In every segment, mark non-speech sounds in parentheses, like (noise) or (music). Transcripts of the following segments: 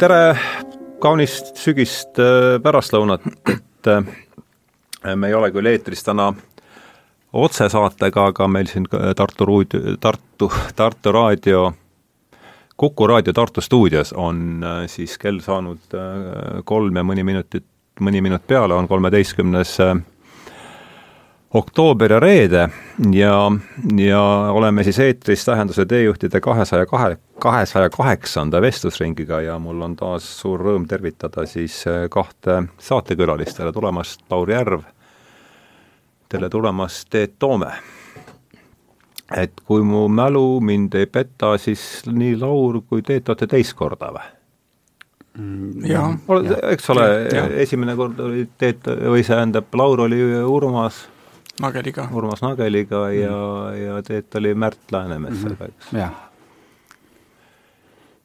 tere kaunist sügist äh, pärastlõunat, et äh, me ei ole küll eetris täna otsesaatega, aga meil siin Tartu ruud-, Tartu, Tartu raadio, Kuku raadio Tartu stuudios on äh, siis kell saanud kolm ja mõni minutit, mõni minut peale, on kolmeteistkümnes oktoober ja reede. Ja, ja oleme siis eetris Tähenduse teejuhtide kahesaja kahe, kahesaja kaheksanda vestlusringiga ja mul on taas suur rõõm tervitada siis äh, kahte saatekülalist, tere tulemast, Lauri Järv, tere tulemast, Teet Toome. et kui mu mälu mind ei peta, siis nii Laur kui Teet olete teist korda või? Mm, jah, eks ole, esimene kord oli Teet või see tähendab, Laur oli Urmas Nageliga. Urmas Nageliga mm. ja, ja Teet oli Märt Läänemetsaga, eks. jah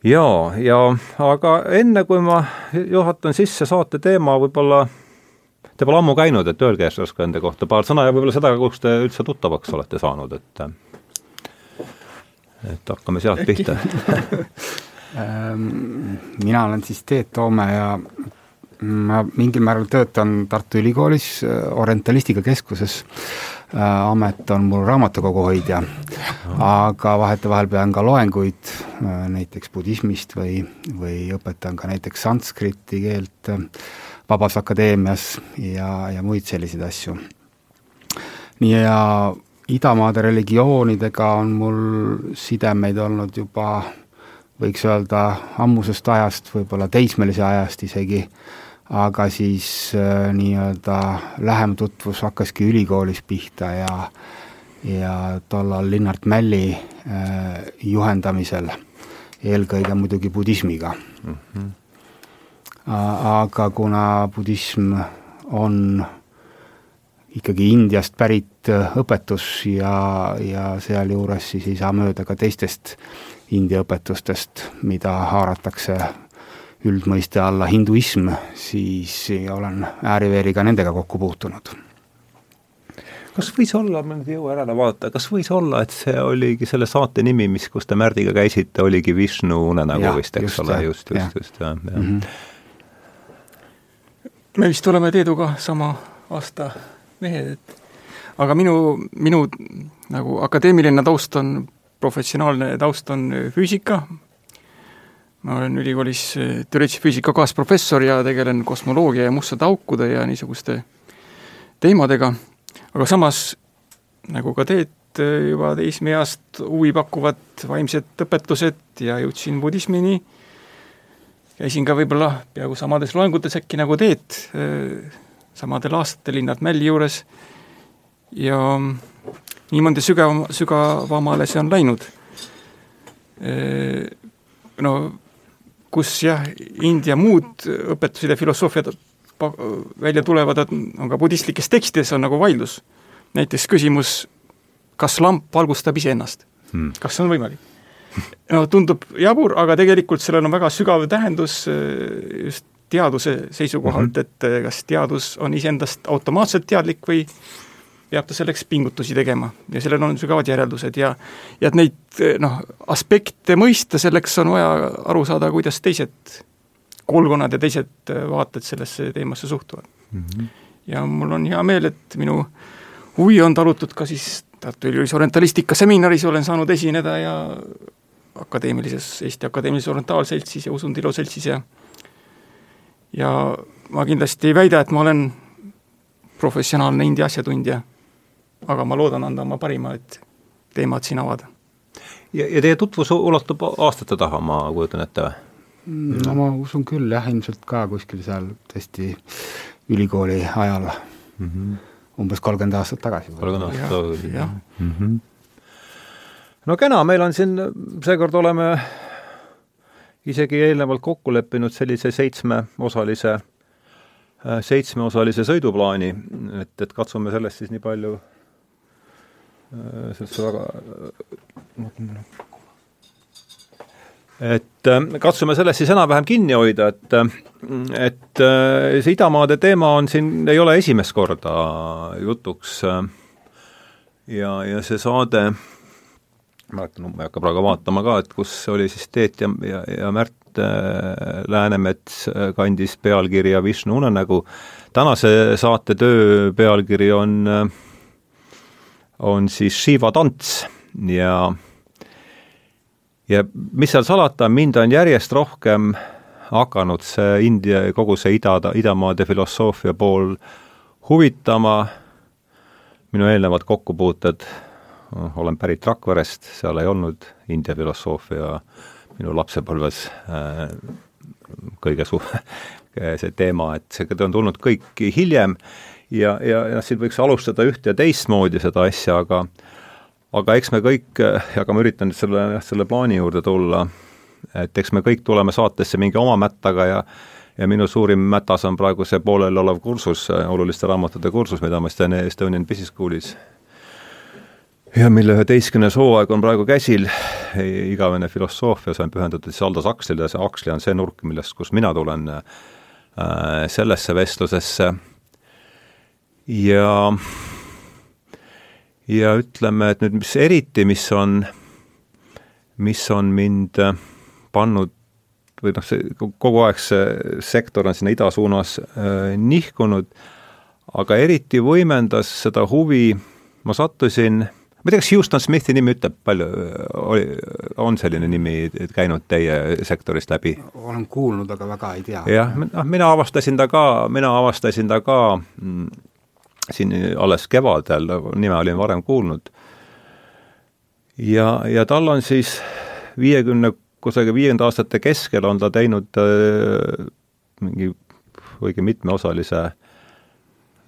jaa, ja aga enne, kui ma juhatan sisse saate teema, võib-olla te pole ammu käinud, et öelge oska enda kohta paar sõna ja võib-olla seda, kus te üldse tuttavaks olete saanud, et et hakkame sealt pihta. Ehm, (laughs) mina olen siis Teet Toome ja ma mingil määral töötan Tartu Ülikoolis äh, orientalistika keskuses, amet on mul raamatukogu hoidja, aga vahetevahel pean ka loenguid äh, näiteks budismist või, või õpetan ka näiteks sanskriti keelt Vabas Akadeemias ja, ja muid selliseid asju. nii ja idamaade religioonidega on mul sidemeid olnud juba võiks öelda ammusest ajast, võib-olla teismelise ajast isegi aga siis äh, nii-öelda lähem tutvus hakkaski ülikoolis pihta ja ja tollal Linnart Mälli äh, juhendamisel, eelkõige muidugi budismiga mm. -hmm. aga kuna budism on ikkagi Indiast pärit õpetus ja, ja sealjuures siis ei saa mööda ka teistest India õpetustest, mida haaratakse üldmõiste alla hinduism, siis olen ääri-veeri ka nendega kokku puutunud. kas võis olla, ma nüüd ei jõua järele vaadata, kas võis olla, et see oligi selle saate nimi, mis, kus te Märdiga käisite, oligi Vishnu unenägu vist, eks ole, just, just, just, jah, jah mm. -hmm. me vist oleme Teeduga sama aasta mehed, et aga minu, minu nagu akadeemiline taust on, professionaalne taust on füüsika, ma olen ülikoolis eh, teoreetilise füüsika kaasprofessor ja tegelen kosmoloogia ja mustade aukude ja niisuguste teemadega, aga samas, nagu ka teed, eh, juba teismeeast huvi pakuvad vaimsed õpetused ja jõudsin budismini, käisin ka võib-olla peaaegu samades loengutes äkki nagu teed, eh, samadel aastatel Linnart Mälli juures. Ja niimoodi sügavam, sügavamale see on läinud. No kus jah, India muud õpetused ja filosoofiad välja tulevad, on ka budistlikes tekstides on nagu vaidlus. näiteks küsimus, kas lamp valgustab iseennast hmm., kas see on võimalik? no tundub jabur, aga tegelikult sellel on väga sügav tähendus äh, just teaduse seisukohalt, mhm. et äh, kas teadus on iseendast automaatselt teadlik või peab ta selleks pingutusi tegema ja sellel on sügavad järeldused ja ja et neid noh, aspekte mõista, selleks on vaja aru saada, kuidas teised koolkonnad ja teised vaated sellesse teemasse suhtuvad mm. -hmm. ja mul on hea meel, et minu huvi on talutud ka siis Tartu Ülikoolis orientalistika seminaris olen saanud esineda ja akadeemilises, Eesti Akadeemilises Orientaalseltsis ja Usundilo Seltsis ja ja ma kindlasti ei väida, et ma olen professionaalne India asjatundja aga ma loodan anda oma parima, et teemat siin avada. ja, ja teie tutvus ulatub aastate taha, ma kujutan ette või? no ma usun küll jah, ilmselt ka kuskil seal tõesti ülikooli ajal mm, -hmm. umbes kolmkümmend aastat tagasi. kolmkümmend aastat tagasi, jah mm. -hmm. no kena, meil on siin, seekord oleme isegi eelnevalt kokku leppinud sellise seitsmeosalise, seitsmeosalise sõiduplaani, et, et katsume sellest siis nii palju Äh, sellesse väga et äh, katsume sellest siis enam-vähem kinni hoida, et et äh, see idamaade teema on siin, ei ole esimest korda jutuks ja, ja see saade, mäletan, ma ei hakka praegu vaatama ka, et kus oli siis Teet ja, ja, ja Märt Läänemets kandis pealkirja Vishnu unenägu, tänase saate töö pealkiri on, on siis Shiva tants. Ja ja mis seal salata, mind on järjest rohkem hakanud see India, kogu see ida, idamaade filosoofia pool huvitama, minu eelnevad kokkupuuted, olen pärit Rakverest, seal ei olnud India filosoofia minu lapsepõlves äh, kõige su-, (laughs) see teema, et see on tulnud kõik hiljem ja, ja, ja siin võiks alustada üht ja teistmoodi seda asja, aga aga eks me kõik, aga ma üritan nüüd selle, selle plaani juurde tulla, et eks me kõik tuleme saatesse mingi oma mättaga ja ja minu suurim mätas on praegu see pooleliolev kursus, oluliste raamatute kursus, mida ma teen Estonian Business Schoolis. ja mille üheteistkümnes hooaeg on praegu käsil, igavene filosoofia, see on pühendatud siis Aldous Huxley'le, see Huxley on see nurk, millest, kust mina tulen äh, sellesse vestlusesse ja ja ütleme, et nüüd mis eriti, mis on, mis on mind äh, pannud või noh, see kogu aeg see sektor on sinna ida suunas äh, nihkunud, aga eriti võimendas seda huvi, ma sattusin, ma ei tea, kas Houston Smithi nimi ütleb palju, oli, on selline nimi käinud teie sektorist läbi? olen kuulnud, aga väga ei tea. jah, noh, mina avastasin ta ka, mina avastasin ta ka mm, siin alles kevadel, nime olin varem kuulnud. ja, ja tal on siis viiekümne, kusagil viiekümnenda aastate keskel on ta teinud äh, mingi õige mitmeosalise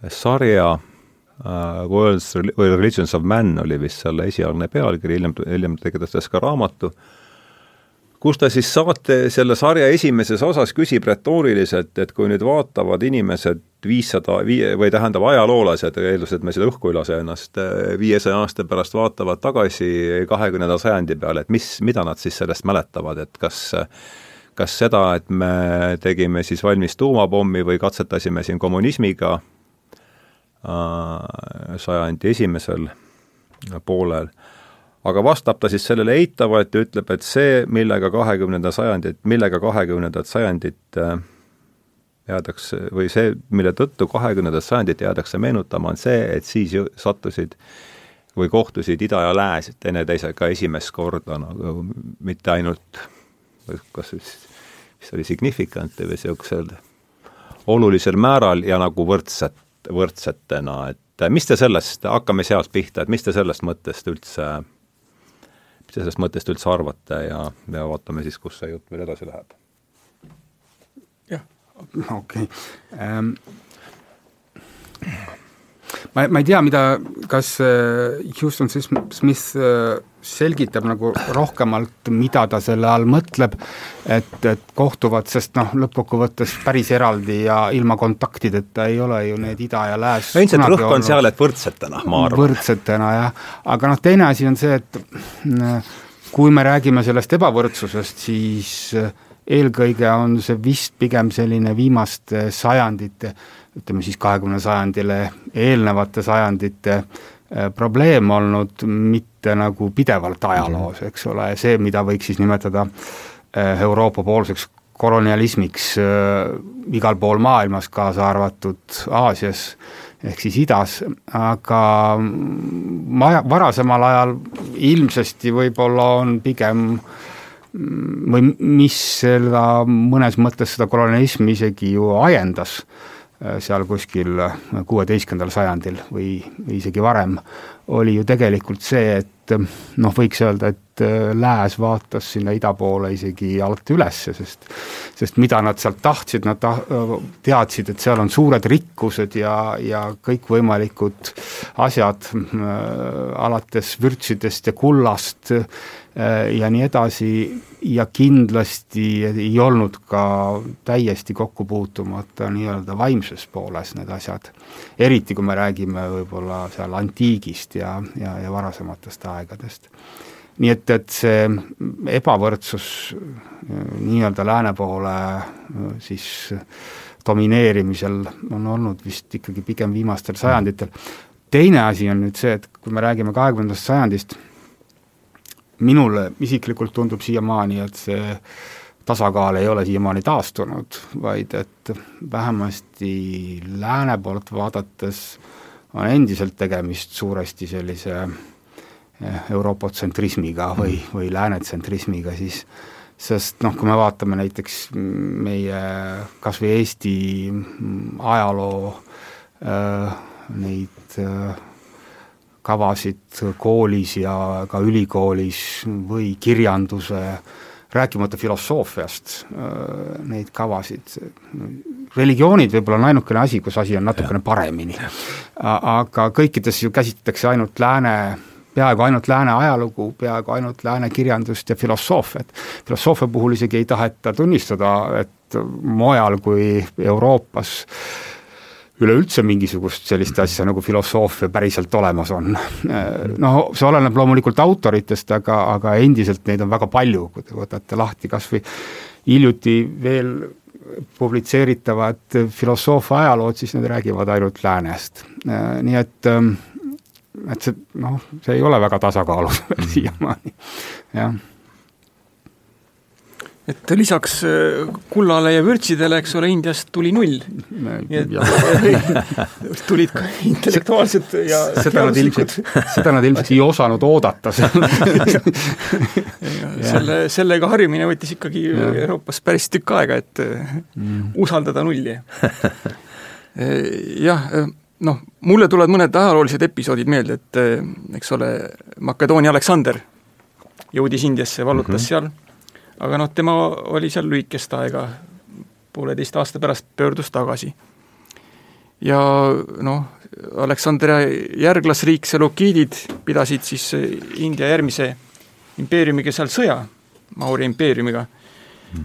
sarja äh, World's või Religions of Man oli vist selle esialgne pealkiri, hiljem, hiljem tegi ta sellest ka raamatu äh,, kus ta siis saate, selle sarja esimeses osas küsib retooriliselt, et kui nüüd vaatavad inimesed viissada, viie, või tähendab, ajaloolased, eeldusel, et me seda õhku ei lase ennast, viiesaja aasta pärast vaatavad tagasi kahekümnenda sajandi peale, et mis, mida nad siis sellest mäletavad, et kas kas seda, et me tegime siis valmis tuumapommi või katsetasime siin kommunismiga äh, sajandi esimesel poolel aga vastab ta siis sellele eitavalt ja ütleb, et see, millega kahekümnenda sajandit, millega kahekümnendat sajandit äh, jäädakse või see, mille tõttu kahekümnendat sajandit jäädakse meenutama, on see, et siis ju sattusid või kohtusid ida ja lääs teineteisega esimest korda nagu mitte ainult kas siis, mis oli significant või niisugusel olulisel määral ja nagu võrdset, võrdsetena, et mis te sellest, hakkame sealt pihta, et mis te sellest mõttest üldse mis te sellest mõttest üldse arvate ja, ja vaatame siis, kus see jutt veel edasi läheb. jah, okei okay. ähm,. Ma, ma ei tea, mida, kas äh, Houston Smith äh, selgitab nagu rohkemalt, mida ta selle all mõtleb, et, et kohtuvad, sest noh, lõppkokkuvõttes päris eraldi ja ilma kontaktideta ei ole ju need ida ja lääs ilmselt rõhk on seal, et võrdsetena, ma arvan. võrdsetena jah, aga noh, teine asi on see, et mm, kui me räägime sellest ebavõrdsusest, siis äh, eelkõige on see vist pigem selline viimaste sajandite, ütleme siis kahekümne sajandile eelnevate sajandite äh, probleem olnud, mitte nagu pidevalt ajaloos, eks ole, see, mida võiks siis nimetada eh, Euroopa-poolseks kolonialismiks äh, igal pool maailmas, kaasa arvatud Aasias ehk siis idas, aga maja, varasemal ajal ilmsesti võib-olla on pigem või mis seda, mõnes mõttes seda kolonialismi isegi ju ajendas, seal kuskil kuueteistkümnendal sajandil või, isegi varem, oli ju tegelikult see, et et noh, võiks öelda, et äh, lääs vaatas sinna ida poole isegi alati ülesse, sest sest mida nad sealt tahtsid, nad ta-, teadsid, et seal on suured rikkused ja, ja kõikvõimalikud asjad äh,, alates vürtsidest ja kullast äh, ja nii edasi, ja kindlasti ei olnud ka täiesti kokku puutumata nii-öelda vaimses pooles need asjad. eriti, kui me räägime võib-olla seal antiigist ja, ja, ja varasematest aegadest. nii et, et see ebavõrdsus nii-öelda lääne poole siis domineerimisel on olnud vist ikkagi pigem viimastel sajanditel. teine asi on nüüd see, et kui me räägime kahekümnendast sajandist, minule isiklikult tundub siiamaani, et see tasakaal ei ole siiamaani taastunud, vaid et vähemasti lääne poolt vaadates on endiselt tegemist suuresti sellise eh, Euroopa-tsentrismiga või, või läänetsentrismiga, siis sest noh, kui me vaatame näiteks meie kas või Eesti ajaloo äh, neid äh, kavasid koolis ja ka ülikoolis või kirjanduse rääkimata filosoofiast, äh, neid kavasid, religioonid võib-olla on ainukene asi, kus asi on natukene paremini. aga kõikides ju käsitletakse ainult lääne peaaegu ainult lääne ajalugu, peaaegu ainult lääne kirjandust ja filosoofiat. filosoofia puhul isegi ei taheta tunnistada, et mujal kui Euroopas üleüldse mingisugust sellist asja nagu filosoofia päriselt olemas on. No see oleneb loomulikult autoritest, aga, aga endiselt neid on väga palju, kui te võtate lahti kas või hiljuti veel publitseeritavad filosoofia ajalood, siis need räägivad ainult läänest. Nii et ähm, et see noh, see ei ole väga tasakaalus veel (laughs) mm. siiamaani, jah et lisaks äh, kullale ja vürtsidele, eks ole, Indiast tuli null. (laughs) tulid ka intellektuaalsed ja seda nad ilmselt, seda nad ilmselt ei osanud oodata (laughs) selle, sellega harimine võttis ikkagi ja. Euroopas päris tükk aega, et mm. usaldada nulli. (laughs) jah noh, mulle tulevad mõned ajaloolised episoodid meelde, et eh, eks ole, Makedoonia Aleksander jõudis Indiasse, vallutas mm -hmm. seal, aga noh, tema oli seal lühikest aega, pooleteist aasta pärast pöördus tagasi. ja noh, Aleksandria järglasriik, Selukiidid pidasid siis India järgmise impeeriumiga seal sõja, Mauri impeeriumiga,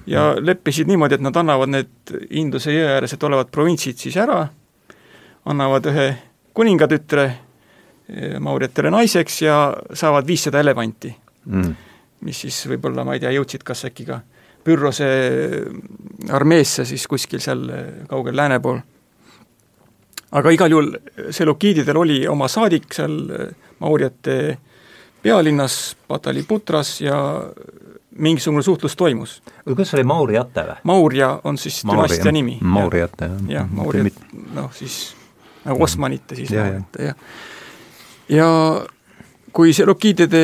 ja mhm. leppisid niimoodi, et nad annavad need Induse jõe ääresed olevad provintsid siis ära annavad ühe kuningatütre eh, Maurjatele naiseks ja saavad viissada elevanti mm.. Mis siis võib-olla, ma ei tea, jõudsid kas äkki ka Pyrrhose armeesse siis kuskil seal eh, kaugel lääne pool. aga igal juhul Selukiididel oli oma saadik seal eh, Maurjate pealinnas Pataliputras ja mingisugune suhtlus toimus. kuidas oli Maurjate või? Maurja on siis dünastia nimi. Maurjate, jah. jah, Maurjat, noh siis nagu Osmanite siis ja, ja. ja ja kui Selokiidide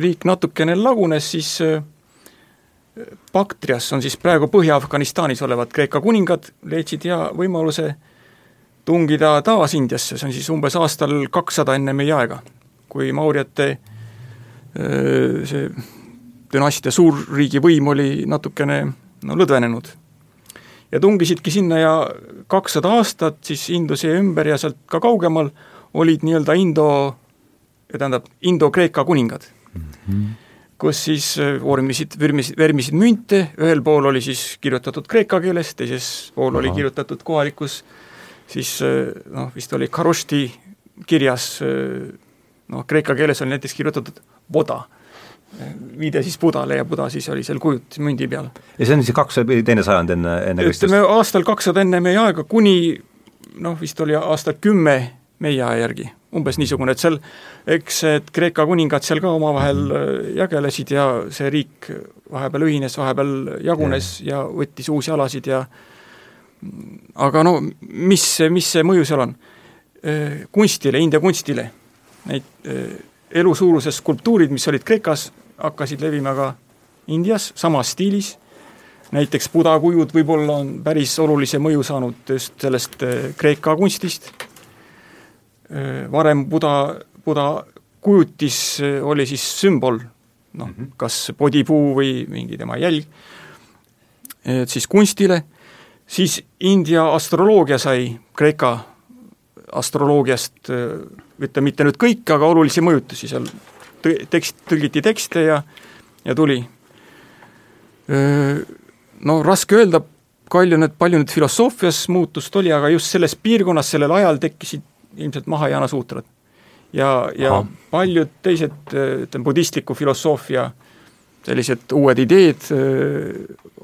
riik natukene lagunes, siis äh, Baktrias on siis praegu Põhja-Afganistanis olevad Kreeka kuningad, leidsid hea võimaluse tungida taas Indiasse, see on siis umbes aastal kakssada enne meie aega, kui Maurjate äh, see dünastia suurriigi võim oli natukene no lõdvenenud. Ja tungisidki sinna ja kakssada aastat siis Induse ümber ja sealt ka kaugemal olid nii-öelda Indo, tähendab, Indo-Kreeka kuningad mm. -hmm kus siis äh, vormisid, vermisid, vermisid münte, ühel pool oli siis kirjutatud kreeka keeles, teises pool Aha. oli kirjutatud kohalikus siis äh, noh, vist oli Karushti kirjas, äh, noh, kreeka keeles oli näiteks kirjutatud voda viide siis Budale ja Buda siis oli seal kujut mündi peal. ja see on siis kaks või teine sajand enne, enne Kristust? ütleme aastal kakssada enne meie aega, kuni noh, vist oli aasta kümme meie aja järgi, umbes niisugune, et seal eks et Kreeka kuningad seal ka omavahel äh, jagelesid ja see riik vahepeal ühines, vahepeal jagunes ja, ja võttis uusi alasid ja aga no mis, mis see mõju seal on? Äh, kunstile, India kunstile, neid äh, elusuuruses skulptuurid, mis olid Kreekas, hakkasid levima ka Indias samas stiilis, näiteks Buda kujud võib-olla on päris olulise mõju saanud just sellest Kreeka kunstist, varem Buda, Buda kujutis eh, oli siis sümbol, noh mm -hmm., kas podipuu või mingi tema jälg, et siis kunstile, siis India astroloogia sai Kreeka astroloogiast, ütleme mitte nüüd kõik, aga olulisi mõjutusi seal tekst, tõlgiti tekste ja, ja tuli. No raske öelda, palju need, palju nüüd filosoofias muutust oli, aga just selles piirkonnas sellel ajal tekkisid ilmselt Mahajana suutrad. ja, ja Aha. paljud teised, ütleme, budistliku filosoofia sellised uued ideed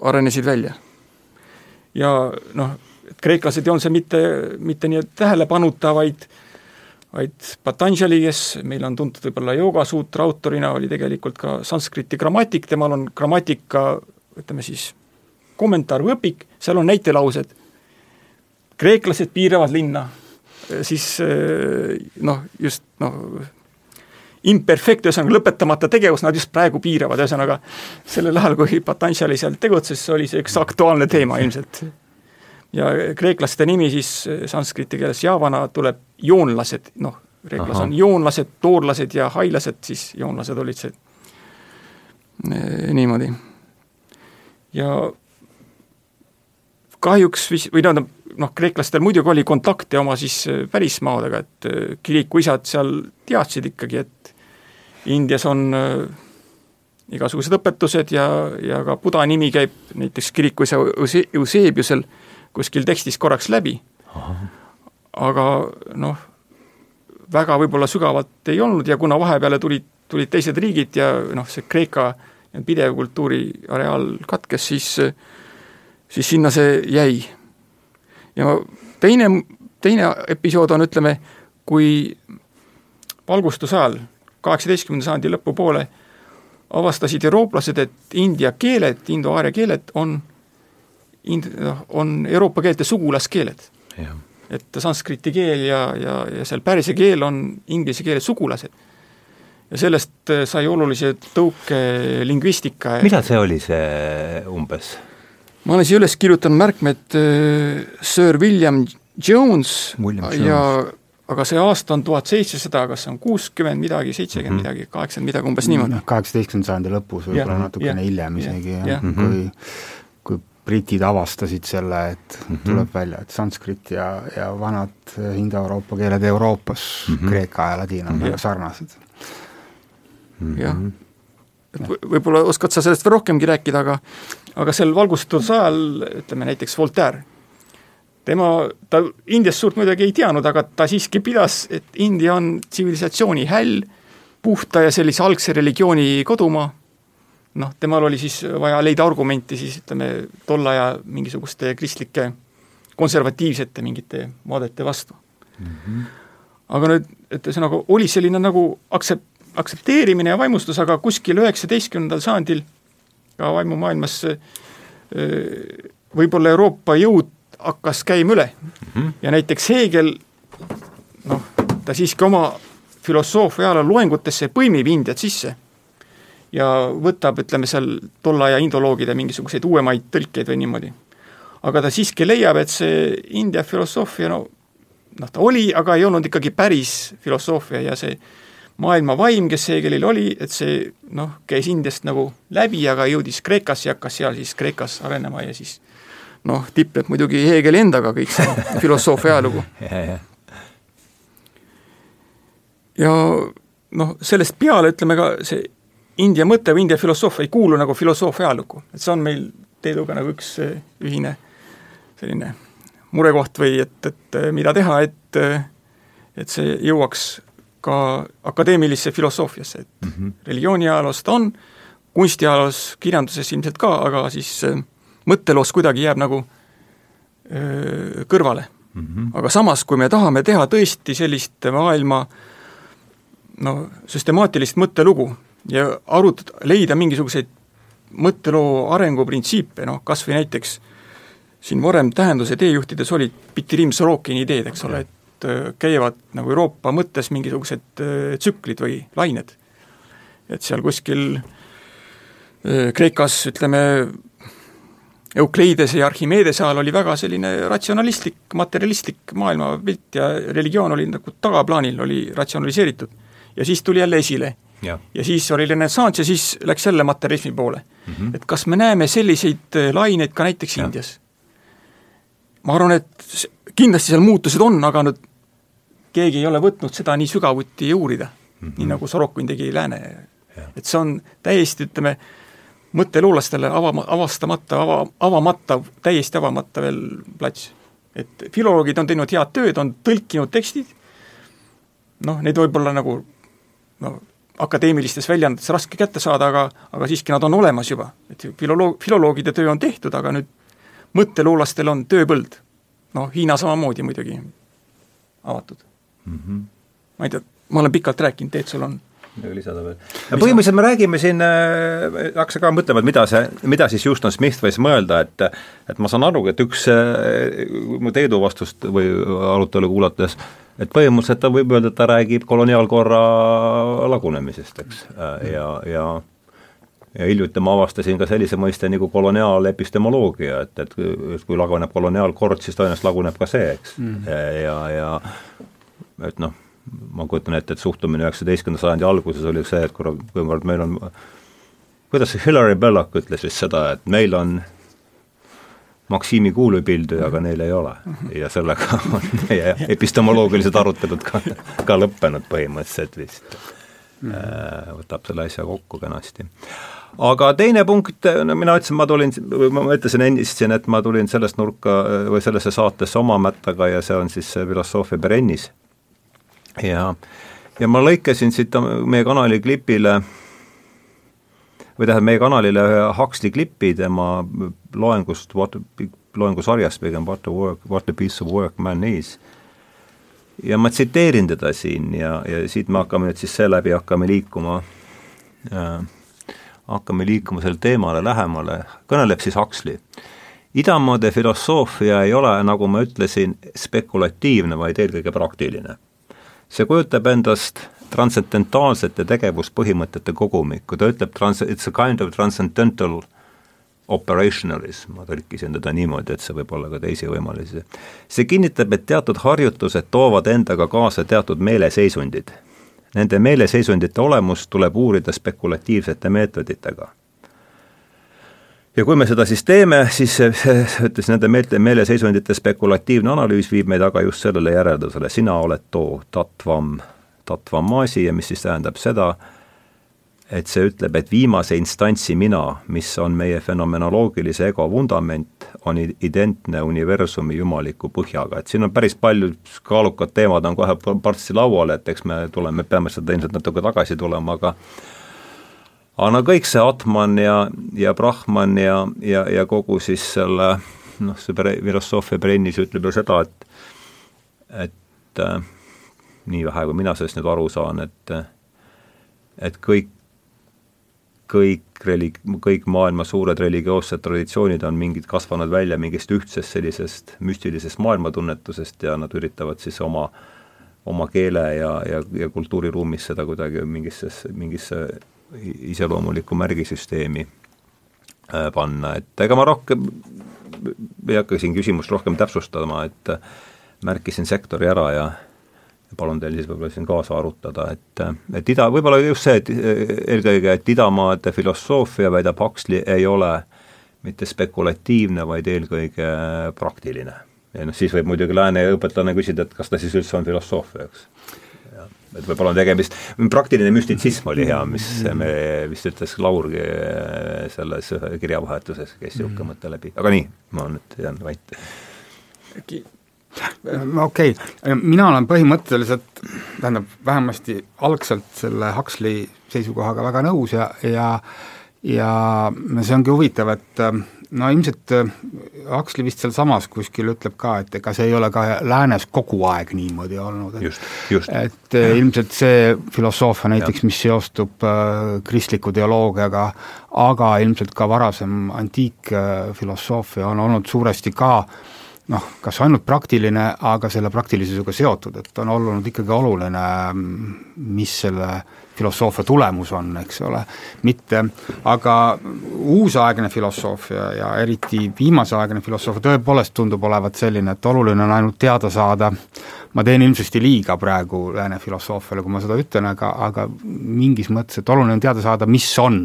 arenesid välja. ja noh, kreeklased ei olnud see mitte, mitte nii tähelepanuta, vaid vaid Patanjali, kes meil on tuntud võib-olla joogasuutra autorina, oli tegelikult ka sanskriti grammatik, temal on grammatika ütleme siis, kommentaar või õpik, seal on näitelaused, kreeklased piiravad linna, siis noh, just noh, imperfect, ühesõnaga lõpetamata tegevus, nad just praegu piiravad, ühesõnaga sellel ajal, kui Patanjali seal tegutses, oli see üks aktuaalne teema ilmselt. ja kreeklaste nimi siis sanskriti keeles javana tuleb joonlased, noh, kreeklas on joonlased, toorlased ja hailased, siis joonlased olid see eh, niimoodi. ja kahjuks vis-, või tähendab, noh, kreeklastel muidugi oli kontakte oma siis pärismaadega, et eh, kirikuisad seal teadsid ikkagi, et Indias on äh, igasugused õpetused ja, ja ka Buda nimi käib näiteks kirikuisa Eusebiusel kuskil tekstis korraks läbi. aga noh, väga võib-olla sügavalt ei olnud ja kuna vahepeale tulid, tulid teised riigid ja noh, see Kreeka pidev kultuuriareaal katkes, siis, siis sinna see jäi. Ja teine, teine episood on, ütleme, kui valgustuse ajal kaheksateistkümnenda sajandi lõpupoole avastasid eurooplased, et india keeled, indoaaria keeled on ind-, noh, on Euroopa keelte sugulaskeeled. et sanskriti keel ja, ja, ja seal pärsia keel on inglise keele sugulased. ja sellest äh, sai olulise tõuke lingvistika. millal see oli, see umbes? Ma olen siia üles kirjutanud märkmed äh, Sir William Jones William ja Jones aga see aasta on tuhat seitsesada, kas see on kuuskümmend midagi, seitsekümmend mm -hmm. midagi, kaheksakümmend midagi, umbes niimoodi. noh, kaheksateistkümnenda sajandi lõpus, võib-olla natukene hiljem isegi, jah, kui kui britid avastasid selle, et mm -hmm. tuleb välja, et sanskrit ja, ja vanad Indoeuroopa keeled Euroopas mm, -hmm. kreeka ja ladina on väga sarnased. jah, et võib-olla oskad sa sellest veel rohkemgi rääkida, aga aga sel valgustuse ajal, ütleme näiteks Voltaire tema, ta Indiast suurt muidugi ei teadnud, aga ta siiski pidas, et India on tsivilisatsiooni häll, puhta ja sellise algse religiooni kodumaa, noh, temal oli siis vaja leida argumenti siis ütleme, tolle aja mingisuguste kristlike konservatiivsete mingite vaadete vastu mm. -hmm. aga nüüd, et ühesõnaga oli selline nagu aktsept, aktsepteerimine ja vaimustus, aga kuskil üheksateistkümnendal sajandil ka vaimumaailmas võib-olla Euroopa jõud hakkas käima üle mm. -hmm. ja näiteks Heegel noh, ta siiski oma filosoofia ajal loengutesse põimib Indiat sisse ja võtab, ütleme seal tolle aja indoloogide mingisuguseid uuemaid tõlkeid või niimoodi. aga ta siiski leiab, et see India filosoofia no noh, ta oli, aga ei olnud ikkagi päris filosoofia ja see maailma vaim, kes Heegelil oli, et see noh, käis Indiast nagu läbi, aga jõudis Kreekasse ja hakkas seal siis Kreekas arenema ja siis noh, tipneb muidugi Heegeli endaga kõik see (laughs) filosoofia ajalugu. Ja noh, sellest peale ütleme ka see India mõte või India filosoofia ei kuulu nagu filosoofia ajalukku, et see on meil Teeduga nagu üks ühine selline murekoht või et, et mida teha, et et see jõuaks ka akadeemilisse filosoofiasse, et mm -hmm. religiooniajaloos ta on, kunstiajaloos, kirjanduses ilmselt ka, aga siis äh, mõtteloos kuidagi jääb nagu öö, kõrvale mm. -hmm. aga samas, kui me tahame teha tõesti sellist maailma no süstemaatilist mõttelugu ja arutada, leida mingisuguseid mõtteloo arenguprintsiipe, noh kas või näiteks siin varem tähenduse teejuhtides olid Pitirim Sorokini ideed, eks ole, et käivad nagu Euroopa mõttes mingisugused tsüklid või lained. et seal kuskil Kreekas ütleme, Eukleidese ja Archimedese ajal oli väga selline ratsionalistlik, materialistlik maailmapilt ja religioon oli nagu tagaplaanil, oli ratsionaliseeritud. ja siis tuli jälle esile. ja siis oli renessanss ja siis läks jälle materialismi poole mm. -hmm. et kas me näeme selliseid äh, laineid ka näiteks ja. Indias? ma arvan, et kindlasti seal muutused on, aga nüüd keegi ei ole võtnud seda nii sügavuti uurida mm, -hmm. nii nagu Sorokin tegi lääne, et see on täiesti, ütleme, mõtteluulastele avama, avastamata, ava, avamata, täiesti avamata veel plats. et filoloogid on teinud head tööd, on tõlkinud tekstid, noh, neid võib-olla nagu no akadeemilistes väljaannetes raske kätte saada, aga, aga siiski nad on olemas juba. et filoloog, filoloogide töö on tehtud, aga nüüd mõtteluulastel on tööpõld. Noh, Hiina samamoodi muidugi avatud mm. -hmm. ma ei tea, ma olen pikalt rääkinud, Teet, sul on midagi lisada veel? põhimõtteliselt me räägime siin äh,, hakkasin ka mõtlema, et mida see, mida siis Houston Smith võis mõelda, et et ma saan aru, et üks äh, mu Teedu vastust või arutelu kuulates, et põhimõtteliselt ta võib öelda, et ta räägib koloniaalkorra lagunemisest, eks, äh, ja, ja ja hiljuti ma avastasin ka sellise mõiste nagu koloniaalepistemoloogia, et, et kui laguneb koloniaalkord, siis tõenäoliselt laguneb ka see, eks mm., ja, ja et noh, ma kujutan ette, et suhtumine üheksateistkümnenda sajandi alguses oli see, et kuivõrd meil on, kuidas see Hillary Belloc ütles vist seda, et meil on Maksimi kuulipilduja, aga neil ei ole. ja sellega on meie epistemoloogilised arutelud ka, ka lõppenud põhimõtteliselt vist. Äh, võtab selle asja kokku kenasti. Aga teine punkt, no mina ütlesin, ma tulin, ma ütlesin ennist siin, et ma tulin sellest nurka või sellesse saatesse oma mättaga ja see on siis filosoofia perennis ja, ja ma lõikasin siit meie kanali klipile või tähendab, meie kanalile ühe Huxley klipi tema loengust, loengusarjast pigem What a work, what a piece of work man is. ja ma tsiteerin teda siin ja, ja siit me hakkame nüüd siis seeläbi hakkame liikuma äh,, hakkame liikuma sellele teemale lähemale, kõneleb siis Huxley. idamaade filosoofia ei ole, nagu ma ütlesin, spekulatiivne, vaid eelkõige praktiline see kujutab endast transcendentaalsete tegevuspõhimõtete kogumikku, ta ütleb trans-, it's a kind of transcendental operationalism, ma tõlkisin teda niimoodi, et see võib olla ka teisi võimalusi. see kinnitab, et teatud harjutused toovad endaga kaasa teatud meeleseisundid. Nende meeleseisundite olemust tuleb uurida spekulatiivsete meetoditega. Ja kui me seda siis teeme, siis ütles nende meelte, meeleseisundite spekulatiivne analüüs viib meid aga just sellele järeldusele, sina oled too tatvam, tatvam maasi ja mis siis tähendab seda, et see ütleb, et viimase instantsi mina, mis on meie fenomenoloogilise ego vundament, on identne universumi jumaliku põhjaga, et siin on päris palju kaalukad teemad on kohe varsti laual, et eks me tuleme, peame seda ilmselt natuke tagasi tulema, aga aga kõik see Atman ja, ja Brahman ja, ja, ja kogu siis selle noh, see filosoofia brennis ütleb ju seda, et et äh, nii vähe, kui mina sellest nüüd aru saan, et et kõik, kõik relig-, kõik maailma suured religioossed traditsioonid on mingid, kasvanud välja mingist ühtsest sellisest müstilisest maailmatunnetusest ja nad üritavad siis oma oma keele ja, ja, ja kultuuriruumis seda kuidagi mingisse, mingisse iseloomulikku märgisüsteemi äh, panna, et ega ma rohkem ei hakka siin küsimust rohkem täpsustama, et äh, märkisin sektori ära ja palun teil siis võib-olla siin kaasa arutada, et, et ida, võib-olla just see, et eelkõige, et idamaade filosoofia, väidab Huxley, ei ole mitte spekulatiivne, vaid eelkõige praktiline. ja noh, siis võib muidugi lääne õpetlane küsida, et kas ta siis üldse on filosoofia, eks et võib-olla on tegemist, praktiline müstitsism oli hea, mis me vist ütles Laur selles kirjavahetuses, käis niisugune mõte läbi, aga nii, ma nüüd jään vait. Okei. Okay., mina olen põhimõtteliselt, tähendab, vähemasti algselt selle Huxley seisukohaga väga nõus ja, ja ja see ongi huvitav, et no ilmselt äh, Huxley vist sealsamas kuskil ütleb ka, et ega see ei ole ka läänes kogu aeg niimoodi olnud, et et äh, ilmselt see filosoofia näiteks, mis seostub äh, kristliku teoloogiaga, aga ilmselt ka varasem antiikfilosoofia on olnud suuresti ka noh, kas ainult praktiline, aga selle praktilisusega seotud, et on olnud ikkagi oluline, mis selle äh, filosoofia tulemus on, eks ole, mitte, aga uusaegne filosoofia ja eriti viimaseaegne filosoofia tõepoolest tundub olevat selline, et oluline on ainult teada saada, ma teen ilmsesti liiga praegu lääne filosoofiale, kui ma seda ütlen, aga, aga mingis mõttes, et oluline on teada saada, mis on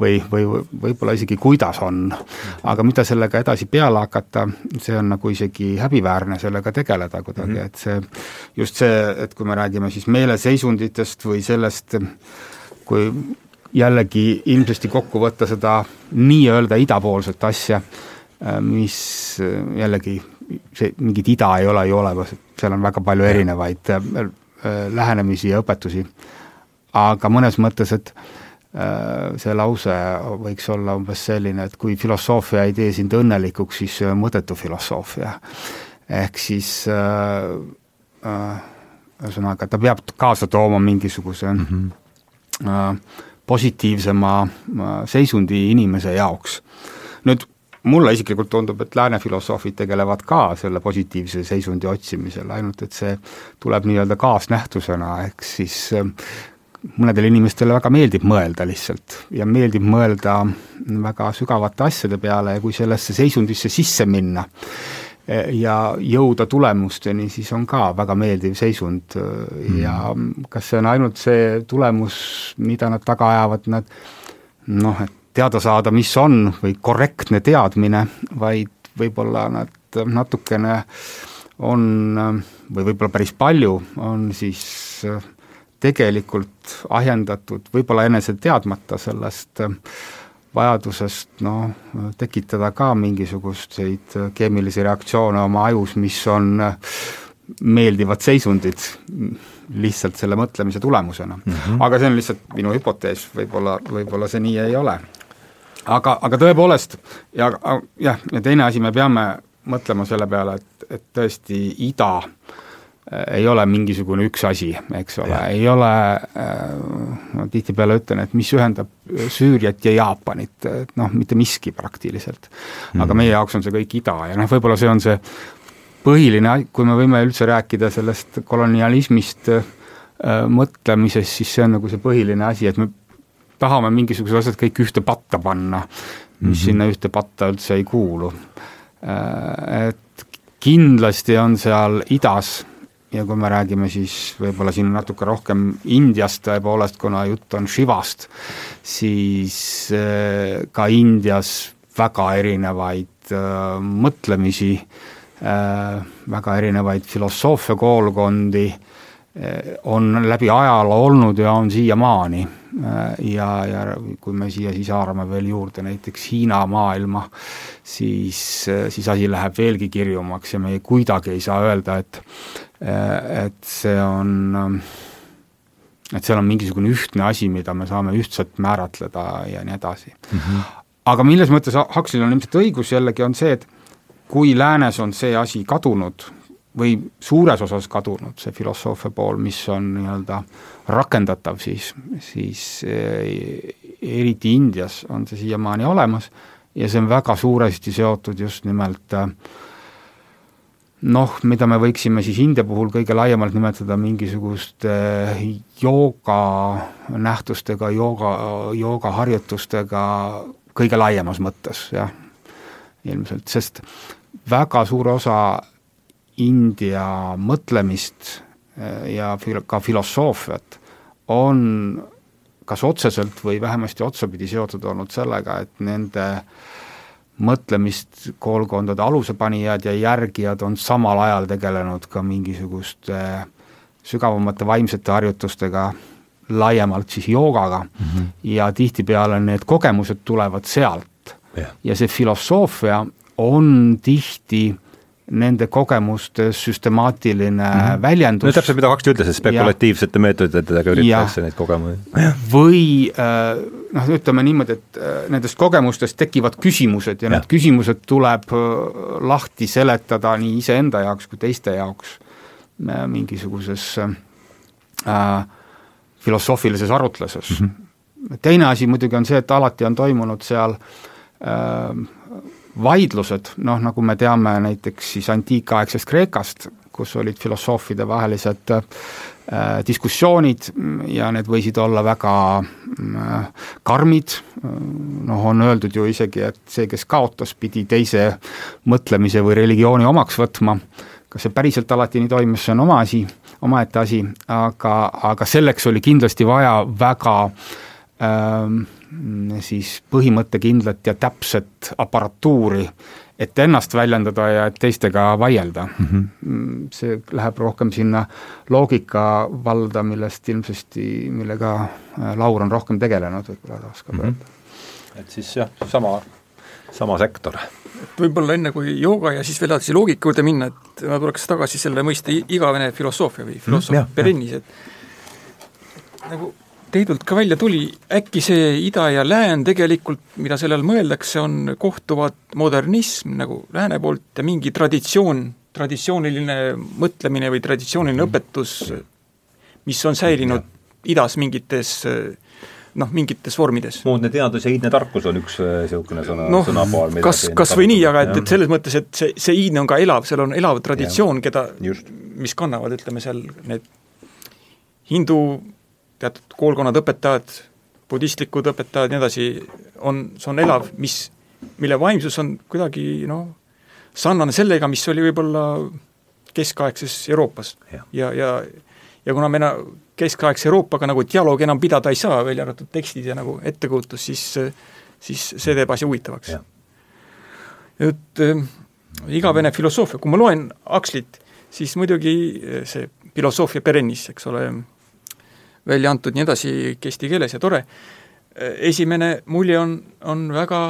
või, või võib-olla isegi kuidas on. aga mida sellega edasi peale hakata, see on nagu isegi häbiväärne sellega tegeleda kuidagi mm, -hmm. et see, just see, et kui me räägime siis meeleseisunditest või sellest, et kui jällegi ilmsesti kokku võtta seda nii-öelda idapoolset asja, äh, mis äh, jällegi, see mingit ida ei ole ju olemas, et seal on väga palju erinevaid äh, lähenemisi ja õpetusi, aga mõnes mõttes, et see lause võiks olla umbes selline, et kui filosoofia ei tee sind õnnelikuks, siis see on mõttetu filosoofia. ehk siis ühesõnaga äh, äh,, ta peab kaasa tooma mingisuguse mm -hmm positiivsema seisundi inimese jaoks. nüüd mulle isiklikult tundub, et lääne filosoofid tegelevad ka selle positiivse seisundi otsimisel, ainult et see tuleb nii-öelda kaasnähtusena, ehk siis mõnedele inimestele väga meeldib mõelda lihtsalt ja meeldib mõelda väga sügavate asjade peale ja kui sellesse seisundisse sisse minna ja jõuda tulemusteni, siis on ka väga meeldiv seisund mm. ja kas see on ainult see tulemus, mida nad taga ajavad, nad noh, et teada saada, mis on, või korrektne teadmine, vaid võib-olla nad natukene on, või võib-olla päris palju, on siis tegelikult ahjendatud võib-olla enese teadmata sellest äh, vajadusest noh, tekitada ka mingisuguseid keemilisi reaktsioone oma ajus, mis on meeldivad seisundid lihtsalt selle mõtlemise tulemusena mm. -hmm. aga see on lihtsalt minu hüpotees, võib-olla, võib-olla see nii ei ole. aga, aga tõepoolest, ja jah, ja teine asi, me peame mõtlema selle peale, et, et tõesti ida Äh, ei ole mingisugune üks asi, eks ole, ei ole, ma äh, tihtipeale ütlen, et mis ühendab Süüriat ja Jaapanit, et noh, mitte miski praktiliselt. aga mm. meie jaoks on see kõik ida ja noh, võib-olla see on see põhiline, kui me võime üldse rääkida sellest kolonialismist äh, mõtlemisest, siis see on nagu see põhiline asi, et me tahame mingisugused asjad kõik ühte patta panna, mis mm -hmm. sinna ühte patta üldse ei kuulu äh,. Et kindlasti on seal idas ja kui me räägime siis võib-olla siin natuke rohkem Indiast tõepoolest, kuna jutt on Shivast, siis äh, ka Indias väga erinevaid äh, mõtlemisi äh,, väga erinevaid filosoofia koolkondi äh, on läbi ajaloo olnud ja on siiamaani. Ja, ja kui me siia siis haarame veel juurde näiteks Hiina maailma, siis, siis asi läheb veelgi kirjumaks ja me ei, kuidagi ei saa öelda, et et see on, ähm, et seal on mingisugune ühtne asi, mida me saame ühtselt määratleda ja nii edasi mm. -hmm. aga milles mõttes Huxley'l on ilmselt õigus jällegi, on see, et kui läänes on see asi kadunud või suures osas kadunud, see filosoofia pool, mis on nii-öelda rakendatav, siis, siis äh, eriti Indias on see siiamaani olemas ja see on väga suuresti seotud just nimelt äh, noh, mida me võiksime siis India puhul kõige laiemalt nimetada mingisuguste jooga nähtustega, jooga, joogaharjutustega kõige laiemas mõttes, jah, ilmselt, sest väga suur osa India mõtlemist eh, ja fil-, ka filosoofiat on kas otseselt või vähemasti otsapidi seotud olnud sellega, et nende äh, mõtlemist koolkondade alusepanijad ja järgijad on samal ajal tegelenud ka mingisuguste sügavamate vaimsete harjutustega, laiemalt siis joogaga. Mm -hmm. ja tihtipeale need kogemused tulevad sealt. Yeah.. ja see filosoofia on tihti nende kogemuste süstemaatiline mm -hmm. väljendus. no täpselt, mida Huxley ütles, et spekulatiivsete meetoditega üritatakse neid kogemusi. või äh, noh, ütleme niimoodi, et äh, nendest kogemustest tekivad küsimused ja, ja. need küsimused tuleb äh, lahti seletada nii iseenda jaoks kui teiste jaoks mingisuguses äh, filosoofilises arutluses mm. -hmm. teine asi muidugi on see, et alati on toimunud seal äh, vaidlused, noh nagu me teame näiteks siis antiikaegsest Kreekast, kus olid filosoofide vahelised äh, diskussioonid ja need võisid olla väga äh, karmid, noh on öeldud ju isegi, et see, kes kaotas, pidi teise mõtlemise või religiooni omaks võtma, kas see päriselt alati nii toimus, see on oma asi, omaette asi, aga, aga selleks oli kindlasti vaja väga ähm, siis põhimõttekindlat ja täpset aparatuuri, et ennast väljendada ja et teistega vaielda mhm. mm. -hmm. see läheb rohkem sinna loogika valda, millest ilmsesti, millega äh, Laur on rohkem tegelenud, võib-olla ta oskab mm -hmm. öelda. et siis jah, sama, sama sektor. et võib-olla enne, kui jooga ja siis veel edasi loogika juurde minna, et ma tuleks tagasi selle mõiste igavene filosoofia või filosoof mm -hmm, Berennis, et nagu Teidult ka välja tuli, äkki see ida ja lään tegelikult, mida selle all mõeldakse, on kohtuvad modernism nagu lääne poolt ja mingi traditsioon, traditsiooniline mõtlemine või traditsiooniline mm. õpetus, mis on säilinud idas mingites noh, mingites vormides. moodne teadus ja iidne tarkus on üks niisugune sõna no, sõnapaar, kas, kas või nii, aga et, et selles mõttes, et see, see iidne on ka elav, seal on elav traditsioon, keda, mis kannavad, ütleme seal need hindu teatud koolkonnad, õpetajad, budistlikud õpetajad, nii edasi, on, see on elav, mis, mille vaimsus on kuidagi noh, sarnane sellega, mis oli võib-olla keskaegses Euroopas. Ja, ja, ja, ja kuna me keskaegse Euroopaga nagu dialoogi enam pidada ei saa, välja arvatud tekstid ja nagu ettekujutus, siis siis see teeb asja huvitavaks. et äh, igavene filosoofia, kui ma loen Huxley't, siis muidugi see filosoofia perennis, eks ole, välja antud nii edasi eesti keeles ja tore, esimene mulje on, on väga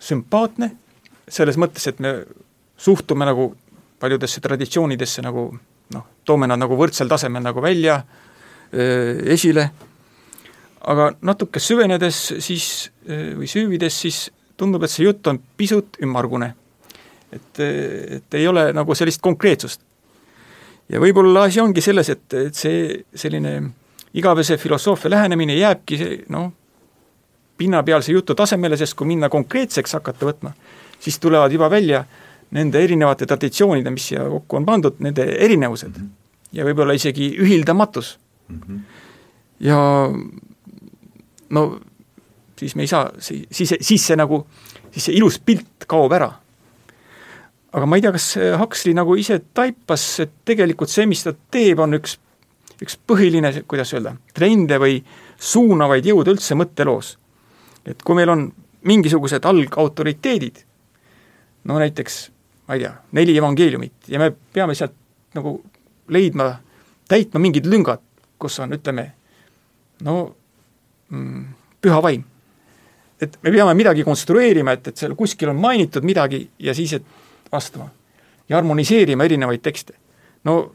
sümpaatne, selles mõttes, et me suhtume nagu paljudesse traditsioonidesse nagu noh, toome nad nagu võrdsel tasemel nagu välja esile, aga natuke süvenedes siis või süüvides, siis tundub, et see jutt on pisut ümmargune. et, et ei ole nagu sellist konkreetsust. ja võib-olla asi ongi selles, et, et see selline igavese filosoofia lähenemine jääbki noh, pinnapealse jutu tasemele, sest kui minna konkreetseks hakata võtma, siis tulevad juba välja nende erinevate traditsioonide, mis siia kokku on pandud, nende erinevused mm. -hmm. ja võib-olla isegi ühildamatus mm. -hmm. ja no siis me ei saa, siis, siis see nagu, siis see ilus pilt kaob ära. aga ma ei tea, kas Huxley nagu ise taipas, et tegelikult see, mis ta teeb, on üks üks põhiline, kuidas öelda, trende või suunavaid jõude üldse mõtteloos. et kui meil on mingisugused algautoriteedid, no näiteks, ma ei tea, neli evangeeliumit ja me peame sealt nagu leidma, täitma mingid lüngad, kus on, ütleme, no mm, püha vaim. et me peame midagi konstrueerima, et, et seal kuskil on mainitud midagi ja siis, et vastama. ja harmoniseerima erinevaid tekste. no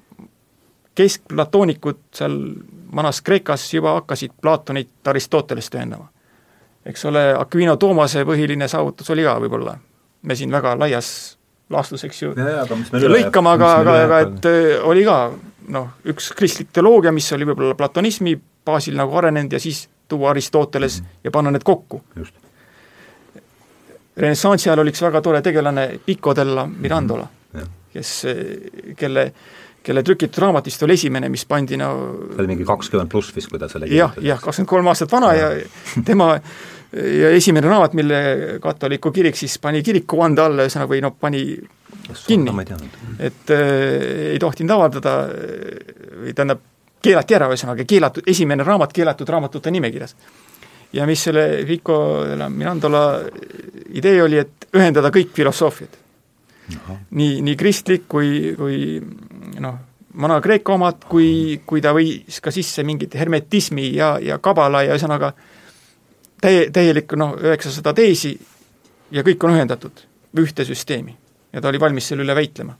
keskplatoonikud seal vanas Kreekas juba hakkasid Platonit Aristotelest tõendama. eks ole, Aquino Toomase põhiline saavutus oli ka võib-olla, me siin väga laias laastus, eks ju, lõikama, aga, aga, aga et äh, oli ka noh, üks kristlik teoloogia, mis oli võib-olla platonismi baasil nagu arenenud ja siis tuua Aristoteles mm -hmm. ja panna need kokku. renessansi ajal oli üks väga tore tegelane Pico della Mirandola mm, -hmm. kes, kelle kelle trükitud raamatist oli esimene, mis pandi no see oli mingi kakskümmend pluss vist, kui ta selle jah, jah, kakskümmend kolm aastat vana ja, ja (laughs) tema ja esimene raamat, mille katoliku kirik siis pani kirikuvande alla, ühesõnaga, või noh, pani kinni, et äh, ei tohtinud avaldada või tähendab, keelati ära, ühesõnaga keelatud, esimene raamat keelatud raamatute nimekirjas. ja mis selle Rico Mirandola idee oli, et ühendada kõik filosoofiad nii, nii kristlik kui, kui noh, Vana-Kreeka omad, kui, kui ta võis ka sisse mingit hermetismi ja, ja kabala ja ühesõnaga täie, täielikku noh, üheksasada teesi ja kõik on ühendatud ühte süsteemi. ja ta oli valmis selle üle väitlema.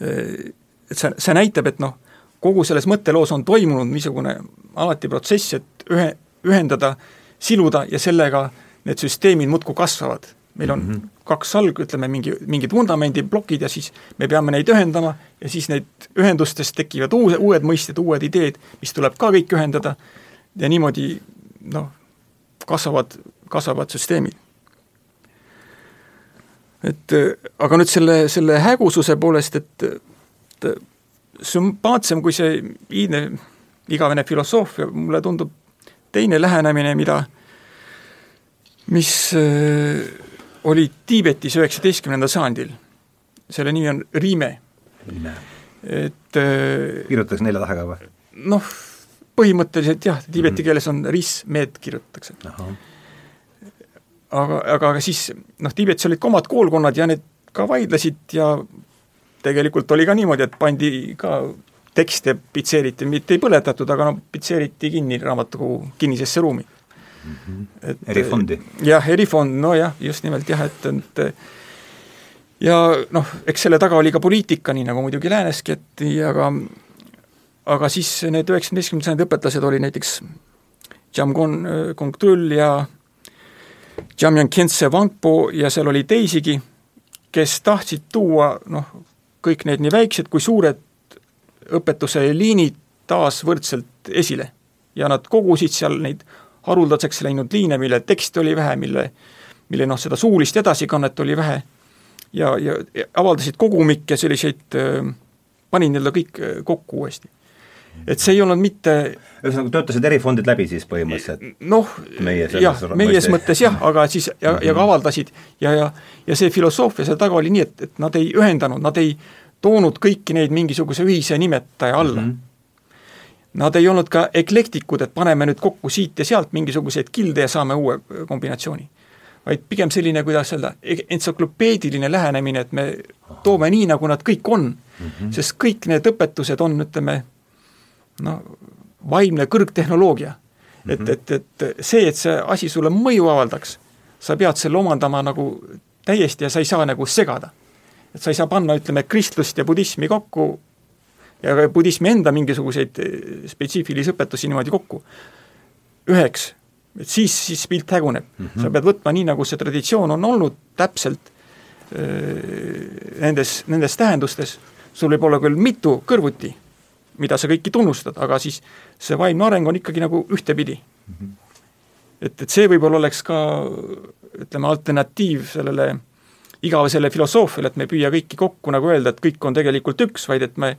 Et see, see näitab, et noh, kogu selles mõtteloos on toimunud niisugune alati protsess, et ühe, ühendada, siluda ja sellega need süsteemid muudkui kasvavad meil on mm -hmm. kaks salg, ütleme mingi, mingid vundamendiplokid ja siis me peame neid ühendama ja siis neid ühendustest tekivad uue, uued mõisted, uued ideed, mis tuleb ka kõik ühendada ja niimoodi noh, kasvavad, kasvavad süsteemid. et aga nüüd selle, selle hägususe poolest, et, et sümpaatsem kui see iidne igavene filosoofia, mulle tundub teine lähenemine, mida, mis äh, oli Tiibetis üheksateistkümnendal sajandil. selle nimi on Riime. et äh, kirjutatakse nelja tähega või? noh, põhimõtteliselt jah, tiibeti mm -hmm. keeles on ris-med kirjutatakse. aga, aga, aga siis noh, Tiibetis olid ka omad koolkonnad ja need ka vaidlesid ja tegelikult oli ka niimoodi, et pandi ka tekste pitseeriti, mitte ei põletatud, aga no pitseeriti kinni raamatukogu kinnisesse ruumi. Et erifondi? jah, erifond, nojah, just nimelt jah, et, et ja noh, eks selle taga oli ka poliitika, nii nagu muidugi lääneski, et aga aga siis need üheksateistkümnenda sajandi õpetlased oli näiteks Jamgon Kongtrul ja Jamyan Kentse Wangpo ja seal oli teisigi, kes tahtsid tuua noh, kõik need nii väiksed kui suured õpetuse liinid taas võrdselt esile. ja nad kogusid seal neid haruldaseks läinud liine, mille teksti oli vähe, mille, mille noh, seda suulist edasikannet oli vähe ja, ja avaldasid kogumikke selliseid, panin nii-öelda kõik kokku uuesti et see ei olnud mitte ühesõnaga, töötasid erifondid läbi siis põhimõtteliselt? noh, jah, meies mõttes jah, aga siis ja, ja ka mhm. avaldasid ja, ja ja see filosoofia seal taga oli nii, et, et nad ei ühendanud, nad ei toonud kõiki neid mingisuguse ühise nimetaja alla mm. -hmm. Nad ei olnud ka eklektikud, et paneme nüüd kokku siit ja sealt mingisuguseid kilde ja saame uue kombinatsiooni. vaid pigem selline, kuidas öelda, e-, entsüklopeediline lähenemine, et me toome nii, nagu nad kõik on mm. -hmm. sest kõik need õpetused on, ütleme, noh, vaimne kõrgtehnoloogia mm. -hmm. et, et, et see, et see asi sulle mõju avaldaks, sa pead selle omandama nagu täiesti ja sa ei saa nagu segada. et sa ei saa panna, ütleme, kristlust ja budismi kokku ja ka budismi enda mingisuguseid eh, spetsiifilisi õpetusi niimoodi kokku üheks, et siis, siis pilt häguneb mm. -hmm. sa pead võtma nii, nagu see traditsioon on olnud, täpselt eh, nendes, nendes tähendustes, sul võib olla küll mitu kõrvuti mida sa kõiki tunnustad, aga siis see vaimne areng on ikkagi nagu ühtepidi mm. -hmm. et, et see võib-olla oleks ka ütleme, alternatiiv sellele igavesele filosoofiale, et me ei püüa kõiki kokku nagu öelda, et kõik on tegelikult üks, vaid et me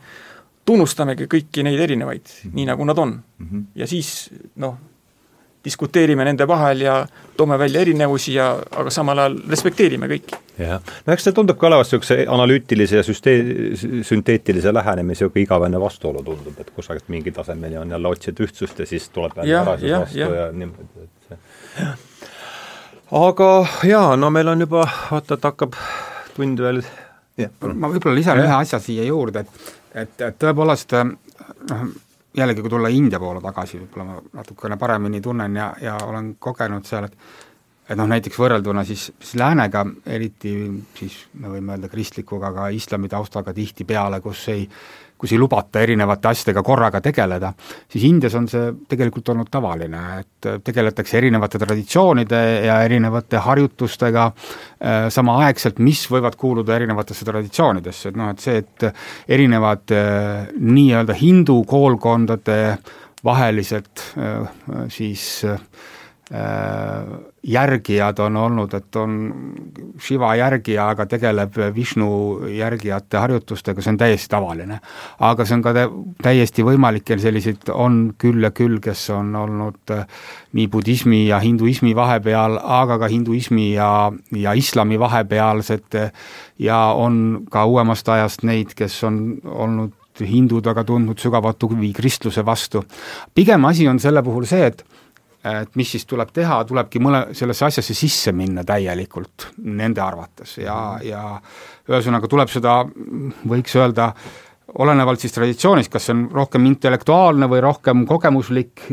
tunnustamegi kõiki neid erinevaid mm, -hmm. nii nagu nad on mm. -hmm. ja siis noh, diskuteerime nende vahel ja toome välja erinevusi ja aga samal ajal respekteerime kõiki. jah, no eks see tundub ka olevat niisuguse analüütilise ja süstee-, sünteetilise lähenemise niisugune igavene vastuolu tundub, et kusagilt mingi tasemeni on jälle otsida ühtsust ja siis tuleb jälle tagasi vastu ja, ja niimoodi, et see aga jaa, no meil on juba, vaata, et hakkab tund veel ma võib-olla lisan ja. ühe asja siia juurde, et et, et tõepoolest noh, jällegi, kui tulla India poole tagasi, võib-olla ma natukene paremini tunnen ja, ja olen kogenud seal, et et noh, näiteks võrrelduna siis, siis läänega, eriti siis me võime öelda kristlikuga, aga islami taustaga tihtipeale, kus ei kus ei lubata erinevate asjadega korraga tegeleda, siis Indias on see tegelikult olnud tavaline, et tegeletakse erinevate traditsioonide ja erinevate harjutustega äh, samaaegselt, mis võivad kuuluda erinevatesse traditsioonidesse, et noh, et see, et erinevad äh, nii-öelda hindu koolkondade vahelised äh, siis järgijad on olnud, et on Shiva järgija, aga tegeleb Vishnu järgijate harjutustega, see on täiesti tavaline. aga see on ka täiesti võimalik ja selliseid on küll ja küll, kes on olnud äh, nii budismi ja hinduismi vahepeal, aga ka hinduismi ja, ja islami vahepealsed ja on ka uuemast ajast neid, kes on olnud hindud aga tundnud sügavat huvi kristluse vastu. pigem asi on selle puhul see, et et mis siis tuleb teha, tulebki mõle, sellesse asjasse sisse minna täielikult, nende arvates ja, ja ühesõnaga tuleb seda, võiks öelda, olenevalt siis traditsioonist, kas see on rohkem intellektuaalne või rohkem kogemuslik,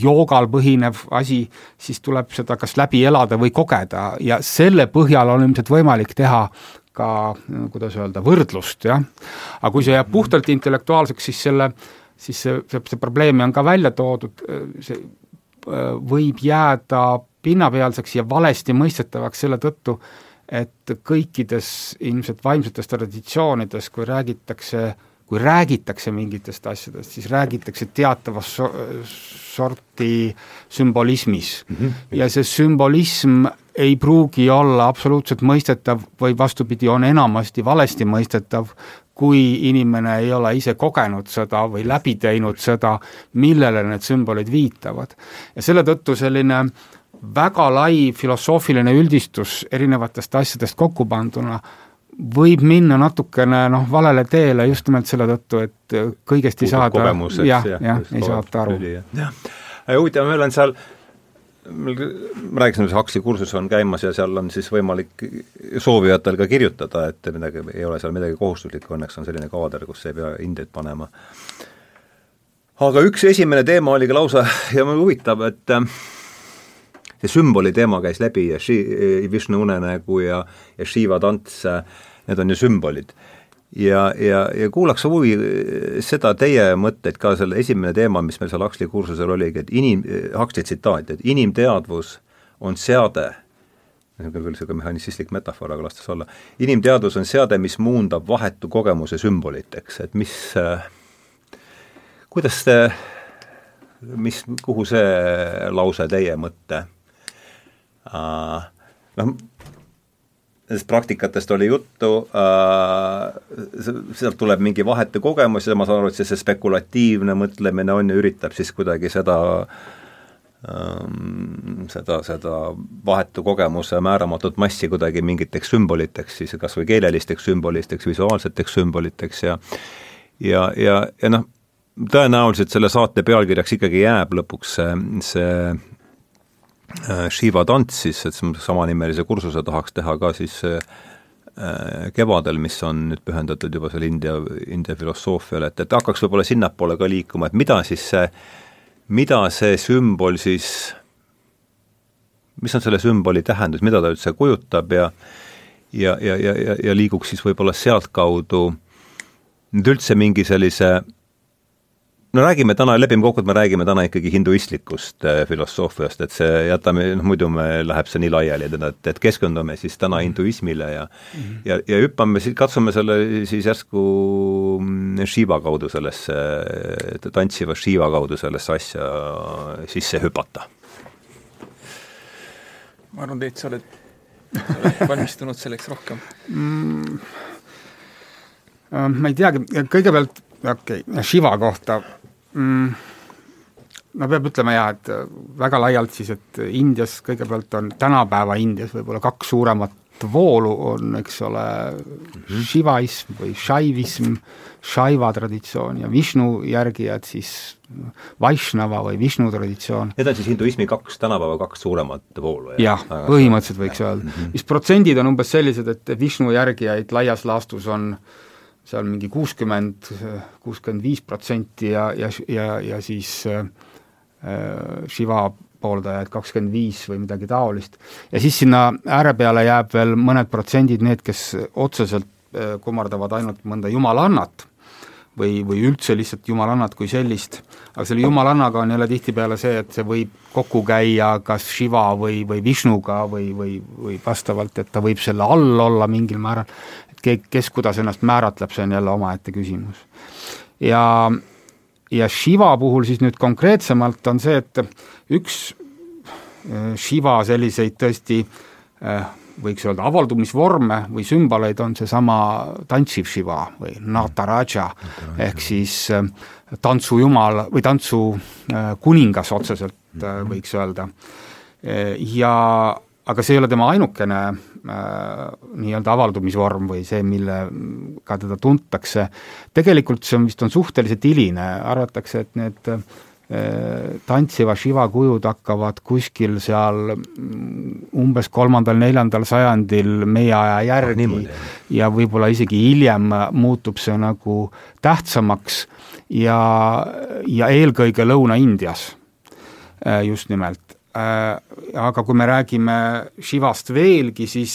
joogal põhinev asi, siis tuleb seda kas läbi elada või kogeda ja selle põhjal on ilmselt võimalik teha ka, kuidas öelda, võrdlust, jah. aga kui see jääb puhtalt intellektuaalseks, siis selle, siis see, see, see probleemi on ka välja toodud, see võib jääda pinnapealseks ja valesti mõistetavaks selle tõttu, et kõikides ilmselt vaimsetes traditsioonides, kui räägitakse, kui räägitakse mingitest asjadest, siis räägitakse teatavas so sorti sümbolismis mm. -hmm. ja see sümbolism ei pruugi olla absoluutselt mõistetav või vastupidi, on enamasti valesti mõistetav, kui inimene ei ole ise kogenud seda või läbi teinud seda, millele need sümbolid viitavad. ja selle tõttu selline väga lai filosoofiline üldistus erinevatest asjadest kokku panduna võib minna natukene noh, valele teele just nimelt selle tõttu, et kõigest ei saada, jah, jah, ei saada aru. huvitav, meil on seal meil, ma rääkisin, et Huxley kursus on käimas ja seal on siis võimalik soovijatel ka kirjutada, et midagi, ei ole seal midagi kohustuslikku, õnneks on selline kaader, kus ei pea hindeid panema. aga üks esimene teema oli ka lausa ja huvitav, et äh, see sümboli teema käis läbi ja Shi-, Vishnu unenägu ja, ja Shiva tants, äh, need on ju sümbolid ja, ja, ja kuulaks huvi eh, seda teie mõtteid ka, selle esimene teema, mis meil seal Huxley kursusel oligi, et inim, Huxley tsitaat, et inimteadvus on seade, on küll niisugune mehhanistlik metafoor, aga las tas olla, inimteadvus on seade, mis muundab vahetu kogemuse sümboliteks, et mis kuidas te, mis, kuhu see lause teie mõtte uh, noh, nendest praktikatest oli juttu äh,, sealt tuleb mingi vahetu kogemus ja ma saan aru, et see, see spekulatiivne mõtlemine on ja üritab siis kuidagi seda ähm, seda, seda vahetu kogemuse määramatut massi kuidagi mingiteks sümboliteks, siis kas või keelelisteks sümboliteks, visuaalseteks sümboliteks ja ja, ja, ja noh, tõenäoliselt selle saate pealkirjaks ikkagi jääb lõpuks see, see Shiva tants siis, et samanimelise kursuse tahaks teha ka siis äh, kevadel, mis on nüüd pühendatud juba seal India, India filosoofiale, et, et hakkaks võib-olla sinnapoole ka liikuma, et mida siis see, mida see sümbol siis, mis on selle sümboli tähendus, mida ta üldse kujutab ja ja, ja, ja, ja, ja liiguks siis võib-olla sealtkaudu nüüd üldse mingi sellise no räägime täna, lepime kokku, et me räägime täna ikkagi hinduistlikust äh, filosoofiast, et see jätame, noh muidu me, läheb see nii laiali, et, et, keskendume siis täna hinduismile ja mm -hmm. ja, ja hüppame siis, katsume selle siis järsku mm, Shiva kaudu sellesse, tantsiva Shiva kaudu sellesse asja sisse hüpata. ma arvan, Teet, sa oled, sa oled (laughs) valmistunud selleks rohkem mm,? Äh, ma ei teagi, kõigepealt okei okay., Shiva kohta mm,? no peab ütlema jaa, et äh, väga laialt siis, et Indias kõigepealt on tänapäeva Indias võib-olla kaks suuremat voolu on, eks ole, šivaism või šaivism, šaiva traditsioon ja Vishnu järgijad siis Vaishnava või Vishnu traditsioon. Need on siis hinduismi kaks, tänapäeva kaks suuremat voolu? jah, põhimõtteliselt võiks öelda mm. -hmm. mis protsendid on umbes sellised, et Vishnu järgijaid laias laastus on äh, seal mingi kuuskümmend, kuuskümmend viis protsenti ja, ja, ja, ja siis äh, Shiva pooldajaid kakskümmend viis või midagi taolist. ja siis sinna ääre peale jääb veel mõned protsendid, need, kes otseselt äh, kummardavad ainult mõnda jumalannat või, või üldse lihtsalt jumalannat kui sellist, aga selle jumalannaga on jälle tihtipeale see, et see võib kokku käia kas Shiva või, või Vishnuga või, või, või vastavalt, et ta võib selle all olla mingil määral, et kes kuidas ennast määratleb, see on jälle omaette küsimus. ja, ja Shiva puhul siis nüüd konkreetsemalt on see, et üks äh, Shiva selliseid tõesti äh, võiks öelda avaldumisvorme või sümboleid on seesama tantsiv Shiva või Nataraja ehk siis äh, tantsujumal või tantsu kuningas otseselt võiks öelda. ja aga see ei ole tema ainukene äh, nii-öelda avaldumisvorm või see, millega teda tuntakse. tegelikult see on vist, on suhteliselt hiline, arvatakse, et need äh, tantsiva Shiva kujud hakkavad kuskil seal mm, umbes kolmandal-neljandal sajandil meie aja järgi ah, ja võib-olla isegi hiljem muutub see nagu tähtsamaks ja, ja eelkõige Lõuna-Indias äh, just nimelt aga kui me räägime Shivast veelgi, siis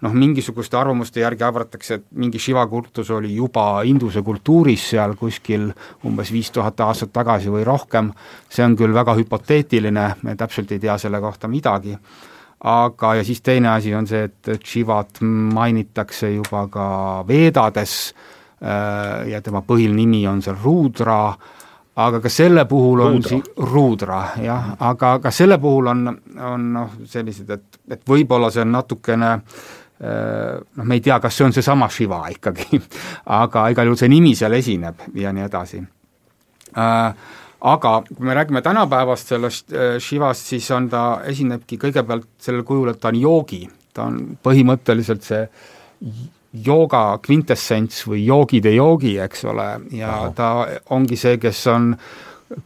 noh, mingisuguste arvamuste järgi arvatakse, et mingi Shiva kultus oli juba Induse kultuuris seal kuskil umbes viis tuhat aastat tagasi või rohkem, see on küll väga hüpoteetiline, me täpselt ei tea selle kohta midagi, aga, ja siis teine asi on see, et Shivat mainitakse juba ka Veedades äh, ja tema põhiline nimi on seal Rudra, aga ka selle puhul on ruudra, si ruudra jah, aga ka selle puhul on, on noh, sellised, et, et võib-olla see on natukene eh, noh, me ei tea, kas see on seesama Shiva ikkagi. (laughs) Aga igal juhul see nimi seal esineb ja nii edasi. Äh,. Aga kui me räägime tänapäevast sellest äh, Shivast, siis on ta, esinebki kõigepealt sellel kujul, et ta on joogi, ta on põhimõtteliselt see jooga kvintessents või joogide joogi, eks ole, ja Aha. ta ongi see, kes on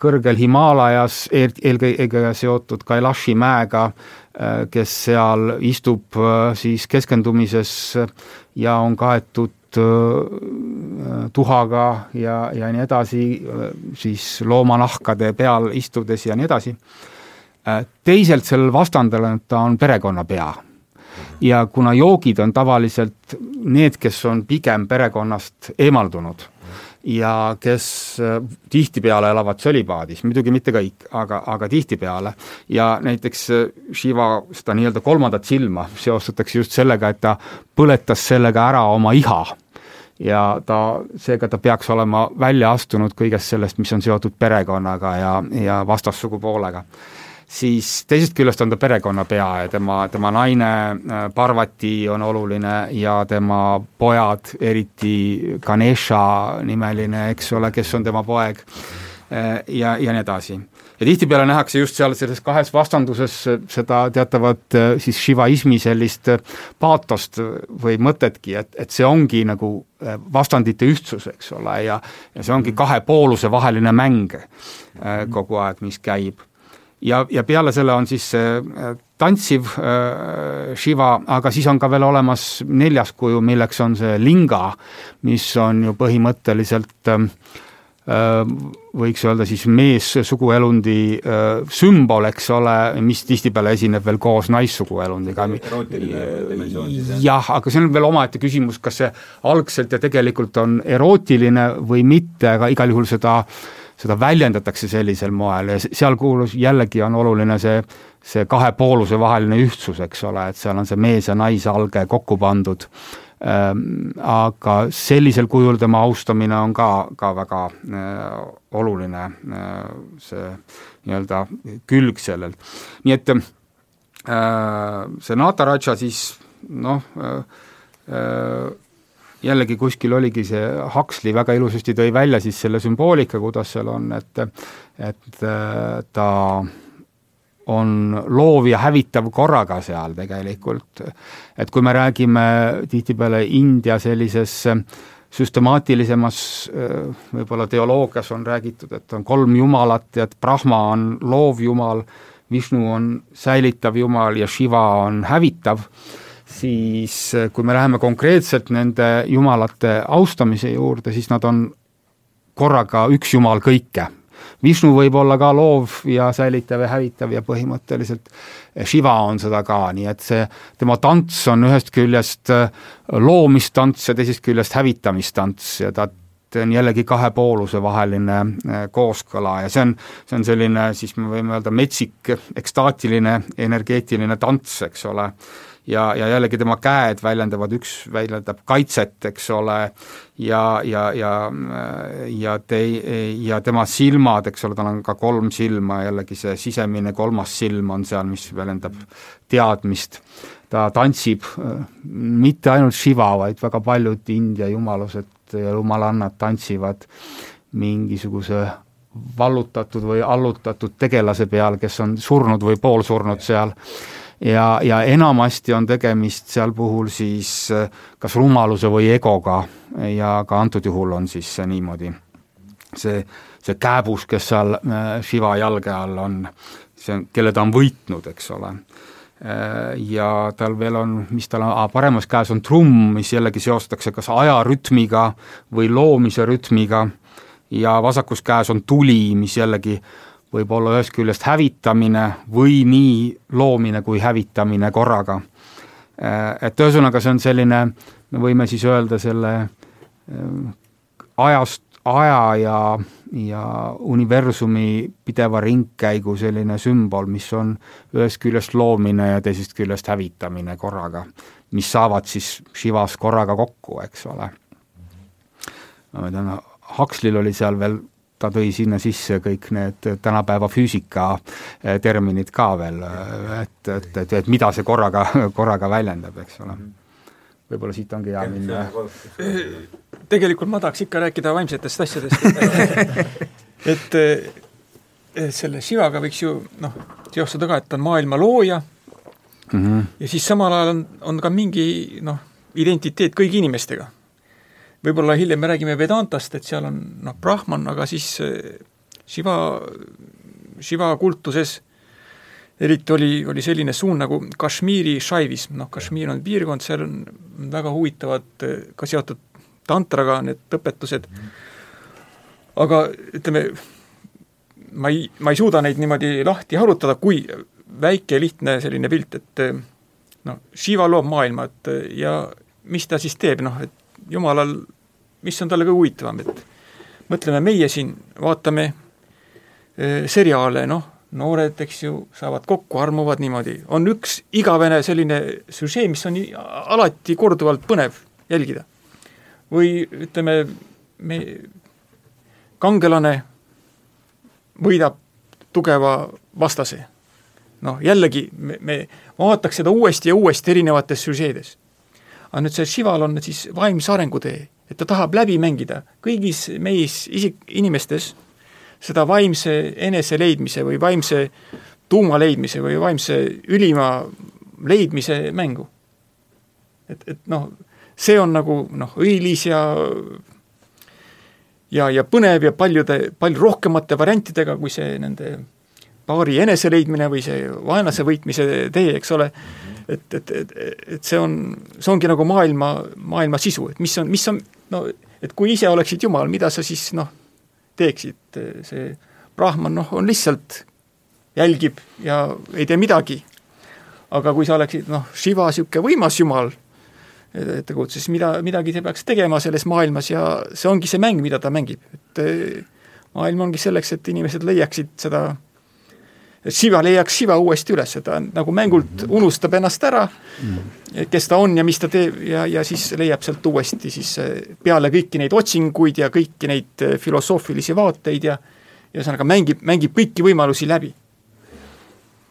kõrgel Himaalajas eel, eelkõige seotud Kailashi mäega, äh, kes seal istub äh, siis keskendumises ja on kaetud äh, tuhaga ja, ja nii edasi, siis loomanahkade peal istudes ja nii edasi. Teiselt sellel vastandel on, ta on perekonnapea ja kuna joogid on tavaliselt need, kes on pigem perekonnast eemaldunud ja kes äh, tihtipeale elavad sölibaadis, muidugi mitte kõik, aga, aga tihtipeale, ja näiteks äh, Shiva seda nii-öelda kolmandat silma seostatakse just sellega, et ta põletas sellega ära oma iha. Ja ta, seega ta peaks olema välja astunud kõigest sellest, mis on seotud perekonnaga ja, ja vastassugupoolega siis teisest küljest on ta perekonnapea ja tema, tema naine äh, Parvati on oluline ja tema pojad, eriti Ganesha nimeline, eks ole, kes on tema poeg, äh, ja, ja nii edasi. Ja tihtipeale nähakse just seal selles kahes vastanduses seda teatavat äh, siis šivaismi sellist paatost või mõtetki, et, et see ongi nagu vastandite ühtsus, eks ole, ja ja see ongi kahe pooluse vaheline mäng kogu aeg, mis käib ja, ja peale selle on siis see äh, tantsiv äh, Shiva, aga siis on ka veel olemas neljas kuju, milleks on see linga, mis on ju põhimõtteliselt äh, võiks öelda siis meessuguelundi sümbol, eks ole, mis tihtipeale esineb veel koos naissuguelundiga. jah, aga see on veel omaette küsimus, kas see algselt ja tegelikult on erootiline või mitte, aga igal juhul seda äh, seda väljendatakse sellisel moel ja seal kuulus, jällegi on oluline see, see kahe pooluse vaheline ühtsus, eks ole, et seal on see mees ja naisalge kokku pandud ähm,. aga sellisel kujul tema austamine on ka, ka väga äh, oluline äh, see nii-öelda külg sellel. nii et äh, see Nataraja siis noh äh,, äh, jällegi kuskil oligi see Huxley väga ilusasti tõi välja siis selle sümboolika, kuidas seal on, et et äh, ta on loov ja hävitav korraga seal tegelikult. et kui me räägime tihtipeale India sellises süstemaatilisemas äh, võib-olla teoloogias on räägitud, et on kolm jumalat ja et Brahma on loov jumal, Vishnu on säilitav jumal ja Shiva on hävitav siis eh, kui me läheme konkreetselt nende jumalate austamise juurde, siis nad on korraga üks jumal kõike. Vishnu võib olla ka loov ja säilitav ja hävitav ja põhimõtteliselt Shiva on seda ka, nii et see, tema tants on ühest küljest eh, loomistants ja teisest küljest hävitamistants ja ta on jällegi kahepooluse vaheline eh, kooskõla ja see on, see on selline, siis me võime öelda metsik, ekstaatiline, energeetiline tants, eks ole ja, ja jällegi tema käed väljendavad, üks väljendab kaitset, eks ole, ja, ja, ja, ja tei-, ja tema silmad, eks ole, tal on ka kolm silma, jällegi see sisemine kolmas silm on seal, mis väljendab teadmist. ta tantsib mitte ainult Shiva, vaid väga paljud India jumalused ja jumalannad tantsivad mingisuguse vallutatud või allutatud tegelase peal, kes on surnud või poolsurnud seal ja, ja enamasti on tegemist seal puhul siis äh, kas rumaluse või egoga. Ja ka antud juhul on siis see niimoodi. see, see kääbus, kes seal äh, Shiva jalge all on, see on, kelle ta on võitnud, eks ole. Äh, ja tal veel on, mis tal on, paremas käes on trumm, mis jällegi seostatakse kas ajarütmiga või loomise rütmiga. Ja vasakus käes on tuli, mis jällegi võib olla ühest küljest hävitamine või nii loomine kui hävitamine korraga. Äh, et ühesõnaga, see on selline, me võime siis öelda selle äh, ajast, aja ja, ja universumi pideva ringkäigu selline sümbol, mis on ühest küljest loomine ja teisest küljest hävitamine korraga, mis saavad siis Shivas korraga kokku, eks ole. ma tean, Huxley'l oli seal veel ta tõi sinna sisse kõik need tänapäeva füüsika eh, terminid ka veel, eh, et, et, et, et mida see korraga, (laughs) korraga väljendab, eks ole. võib-olla siit ongi hea minna. tegelikult ma tahaks ikka rääkida vaimsetest asjadest (laughs) et, et selle Shivaga võiks ju noh, seostada ka, et ta on maailma looja mm -hmm. ja siis samal ajal on, on ka mingi noh, identiteet kõigi inimestega võib-olla hiljem me räägime Vedantast, et seal on noh, Brahman, aga siis eh, Shiva, Shiva kultuses eriti oli, oli selline suund nagu Kashmiri šaivism, noh Kashmir on piirkond, seal on väga huvitavad eh, ka seotud tantraga need õpetused, aga ütleme, ma ei, ma ei suuda neid niimoodi lahti harutada, kui väike lihtne selline pilt, et eh, noh, Shiva loob maailma, et ja mis ta siis teeb, noh, et jumalal, mis on talle kõige huvitavam, et mõtleme meie siin, vaatame e, seriaale, noh, noored, eks ju, saavad kokku, armuvad niimoodi, on üks igavene selline süžee, mis on alati korduvalt põnev jälgida. või ütleme, me, kangelane võidab tugeva vastase. noh, jällegi me, me vaataks seda uuesti ja uuesti erinevates süžeedes. Aga nüüd see Shival on siis vaimse arengutee, et ta tahab läbi mängida kõigis meis isik, inimestes seda vaimse enese leidmise või vaimse tuuma leidmise või vaimse ülima leidmise mängu. et, et noh, see on nagu noh, õilis ja ja, ja põnev ja paljude, palju rohkemate variantidega, kui see nende paari eneseleidmine või see vaenlase võitmise tee, eks ole, et, et, et, et see on, see ongi nagu maailma, maailma sisu, et mis on, mis on no et kui ise oleksid Jumal, mida sa siis noh, teeksid, see Brahman noh, on lihtsalt, jälgib ja ei tee midagi. aga kui sa oleksid noh, Shiva niisugune võimas Jumal, ettekujutuse, siis mida, midagi ta peaks tegema selles maailmas ja see ongi see mäng, mida ta mängib, et eh, maailm ongi selleks, et inimesed leiaksid seda, et Shiva leiaks Shiva uuesti üles, ta nagu mängult unustab ennast ära, kes ta on ja mis ta teeb ja, ja siis leiab sealt uuesti siis eh, peale kõiki neid otsinguid ja kõiki neid eh, filosoofilisi vaateid ja ühesõnaga mängib, mängib kõiki võimalusi läbi.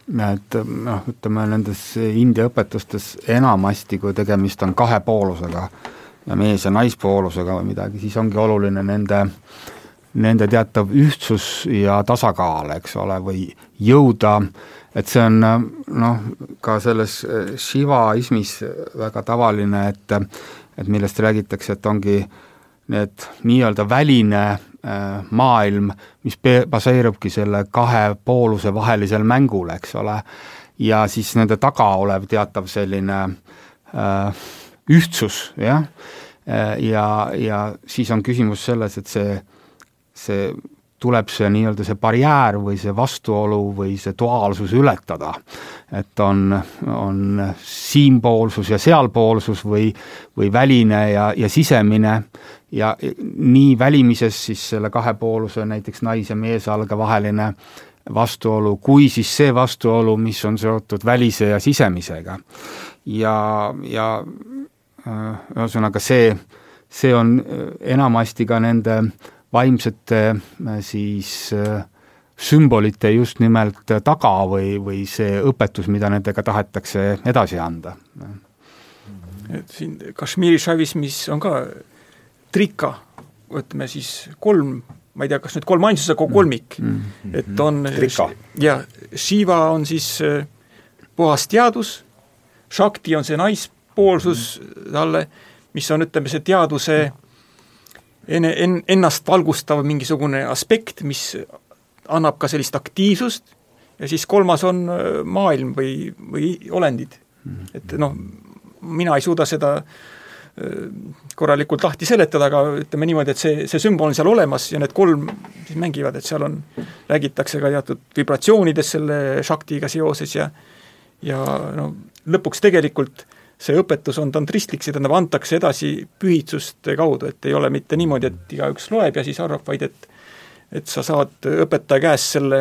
Et noh, ütleme nendes India õpetustes enamasti, kui tegemist on kahepoolusega ja mees- ja naispoolusega või midagi, siis ongi oluline nende, nende teatav ühtsus ja tasakaal, eks ole, või jõuda, et see on noh, ka selles šivaismis väga tavaline, et et millest räägitakse, et ongi need nii-öelda väline Äh, maailm, mis baseerubki selle kahe pooluse vahelisel mängul, eks ole, ja siis nende taga olev teatav selline äh, ühtsus, jah, äh, ja, ja siis on küsimus selles, et see, see tuleb see nii-öelda see barjäär või see vastuolu või see duaalsus ületada. et on, on siinpoolsus ja sealpoolsus või, või väline ja, ja sisemine ja nii välimises siis selle kahepooluse näiteks nais- ja meesalge vaheline vastuolu, kui siis see vastuolu, mis on seotud välise ja sisemisega. ja, ja äh, ühesõnaga see, see on enamasti ka nende äh, vaimsete äh, siis äh, sümbolite just nimelt taga või, või see õpetus, mida nendega tahetakse edasi anda. et siin Kashmiri šavismis on ka trika, ütleme siis kolm, ma ei tea, kas nüüd kolm ainsusega kolmik mm, -hmm. et on trika. ja Shiva on siis äh, puhas teadus, Shakti on see naispoolsus talle, mis on, ütleme, see teaduse mm -hmm enne, en-, ennast valgustav mingisugune aspekt, mis annab ka sellist aktiivsust ja siis kolmas on äh, maailm või, või olendid. et noh, mina ei suuda seda äh, korralikult lahti seletada, aga ütleme niimoodi, et see, see sümbol on seal olemas ja need kolm siis mängivad, et seal on, räägitakse ka teatud vibratsioonidest selle šaktiga seoses ja ja no lõpuks tegelikult see õpetus on tantristlik, see tähendab, antakse edasi pühitsuste kaudu, et ei ole mitte niimoodi, et igaüks loeb ja siis arvab, vaid et et sa saad õpetaja käest selle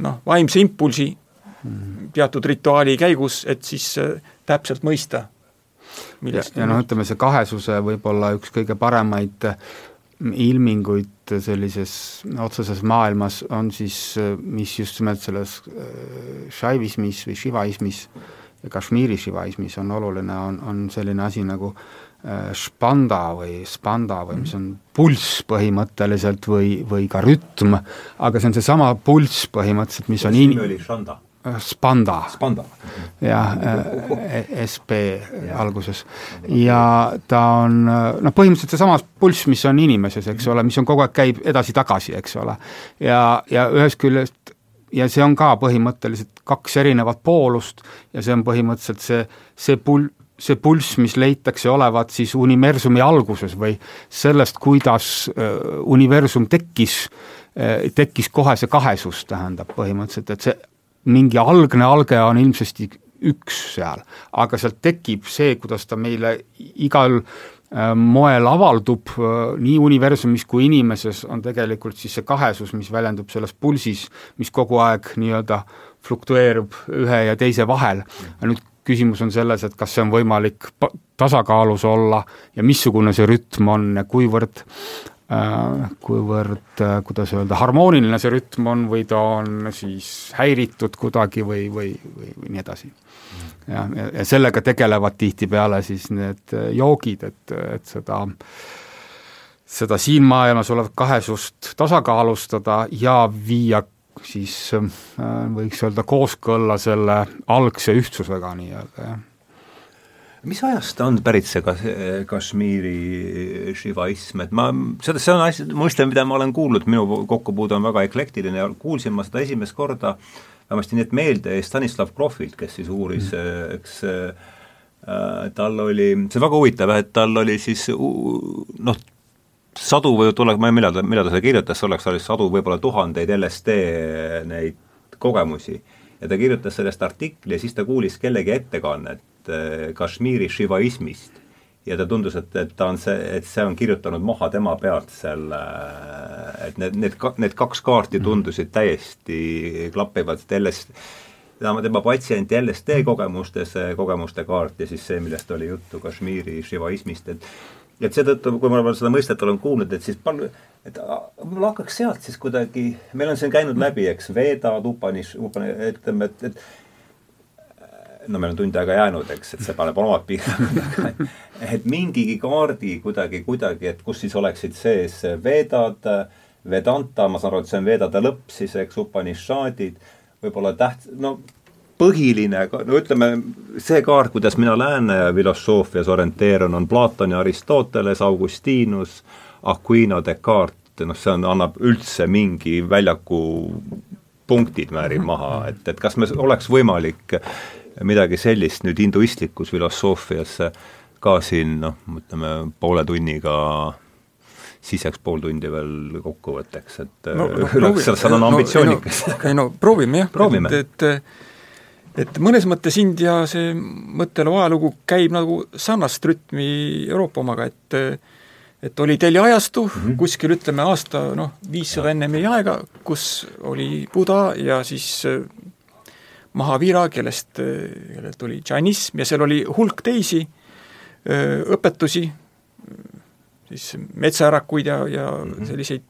noh, vaimse impulsi teatud rituaali käigus, et siis äh, täpselt mõista, millest ja, ja noh, ütleme see kahesuse võib-olla üks kõige paremaid äh, ilminguid sellises otseses maailmas on siis, äh, mis just nimelt selles šaivismis või šivaismis äh, Kashmiri šivaismis on oluline, on, on selline asi nagu äh, španda või spanda või mis on pulss põhimõtteliselt või, või ka rütm, aga see on seesama pulss põhimõtteliselt, mis on in-... oli šanda? Äh, spanda. Spanda. jah, äh, SB alguses. ja ta on noh, põhimõtteliselt seesama pulss, mis on inimeses, eks ole, mis on kogu aeg, käib edasi-tagasi, eks ole. ja, ja ühest küljest ja see on ka põhimõtteliselt kaks erinevat poolust ja see on põhimõtteliselt see, see pul-, see pulss, mis leitakse olevat siis universumi alguses või sellest, kuidas universum tekkis tekkis kohe see kahesus, tähendab põhimõtteliselt, et see mingi algne alge on ilmsesti üks seal, aga sealt tekib see, kuidas ta meile igal Äh, moel avaldub äh, nii universumis kui inimeses, on tegelikult siis see kahesus, mis väljendub selles pulsis, mis kogu aeg nii-öelda fluktueerub ühe ja teise vahel. nüüd küsimus on selles, et kas see on võimalik tasakaalus olla ja missugune see rütm on ja kuivõrd äh, kuivõrd, äh, kuidas öelda, harmooniline see rütm on või ta on siis häiritud kuidagi või, või, või, või nii edasi. ja, ja, sellega tegelevad tihtipeale siis need joogid, et, et seda seda siin maailmas olevat kahesust tasakaalustada ja viia siis äh, võiks öelda kooskõlla selle algse ühtsusega nii-öelda, jah mis ajast on pärit see kas-, Kashmiri šivaism, et ma, seda, see on asi, mõiste, mida ma olen kuulnud, minu kokkupuude on väga eklektiline ja kuulsin ma seda esimest korda vähemasti nii, et meelde Stanislav Krohvilt, kes siis uuris mm., eks äh, tal oli, see on väga huvitav, et tal oli siis noh, sadu või tuleb, ma ei tea, millal ta, millal ta seda kirjutas, selleks oli sadu, võib-olla tuhandeid LSD neid kogemusi. ja ta kirjutas sellest artikli ja siis ta kuulis kellegi ettekannet äh, Kashmiri šivaismist. ja ta tundus, et, et ta on see, et see on kirjutanud maha tema pealt selle, et need, need, need kaks kaarti mhm. tundusid täiesti klappivad, et LSD tema, patsienti LSD kogemustes, kogemuste kaart ja siis see, millest oli juttu Kashmiri šivaismist, et et seetõttu, kui ma seda mõistet olen kuulnud, et siis palju, et võib-olla hakkaks sealt siis kuidagi, meil on siin käinud läbi, eks, Vedad, Upanish, Upanish, ütleme, et, et no meil on tund aega jäänud, eks, et see paneb omad piirangud et mingigi kaardi kuidagi, kuidagi, et kus siis oleksid sees Vedad, Vedanta, ma saan aru, et see on Vedade lõpp siis, eks, Upanishadid, võib-olla täht-, no põhiline, no ütleme, see kaart, kuidas mina lääne filosoofias orienteerun, on Platon ja Aristoteles, Augustinus, Aquino, Descartes, noh, see on, annab üldse mingi väljaku punktid määrib maha, et, et kas me, oleks võimalik midagi sellist nüüd hinduistlikus filosoofias ka siin noh, ütleme poole tunniga siis jääks pool tundi veel kokkuvõtteks, et no, no, (laughs) proovime, seal on ambitsioonikas. ei no proovime jah, et, et et mõnes mõttes India see mõtteloo ajalugu käib nagu sarnast rütmi Euroopa omaga, et et oli Delhi ajastu mm, -hmm. kuskil ütleme aasta noh, viissada enne meie aega, kus oli Buda ja siis Mahavira, kellest, äh, kellelt tuli džainism ja seal oli hulk teisi öö, äh, õpetusi, siis metsaärakuid ja, ja mm -hmm. selliseid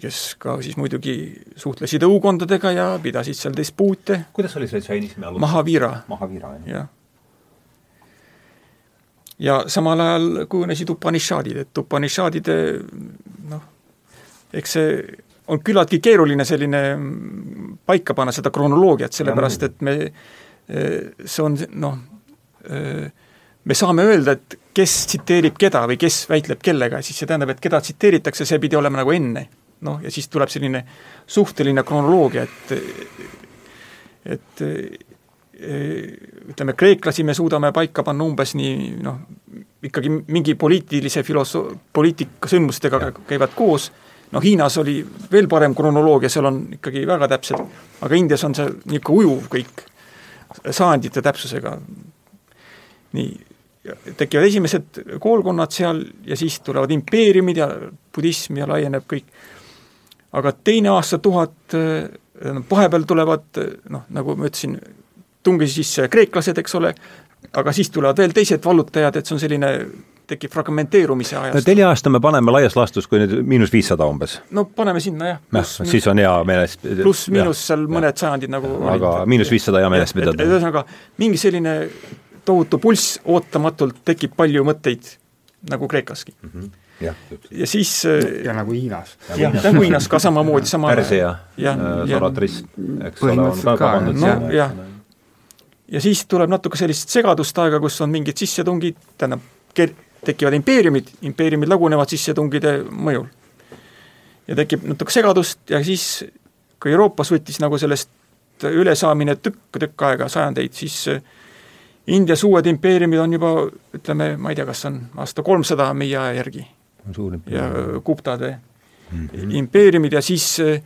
kes ka siis muidugi suhtlesid õukondadega ja pidasid seal dispuute. kuidas oli see džainismi alus? Mahavira. Mahavira, jah. ja samal ajal kujunesid Upanishadid, et Upanishadide noh, eks see on küllaltki keeruline selline paika panna seda kronoloogiat, sellepärast et me, see on noh, me saame öelda, et kes tsiteerib keda või kes väitleb kellega, siis see tähendab, et keda tsiteeritakse, see pidi olema nagu enne. Noh, ja siis tuleb selline suhteline kronoloogia, et et ütleme, kreeklasi me suudame paika panna umbes nii noh, ikkagi mingi poliitilise filoso-, poliitikasündmustega käivad koos, noh Hiinas oli veel parem kronoloogia, seal on ikkagi väga täpsed, aga Indias on see niisugune ujuv kõik, sajandite täpsusega. nii, tekivad esimesed koolkonnad seal ja siis tulevad impeeriumid ja budism ja laieneb kõik aga teine aastatuhat, vahepeal tulevad noh, nagu ma ütlesin, tungisid sisse kreeklased, eks ole, aga siis tulevad veel teised vallutajad, et see on selline tekib fragmenteerumise ajast. no neli aasta me paneme laias laastus, kui nüüd miinus viissada umbes. no paneme sinna jah. noh, siis on hea meeles pluss-miinus seal mõned sajandid nagu aga miinus viissada hea meeles pidada. ühesõnaga, mingi selline tohutu pulss ootamatult tekib palju mõtteid, nagu Kreekaski mm. -hmm ja, ja siis äh, ja nagu Hiinas. jah, nagu Hiinas ka samamoodi, sama Pärsia äh, Zoroatrism, eks ole, on ka kabandatud no, jah. ja siis tuleb natuke sellist segadust aega, kus on mingid sissetungid, tähendab, tekivad impeeriumid, impeeriumid lagunevad sissetungide mõjul. ja tekib natuke segadust ja siis, kui Euroopas võttis nagu sellest ülesaamine tükk, tükk aega, sajandeid, siis äh, Indias uued impeeriumid on juba ütleme, ma ei tea, kas on aasta kolmsada meie aja järgi ja Guptad mm -hmm. impeeriumid ja siis äh,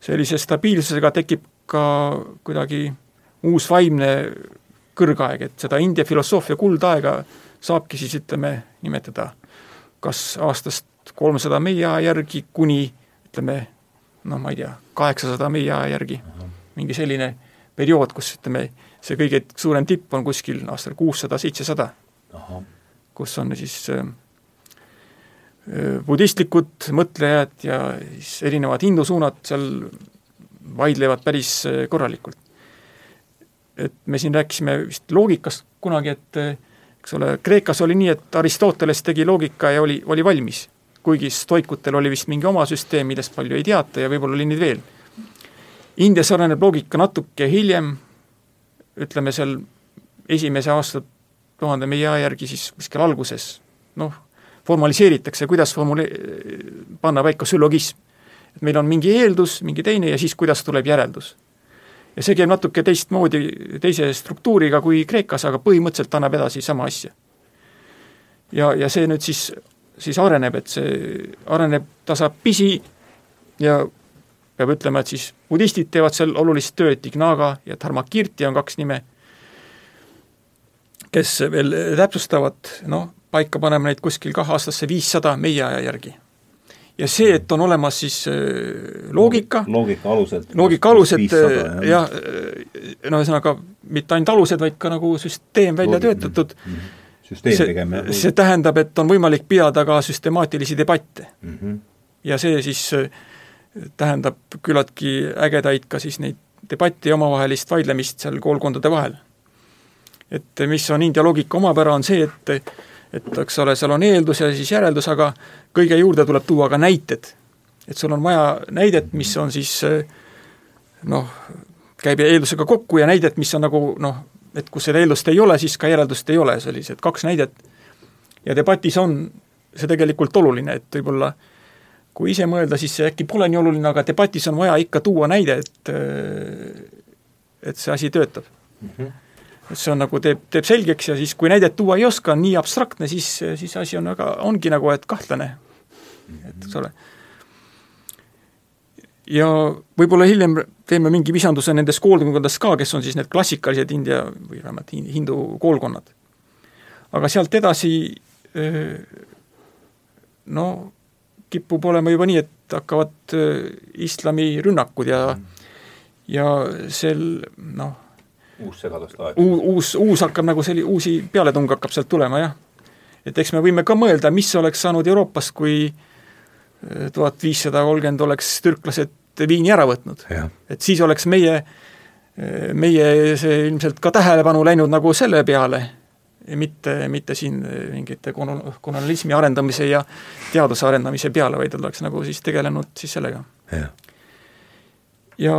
sellise stabiilsusega tekib ka kuidagi uus vaimne kõrgaeg, et seda India filosoofia kuldaega saabki siis ütleme, nimetada kas aastast kolmsada meie aja järgi kuni ütleme noh, ma ei tea, kaheksasada meie aja järgi, mingi selline periood, kus ütleme, see kõige suurem tipp on kuskil aastal kuussada, seitsesada, kus on siis äh, budistlikud mõtlejad ja siis erinevad hindu suunad seal vaidlevad päris äh, korralikult. et me siin rääkisime vist loogikast kunagi, et äh, eks ole, Kreekas oli nii, et Aristoteles tegi loogika ja oli, oli valmis. kuigi stoikutel oli vist mingi oma süsteem, millest palju ei teata ja võib-olla oli neid veel. Indias areneb loogika natuke hiljem, ütleme seal esimese aasta tuhande meie aja järgi siis kuskil alguses, noh, formaliseeritakse, kuidas formule-, panna paika süllogism. et meil on mingi eeldus, mingi teine ja siis kuidas tuleb järeldus. Ja see käib natuke teistmoodi, teise struktuuriga kui Kreekas, aga põhimõtteliselt annab edasi sama asja. ja, ja see nüüd siis, siis areneb, et see areneb tasapisi ja peab ütlema, et siis budistid teevad seal olulist tööd, Ignaga ja Dharmakirti on kaks nime, kes veel täpsustavad, noh, paika paneme neid kuskil kahe aastasse viissada meie aja järgi. Ja see, et on olemas siis äh, loogika, loogika alused, loogika alused, äh, jah, äh, no ühesõnaga mitte ainult alused, vaid ka nagu süsteem välja loogika. töötatud mm, -hmm. süsteem tegema. see tähendab, et on võimalik pidada ka süstemaatilisi debatte mm. -hmm. ja see siis tähendab küllaltki ägedaid ka siis neid debatti ja omavahelist vaidlemist seal koolkondade vahel. et mis on India loogika omapära, on see, et et eks ole, seal on eeldus ja siis järeldus, aga kõige juurde tuleb tuua ka näited. et sul on vaja näidet, mis on siis noh, käib eeldusega kokku ja näidet, mis on nagu noh, et kus seda eeldust ei ole, siis ka järeldust ei ole, sellised kaks näidet. ja debatis on see tegelikult oluline, et võib-olla kui ise mõelda, siis see äkki pole nii oluline, aga debatis on vaja ikka tuua näide, et et see asi töötab mm. -hmm see on nagu, teeb, teeb selgeks ja siis, kui näidet tuua ei oska, on nii abstraktne, siis, siis asi on väga, ongi nagu, et kahtlane. et eks ole. ja võib-olla hiljem teeme mingi visanduse nendes koolkondades ka, kes on siis need klassikalised India või vähemalt hindu koolkonnad. aga sealt edasi no kipub olema juba nii, et hakkavad islamirünnakud ja ja sel noh, uus segaduste aeg. uus, uus hakkab nagu selli-, uusi pealetung hakkab sealt tulema, jah. et eks me võime ka mõelda, mis oleks saanud Euroopast, kui äh, tuhat viissada kolmkümmend oleks türklased Viini ära võtnud. et siis oleks meie, äh, meie see ilmselt ka tähelepanu läinud nagu selle peale, mitte, mitte siin äh, mingite kolonialismi arendamise ja teaduse arendamise peale, vaid oleks nagu siis tegelenud siis sellega. ja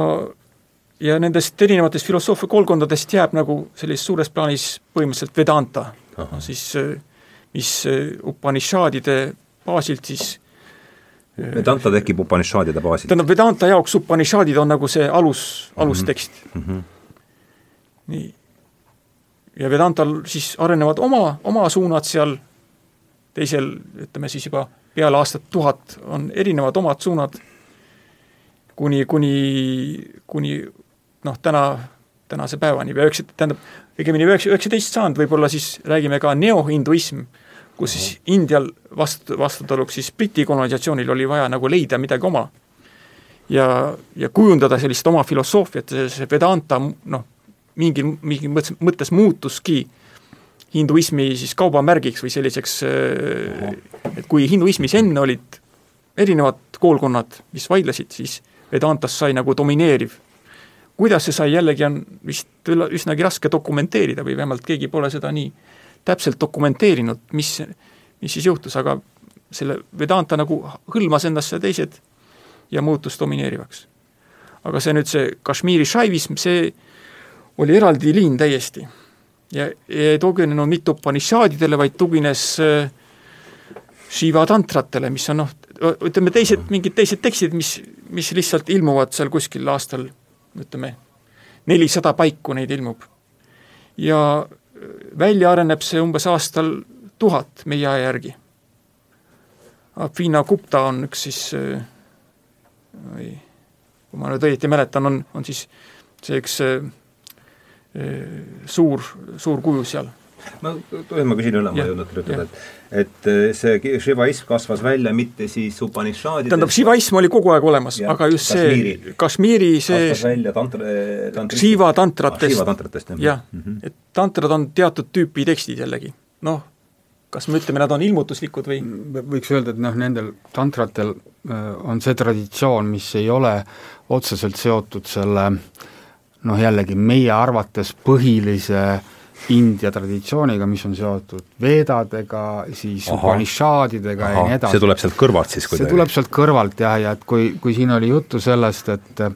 ja nendest erinevatest filosoofia koolkondadest jääb nagu sellises suures plaanis põhimõtteliselt Vedanta, no siis mis Upanishadide baasilt siis Vedanta tekib Upanishadide baasilt? tähendab, Vedanta jaoks Upanishadid on nagu see alus, alustekst mm. -hmm. nii. ja Vedantal siis arenevad oma, oma suunad seal, teisel, ütleme siis juba peale aastat tuhat on erinevad omad suunad, kuni, kuni, kuni noh, täna, tänase päevani või üheksa, tähendab, õigemini üheksa, üheksateist sajand võib-olla siis räägime ka neohinduism, kus siis Indial vastu, vastutaluks siis Briti kolonisatsioonil oli vaja nagu leida midagi oma. ja, ja kujundada sellist oma filosoofiat, see Vedanta noh, mingil, mingil mõttes, mõttes muutuski hinduismi siis kaubamärgiks või selliseks, et kui hinduismis enne olid erinevad koolkonnad, mis vaidlesid, siis Vedantas sai nagu domineeriv kuidas see sai, jällegi on vist üsnagi raske dokumenteerida või vähemalt keegi pole seda nii täpselt dokumenteerinud, mis, mis siis juhtus, aga selle Vedanta nagu hõlmas endasse teised ja muutus domineerivaks. aga see nüüd, see Kashmiri šaivism, see oli eraldi liin täiesti. ja, ei tuginenud mitte Upanishadidele, vaid tugines äh, Shiva tantratele, mis on noh, ütleme teised, mingid teised tekstid, mis, mis lihtsalt ilmuvad seal kuskil aastal ütleme, nelisada paiku neid ilmub. ja välja areneb see umbes aastal tuhat meie aja järgi. Afina Gupta on üks siis või kui ma nüüd õieti mäletan, on, on siis see üks suur, suur kuju seal ma, ma küsin üle, ma ei jõudnud kirjutada, et et äh, see šivaism kasvas välja mitte siis Upanishadidest tähendab, šivaism oli kogu aeg olemas, aga just see Kashmiri. See kasvas välja tantra, tantri, Shiva tantratest. Ah,, tantratest, jah, jah. Mm -hmm. et tantrad on teatud tüüpi tekstid jällegi, noh, kas me ütleme, nad on ilmutuslikud või? võiks öelda, et noh, nendel tantratel on see traditsioon, mis ei ole otseselt seotud selle noh, jällegi meie arvates põhilise äh, India traditsiooniga, mis on seotud veedadega, siis Upanishadidega ja nii edasi. see tuleb sealt kõrvalt siis kuidagi? see tuleb sealt kõrvalt jah, ja et kui, kui siin oli juttu sellest, et äh,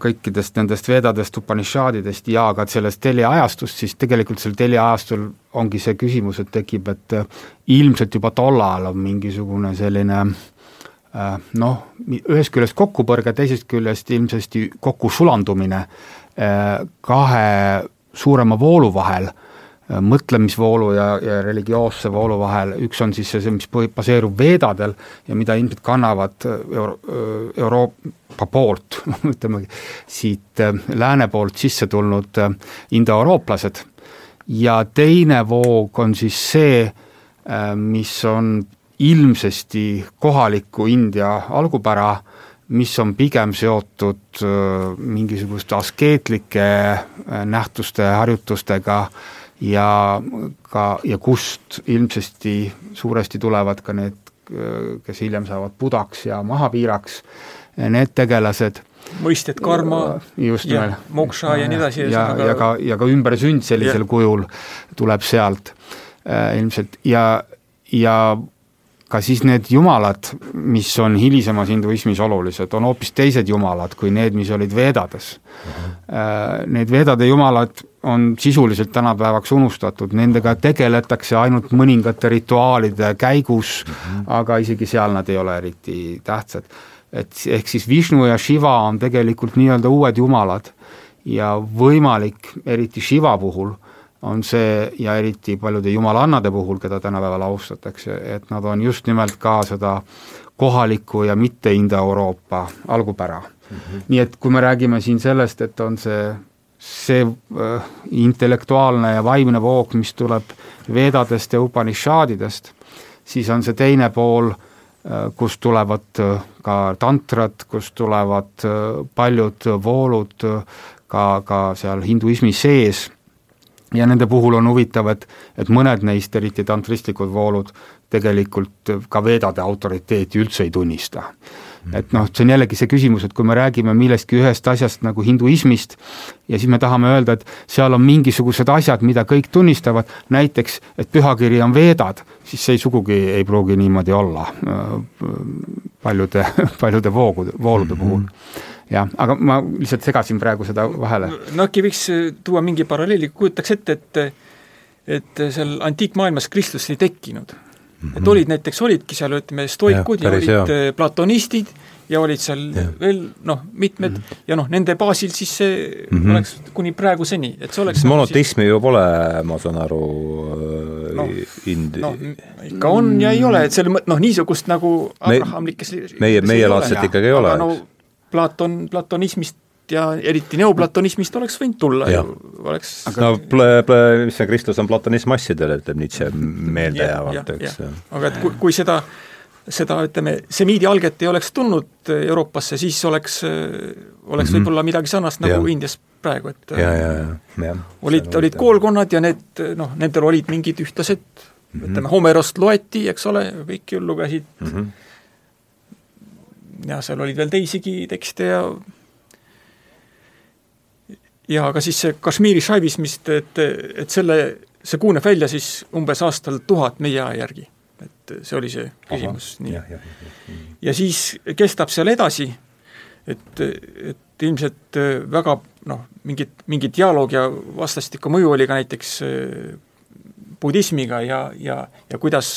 kõikidest nendest veedadest, Upanishadidest ja ka sellest teljeajastust, siis tegelikult sel teljeajastul ongi see küsimus, et tekib, et äh, ilmselt juba tol ajal on mingisugune selline äh, noh, ühest küljest kokkupõrge, teisest küljest ilmsesti kokkusulandumine Äh, kahe suurema voolu vahel, äh, mõtlemisvoolu ja, ja religioosse voolu vahel, üks on siis see, mis baseerub veedadel ja mida ilmselt kannavad äh, Euro-, Euroopa poolt, (laughs) ütleme siit lääne poolt sisse tulnud indoeurooplased, ja teine voog on siis see, mis on ilmsesti kohaliku India algupära mis on pigem seotud mingisuguste askeetlike nähtuste, harjutustega ja ka, ja kust ilmsesti suuresti tulevad ka need, kes hiljem saavad budaks ja mahapiiraks, need tegelased mõisted karma just ja moksha ja nii edasi. ja, ja, ja ka, ja ka ümbersünd sellisel ja. kujul tuleb sealt äh, ilmselt ja, ja ka siis need jumalad, mis on hilisemas hinduismis olulised, on hoopis teised jumalad kui need, mis olid veedades uh. -huh. Need veedade jumalad on sisuliselt tänapäevaks unustatud, nendega tegeletakse ainult mõningate rituaalide käigus uh, -huh. aga isegi seal nad ei ole eriti tähtsad. et ehk siis Vishnu ja Shiva on tegelikult nii-öelda uued jumalad ja võimalik, eriti Shiva puhul on see ja eriti paljude jumalannade puhul, keda tänapäeval austatakse, et nad on just nimelt ka seda kohalikku ja mitte Indoeuroopa algupära mm. -hmm. nii et kui me räägime siin sellest, et on see, see äh, intellektuaalne ja vaimne voog, mis tuleb Vedadest ja Upanishadidest, siis on see teine pool äh,, kust tulevad äh, ka tantrad, kust tulevad äh, paljud voolud äh, ka, ka seal hinduismi sees ja nende puhul on huvitav, et, et mõned neist, eriti tantristlikud voolud, tegelikult ka veedade autoriteeti üldse ei tunnista. et noh, see on jällegi see küsimus, et kui me räägime millestki ühest asjast nagu hinduismist ja siis me tahame öelda, et seal on mingisugused asjad, mida kõik tunnistavad, näiteks et pühakiri on veedad, siis see ei sugugi ei pruugi niimoodi olla paljude, (laughs) paljude voogude, voolude puhul mm. -hmm jah, aga ma lihtsalt segasin praegu seda vahele. no äkki võiks äh, tuua mingi paralleeli, kujutaks ette, et et seal antiikmaailmas Kristus ei tekkinud mm. -hmm. et olid näiteks, olidki seal ütleme, stoikud ja, ja olid. Äh, platonistid ja olid seal ja. veel noh, mitmed mm -hmm. ja noh, nende baasil siis see mm -hmm. oleks kuni praeguseni, et see oleks monoteismi ju pole, ma saan aru no, ind-. noh, ikka on ja ei ole, et seal noh, niisugust nagu abrahamlikes meie, meielaadset ikkagi ei ole, eks Platon, platonismist ja eriti neoplatonismist oleks võinud tulla ja. ju, oleks aga no ple-, ple-, mis see Kristus on platonism asjadele, ütleb Nietzsche meeldejäävalt, eks. aga et kui, kui seda, seda ütleme, semiidi alget ei oleks tulnud Euroopasse, siis oleks, oleks mm -hmm. võib-olla midagi sarnast nagu ja. Indias praegu, et ja, ja, ja, ja, olid, olid koolkonnad ja need noh, nendel olid mingid ühtlased mm, -hmm. ütleme, Homerost loeti, eks ole, kõik ju lugesid mm -hmm ja seal olid veel teisigi tekste ja ja aga siis see Kashmiri šaivismist, et, et selle, see kujuneb välja siis umbes aastal tuhat meie aja järgi. et see oli see küsimus, nii. Ja, ja, ja, ja siis kestab seal edasi, et, et ilmselt väga noh, mingit, mingi dialoog ja vastastikku mõju oli ka näiteks budismiga ja, ja, ja kuidas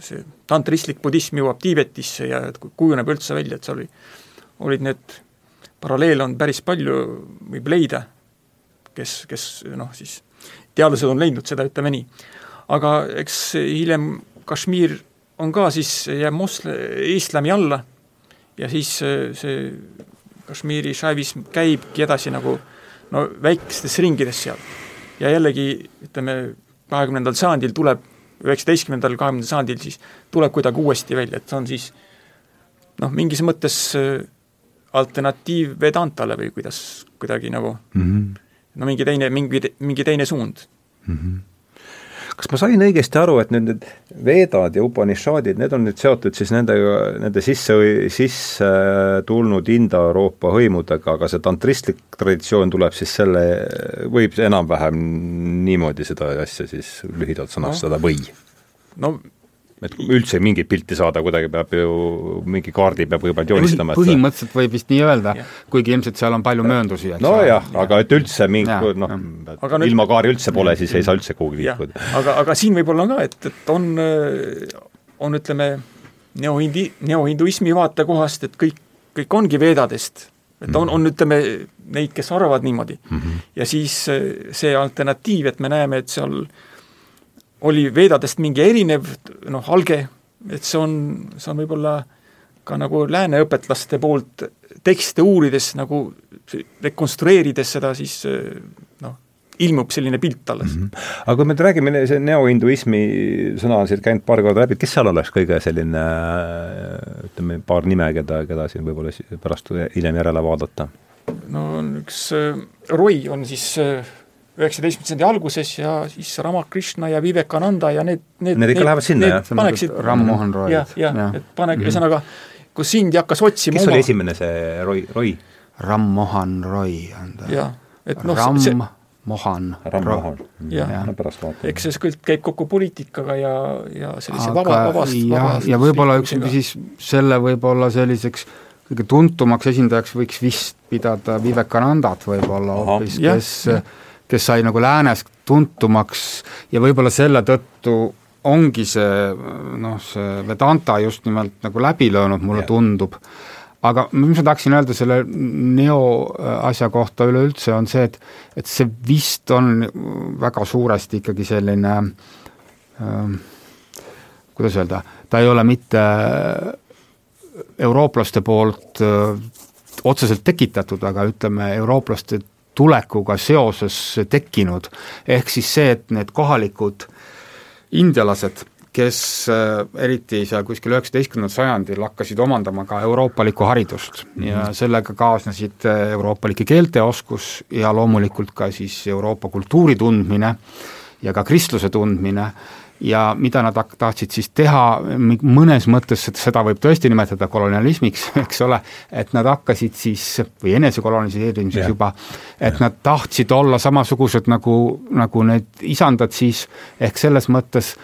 see tantristlik budism jõuab Tiibetisse ja kujuneb üldse välja, et seal oli, olid need, paralleele on päris palju, võib leida, kes, kes noh, siis teadlased on leidnud seda, ütleme nii. aga eks hiljem Kashmir on ka siis, jääb mosle-, islami alla ja siis see Kashmiri šaivism käibki edasi nagu no väikestes ringides seal ja jällegi ütleme, kahekümnendal sajandil tuleb, üheksateistkümnendal, kahekümnendal sajandil siis tuleb kuidagi uuesti välja, et see on siis noh, mingis mõttes äh, alternatiiv Vedantale või kuidas, kuidagi nagu mm -hmm. no mingi teine, mingi, mingi teine suund mm. -hmm kas ma sain õigesti aru, et nüüd need Vedad ja Upanishadid, need on nüüd seotud siis nendega, nende sisse, sisse tulnud Inda-Euroopa hõimudega, aga see tantristlik traditsioon tuleb siis selle, võib enam-vähem niimoodi seda asja siis lühidalt sõnastada või? no et üldse mingit pilti saada, kuidagi peab ju, mingi kaardi peab kõigepealt joonistama. põhimõtteliselt võib vist nii öelda, kuigi ilmselt seal on palju mööndusi, eks nojah, aga et üldse mingi noh, ilma kaari üldse pole, siis ei saa üldse kuhugi liikuda. aga, aga siin võib-olla ka, et, et on, on ütleme, neohindi, neohinduismi vaatekohast, et kõik, kõik ongi veedadest. et on, on ütleme, neid, kes arvavad niimoodi mm. -hmm. ja siis see alternatiiv, et me näeme, et seal äh, oli Veedadest mingi erinev noh, alge, et see on, see on võib-olla ka nagu lääne õpetlaste poolt tekste uurides nagu rekonstrueerides seda, siis noh, ilmub selline pilt alles mm. -hmm. aga kui me räägime, see neohinduismi sõna on siit käinud paar korda läbi, et kes seal oleks kõige selline ütleme, paar nime, keda, keda siin võib-olla pärast hiljem järele vaadata? no on üks, Roy on siis üheksateistkümnenda sajandi alguses ja siis Ramakrishna ja Vivekananda ja need, need Need ikka lähevad sinna, jah? paneksid Ram-Mohan Roy. jah, jah ja., et pane, mhm. ühesõnaga mm -hmm. kus Indi hakkas otsima kes oma... oli esimene see Roy, Roy? Ram-Mohan Roy on ta. jah, et noh Ram see... Mohan. Ram-Mohan, jah, eks see kõik käib kokku poliitikaga ja, ja sellise Aga, vaba, vabast, vabast ja võib-olla üks siis selle võib-olla selliseks kõige tuntumaks esindajaks võiks vist pidada Vivekanandat võib-olla hoopis, kes ja kes sai nagu läänes tuntumaks ja võib-olla selle tõttu ongi see noh, see Vedanta just nimelt nagu läbi löönud, mulle yeah. tundub. aga mis ma tahaksin öelda selle neo asja kohta üleüldse, on see, et et see vist on väga suuresti ikkagi selline ähm, kuidas öelda, ta ei ole mitte eurooplaste poolt öö, otseselt tekitatud, aga ütleme, eurooplaste tulekuga seoses tekkinud. ehk siis see, et need kohalikud indialased, kes äh, eriti seal kuskil üheksateistkümnendal sajandil hakkasid omandama ka euroopalikku haridust mm -hmm. ja sellega kaasnesid äh, euroopalike keelte oskus ja loomulikult ka siis Euroopa kultuuri tundmine ja ka kristluse tundmine ja mida nad tahtsid siis teha, mõnes mõttes seda võib tõesti nimetada kolonialismiks, (laughs) eks ole, et nad hakkasid siis, või enesekoloniseerimises yeah. juba, et yeah. nad tahtsid olla samasugused nagu, nagu need isandad siis, ehk selles mõttes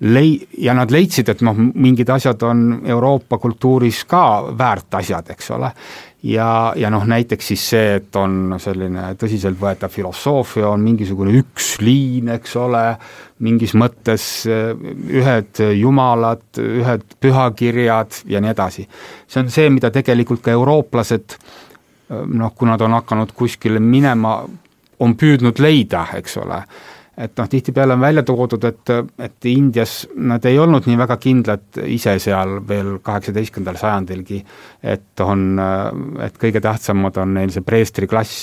lei-, ja nad leidsid, et noh, mingid asjad on Euroopa kultuuris ka väärt asjad, eks ole, ja, ja noh, näiteks siis see, et on selline tõsiseltvõetav filosoofia, on mingisugune üks liin, eks ole, mingis mõttes eh, ühed jumalad, ühed pühakirjad ja nii edasi. see on see, mida tegelikult ka eurooplased eh, noh, kui nad on hakanud kuskile minema, on püüdnud leida, eks ole et noh, tihtipeale on välja toodud, et, et Indias nad ei olnud nii väga kindlad ise seal veel kaheksateistkümnendal sajandilgi, et on, et kõige tähtsamad on neil see preestriklass,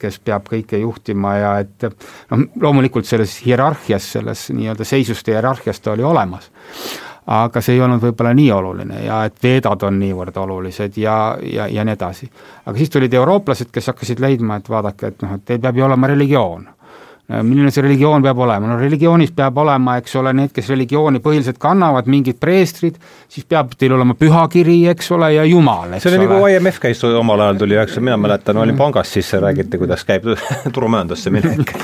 kes peab kõike juhtima ja et noh, loomulikult selles hierarhias, selles nii-öelda seisuste hierarhias ta oli olemas aga see ei olnud võib-olla nii oluline ja et veedad on niivõrd olulised ja, ja, ja nii edasi. aga siis tulid eurooplased, kes hakkasid leidma, et vaadake, et noh, et teil peab ju olema religioon milline see religioon peab olema, no religioonis peab olema, eks ole, need, kes religiooni põhiliselt kannavad, mingid preestrid, siis peab teil olema pühakiri, eks ole, ja Jumal, eks see oli nagu IMF käis omal ajal tuli, eks mina mäletan, olin pangas, siis räägiti, kuidas käib (laughs) turumajandusse minek.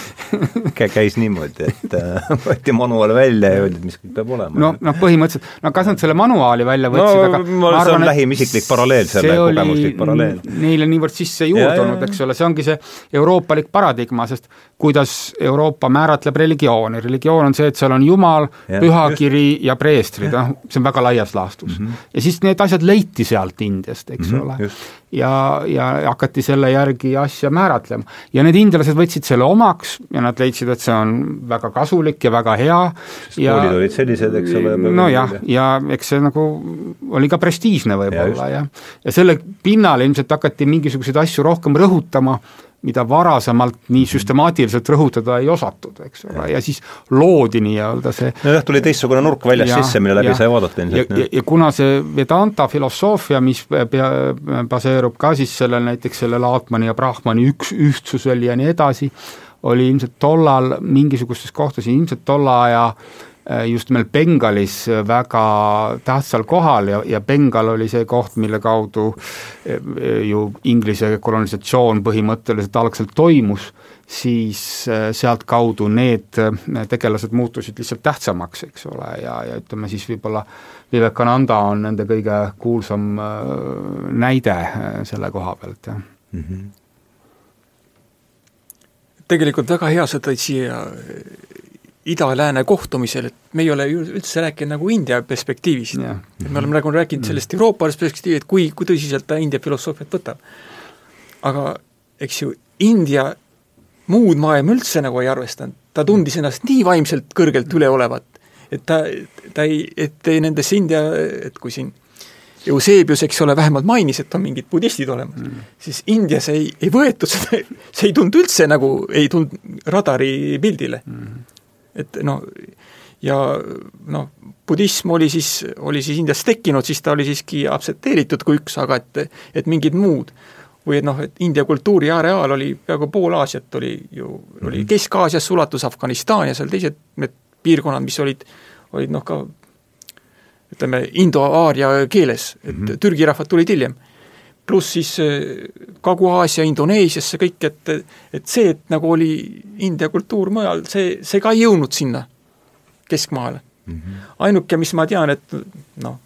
Käis niimoodi, et äh, võeti manuaal välja ja öeldi, et mis kõik peab olema. no, noh, põhimõtteliselt, no kas nad selle manuaali välja võtsid no,, aga ma arvan, see on lähim isiklik paralleel, selle kogemuslik paralleel. Neile niivõrd sisse juurdunud, eks ole, see ongi see euroopalik paradigma, sest kuidas Euroopa määratleb religiooni, religioon on see, et seal on Jumal, pühakiri ja preestrid, noh, see on väga laias laastus mm. -hmm. ja siis need asjad leiti sealt Indiast, eks mm -hmm, ole. ja, ja hakati selle järgi asja määratlema. ja need indialased võtsid selle omaks ja nad leidsid, et see on väga kasulik ja väga hea. sest ja, koolid olid sellised, eks ole. nojah, ja eks see nagu oli ka prestiižne võib-olla ja, ja, ja selle pinnal ilmselt hakati mingisuguseid asju rohkem rõhutama mida varasemalt nii süstemaatiliselt rõhutada ei osatud, eks ole, ja siis loodi nii-öelda see nojah, tuli teistsugune nurk väljast sisse, mille läbi sai vaadata ilmselt. ja, ja, ja kuna see Vedanta filosoofia, mis pea, baseerub ka siis sellel näiteks sellel Atmani ja Brahmani üks, ühtsusel ja nii edasi, oli ilmselt tollal mingisugustes kohtades, ilmselt tolle aja Äh, just nimelt Bengalis väga tähtsal kohal ja, ja Bengal oli see koht, mille kaudu äh, ju Inglise kolonisatsioon põhimõtteliselt algselt toimus, siis äh, sealtkaudu need tegelased muutusid lihtsalt tähtsamaks, eks ole, ja, ja ütleme siis võib-olla Vivekananda on nende kõige kuulsam näide selle koha pealt, jah mm. -hmm tegelikult väga hea sa tõid siia ida-lääne kohtumisel, et me ei ole ju üldse rääkinud nagu India perspektiivist. et me oleme nagu rääkinud sellest Euroopa perspektiivi, et kui, kui tõsiselt ta India filosoofiat võtab. aga eks ju, India muud maailma üldse nagu ei arvestanud, ta tundis ennast nii vaimselt kõrgelt üleolevat, et ta, ta ei, et nendesse India, et kui siin Eusebius, eks ole, vähemalt mainis, et on mingid budistid olemas mm., siis Indias ei, ei võetud seda, see ei tulnud üldse nagu, ei tulnud radari pildile. Mm et noh, ja noh, budism oli siis, oli siis Indias tekkinud, siis ta oli siiski aktsepteeritud kui üks, aga et, et mingid muud või et noh, et India kultuuri areaal oli peaaegu pool Aasiat oli ju, oli mm -hmm. Kesk-Aasiasse ulatus Afganistan ja seal teised need piirkonnad, mis olid, olid noh, ka ütleme, indo-aaria keeles, et mm -hmm. türgi rahvad tulid hiljem pluss siis äh, Kagu-Aasia, Indoneesiasse kõik, et, et see, et nagu oli India kultuur mujal, see, see ka ei jõudnud sinna keskmaale mm. -hmm. ainuke, mis ma tean, et noh,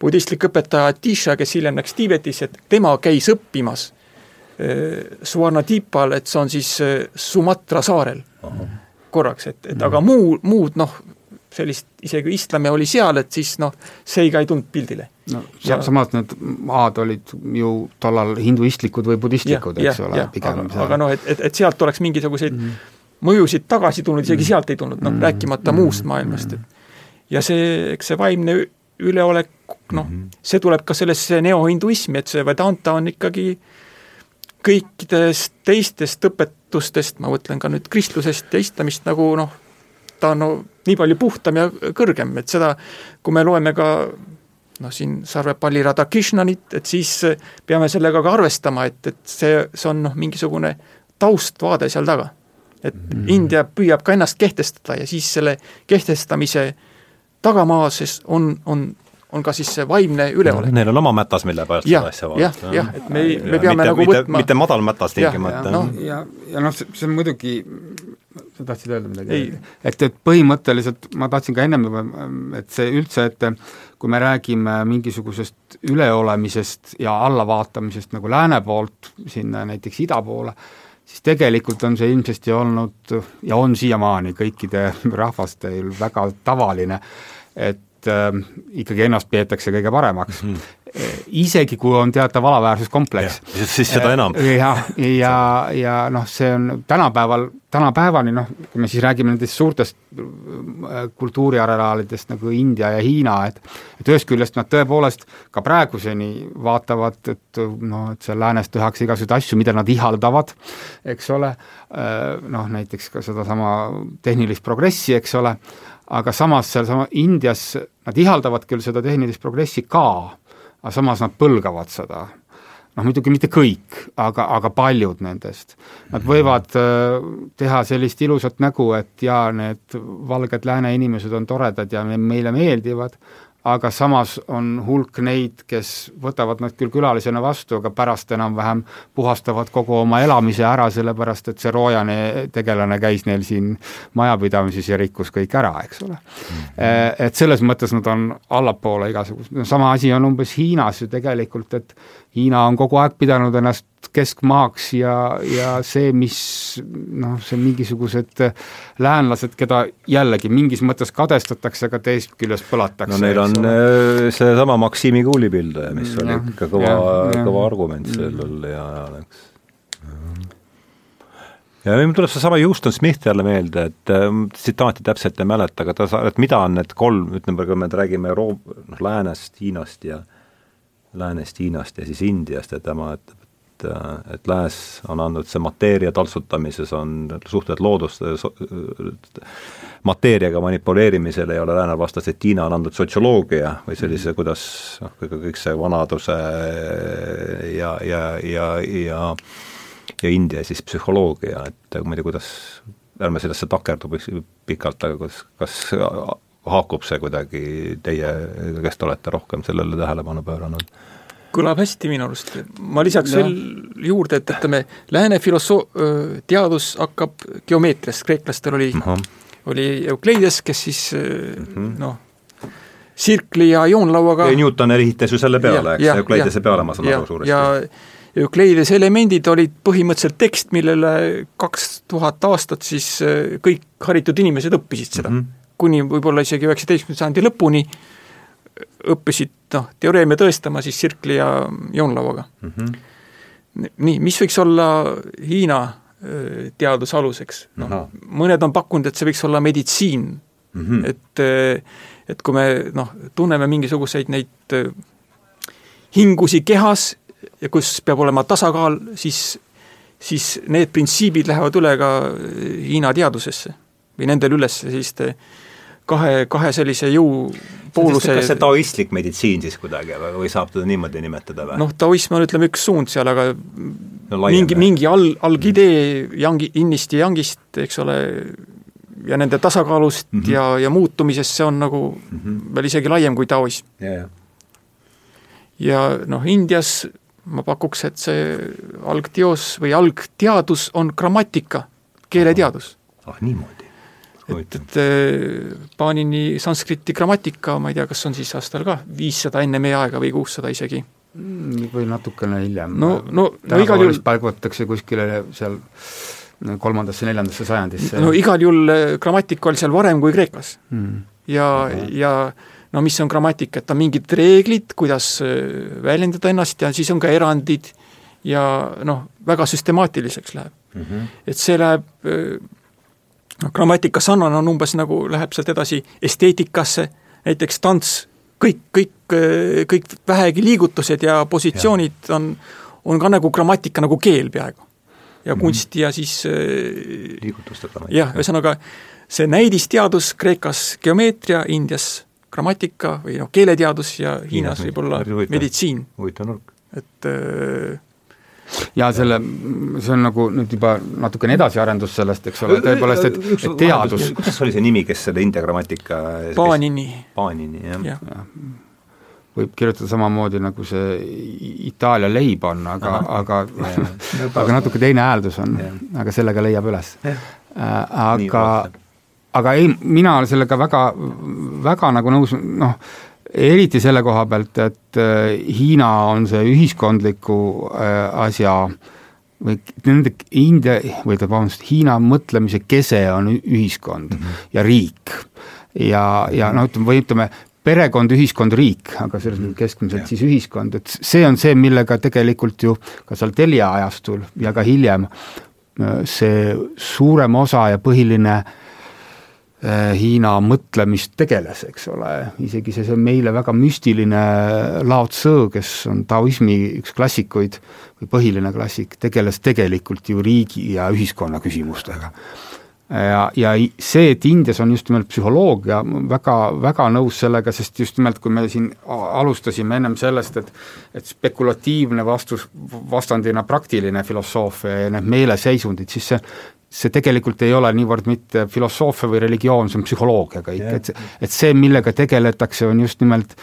budistlik õpetaja Atisha, kes hiljem läks Tiibetis, et tema käis õppimas äh, Suvarnadipal, et see on siis äh, Sumatra saarel Aha. korraks, et, et mm -hmm. aga muu, muud noh, sellist, isegi islami oli seal, et siis noh, see ka ei tulnud pildile. no ja, samas need maad olid ju tollal hinduistlikud või budistlikud, eks ja, ole, pigem aga, aga noh, et, et, et sealt oleks mingisuguseid mm -hmm. mõjusid tagasi tulnud, isegi mm -hmm. sealt ei tulnud, noh, rääkimata mm -hmm. muust maailmast, et ja see, eks see vaimne üleolek, noh mm, -hmm. see tuleb ka sellesse neohinduismi, et see Vedanta on ikkagi kõikidest teistest õpetustest, ma mõtlen ka nüüd kristlusest ja islamist nagu noh, ta on no nii palju puhtam ja kõrgem, et seda, kui me loeme ka noh, siin Sarvepalli Radakishnanit, et siis peame sellega ka arvestama, et, et see, see on noh, mingisugune taustvaade seal taga. et mm. India püüab ka ennast kehtestada ja siis selle kehtestamise tagamaases on, on on ka siis see vaimne üleolek no,. Neil on oma mätas, mille pärast seda asja vaadata. jah, jah, et me, me peame mitte, nagu mitte, võtma mitte madal mätas tingimata. ja, no, ja, ja noh, see on muidugi sa tahtsid öelda midagi? et, et põhimõtteliselt ma tahtsin ka ennem juba, et see üldse, et kui me räägime mingisugusest üleolemisest ja allavaatamisest nagu lääne poolt sinna näiteks ida poole, siis tegelikult on see ilmsesti olnud ja on siiamaani kõikide (laughs) rahvastel väga tavaline, et äh, ikkagi ennast peetakse kõige paremaks mm. -hmm isegi kui on teatav alaväärsuskompleks. siis seda enam. jah, ja, ja, (laughs) ja noh, see on tänapäeval, tänapäevani noh, kui me siis räägime nendest suurtest äh, kultuuriareaalidest nagu India ja Hiina, et et ühest küljest nad tõepoolest ka praeguseni vaatavad, et noh, et seal läänes tehakse igasuguseid asju, mida nad ihaldavad, eks ole, äh, noh näiteks ka sedasama tehnilist progressi, eks ole, aga samas sealsama Indias nad ihaldavad küll seda tehnilist progressi ka, aga samas nad põlgavad seda. noh, muidugi mitte kõik, aga, aga paljud nendest. Nad võivad äh, teha sellist ilusat nägu, et jaa, need valged lääne inimesed on toredad ja meile meeldivad, aga samas on hulk neid, kes võtavad nad küll külalisena vastu, aga pärast enam-vähem puhastavad kogu oma elamise ära, sellepärast et see roojane tegelane käis neil siin majapidamises ja rikkus kõik ära, eks ole mm. -hmm. Et selles mõttes nad on allapoole igasugused, no sama asi on umbes Hiinas ju tegelikult, et Hiina on kogu aeg pidanud ennast keskmaaks ja, ja see, mis noh, see mingisugused läänlased, keda jällegi mingis mõttes kadestatakse, aga teisest küljest põlatakse. no neil on äh, seesama Maksimi kuulipildaja, mis oli ja, ikka kõva, kõva argument mm. sellel ja, ja eks ja mul tuleb seesama Houston Smith jälle meelde, et äh, tsitaati täpselt ei mäleta, aga ta sa-, et mida on need kolm, ütleme, kui me räägime Euro-, noh, läänest, Hiinast ja läänest, Hiinast ja siis Indiast, et tema, et et, et lääs on andnud, see mateeria taltsutamises on suhted loodust, mateeriaga manipuleerimisel ei ole läänel vastas, et Hiina on andnud sotsioloogia või sellise, kuidas noh, kõik see vanaduse ja, ja, ja, ja ja India siis psühholoogia, et ma ei tea, kuidas, ärme sellesse takerdu pikalt, aga kas, kas haakub see kuidagi teie, kes te olete rohkem sellele tähelepanu pööranud? Kõlab hästi minu arust, ma lisaks ja. veel juurde, et ütleme, lääne filosoo-, teadus hakkab geomeetriast, kreeklastel oli uh, -huh. oli Eukleides, kes siis uh -huh. noh, sirkli ja joonlauaga ja Newton ehitas ju selle peale, eks, Euklidese peale, ma saan aru suuresti. ja Eukleidese elemendid olid põhimõtteliselt tekst, millele kaks tuhat aastat siis kõik haritud inimesed õppisid seda mm. -hmm kuni võib-olla isegi üheksateistkümnenda sajandi lõpuni õppisid noh, teoreeme tõestama siis sirkli ja joonlauaga mm. -hmm. nii, mis võiks olla Hiina teaduse aluseks, noh no. mõned on pakkunud, et see võiks olla meditsiin mm, -hmm. et et kui me noh, tunneme mingisuguseid neid hingusi kehas ja kus peab olema tasakaal, siis siis need printsiibid lähevad üle ka Hiina teadusesse või nendel üles selliste kahe, kahe sellise jõupooluse kas see taoistlik meditsiin siis kuidagi või saab teda niimoodi nimetada või? noh, taoism on ütleme üks suund seal, aga no, laiem, mingi, mingi al-, algidee Yangi, innist ja Yangist, eks ole, ja nende tasakaalust mm -hmm. ja, ja muutumisest, see on nagu mm -hmm. veel isegi laiem kui taoism yeah.. ja noh, Indias ma pakuks, et see algteos või algteadus on grammatika, keeleteadus. ah niimoodi? Et, Panini sanskriti grammatika, ma ei tea, kas on siis aastal ka viissada enne meie aega või kuussada isegi. Mm, või natukene hiljem. no, no, no igal juhul paigutatakse kuskile seal kolmandasse, neljandasse sajandisse. no igal juhul eh, grammatika oli seal varem kui Kreekas mm.. ja okay., ja no mis on grammatika, et on mingid reeglid, kuidas eh, väljendada ennast ja siis on ka erandid ja noh, väga süstemaatiliseks läheb mm. -hmm. et see läheb eh, noh, grammatika sarnane on umbes nagu, läheb sealt edasi esteetikasse, näiteks tants, kõik, kõik, kõik vähegi liigutused ja positsioonid ja. on, on ka nagu grammatika, nagu keel peaaegu. ja mhm. kunst ja siis liigutuste grammatika. jah, ühesõnaga see näidisteadus Kreekas geomeetria, Indias grammatika või noh, keeleteadus ja Hiinas võib-olla meditsiin. huvitav nurk. et äh, ja selle, see on nagu nüüd juba natukene edasiarendus sellest, eks ole, tõepoolest, et, et teadus kuidas oli see nimi, kes selle India grammatika Paanini. Paanini, jah ja. ja. võib kirjutada samamoodi, nagu see Itaalia leib on, aga, aga (laughs) aga natuke teine hääldus on, aga sellega leiab üles. Äh, aga, aga ei, mina olen sellega väga, väga nagu nõus, noh, eriti selle koha pealt, et äh, Hiina on see ühiskondliku äh, asja või nende India, või tähendab, vabandust, Hiina mõtlemise kese on ühiskond mm -hmm. ja riik. ja, ja noh, ütleme, või ütleme, perekond, ühiskond, riik, aga selles mõttes keskmiselt siis ühiskond, et see on see, millega tegelikult ju ka seal Telia ajastul ja ka hiljem äh, see suurem osa ja põhiline Äh, Hiina mõtlemist tegeles, eks ole, isegi see, see meile väga müstiline Lao Tzu, kes on taoismi üks klassikuid või põhiline klassik, tegeles tegelikult ju riigi ja ühiskonna küsimustega. Ja, ja see, et Indias on just nimelt psühholoogia, väga, väga nõus sellega, sest just nimelt, kui me siin alustasime ennem sellest, et et spekulatiivne vastus, vastandina praktiline filosoofia ja need meeleseisundid, siis see see tegelikult ei ole niivõrd mitte filosoofia või religioon, see on psühholoogia kõik. Et et see, millega tegeletakse, on just nimelt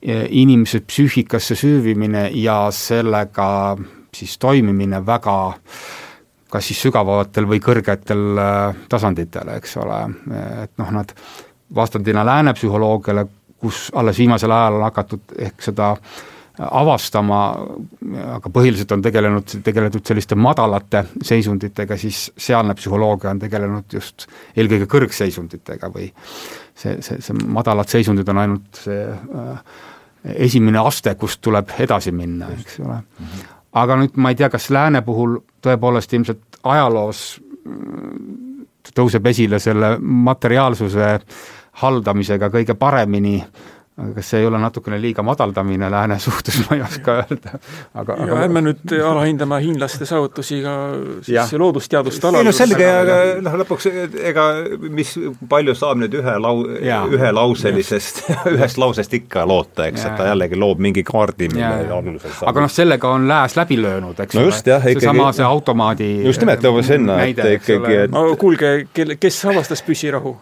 e, inimese psüühikasse süüvimine ja sellega siis toimimine väga kas siis sügavatel või kõrgetel e, tasanditel, eks ole, et noh, nad vastandina lääne psühholoogiale, kus alles viimasel ajal on hakatud ehk seda äh, avastama, aga põhiliselt on tegelenud, tegeletud selliste madalate seisunditega, siis sealne psühholoogia on tegelenud just eelkõige kõrgseisunditega või see, see, see madalad seisundid on ainult see äh, esimene aste, kust tuleb edasi minna, eks ole. Aga nüüd ma ei tea, kas lääne puhul tõepoolest ilmselt ajaloos tõuseb esile selle materiaalsuse haldamisega kõige paremini äh, aga kas see ei ole natukene liiga madaldamine lääne (laughs) suhtes, ma ei oska öelda, aga ja aga... ärme nüüd alahindama hiinlaste saavutusi ka siis loodusteaduste alal. ei no selge, aga noh, lõpuks ega mis, palju saab nüüd ühe lau-, ühelauselisest, (laughs) ühest lausest ikka loota, eks, et ta jällegi loob mingi kaardi, mille alusel saab. Aga noh, sellega on lääs läbi löönud, eks no ole. seesama, see automaadi just nimelt, jõuame sinna, et ikkagi, et no kuulge, kelle, kes avastas püssirahu?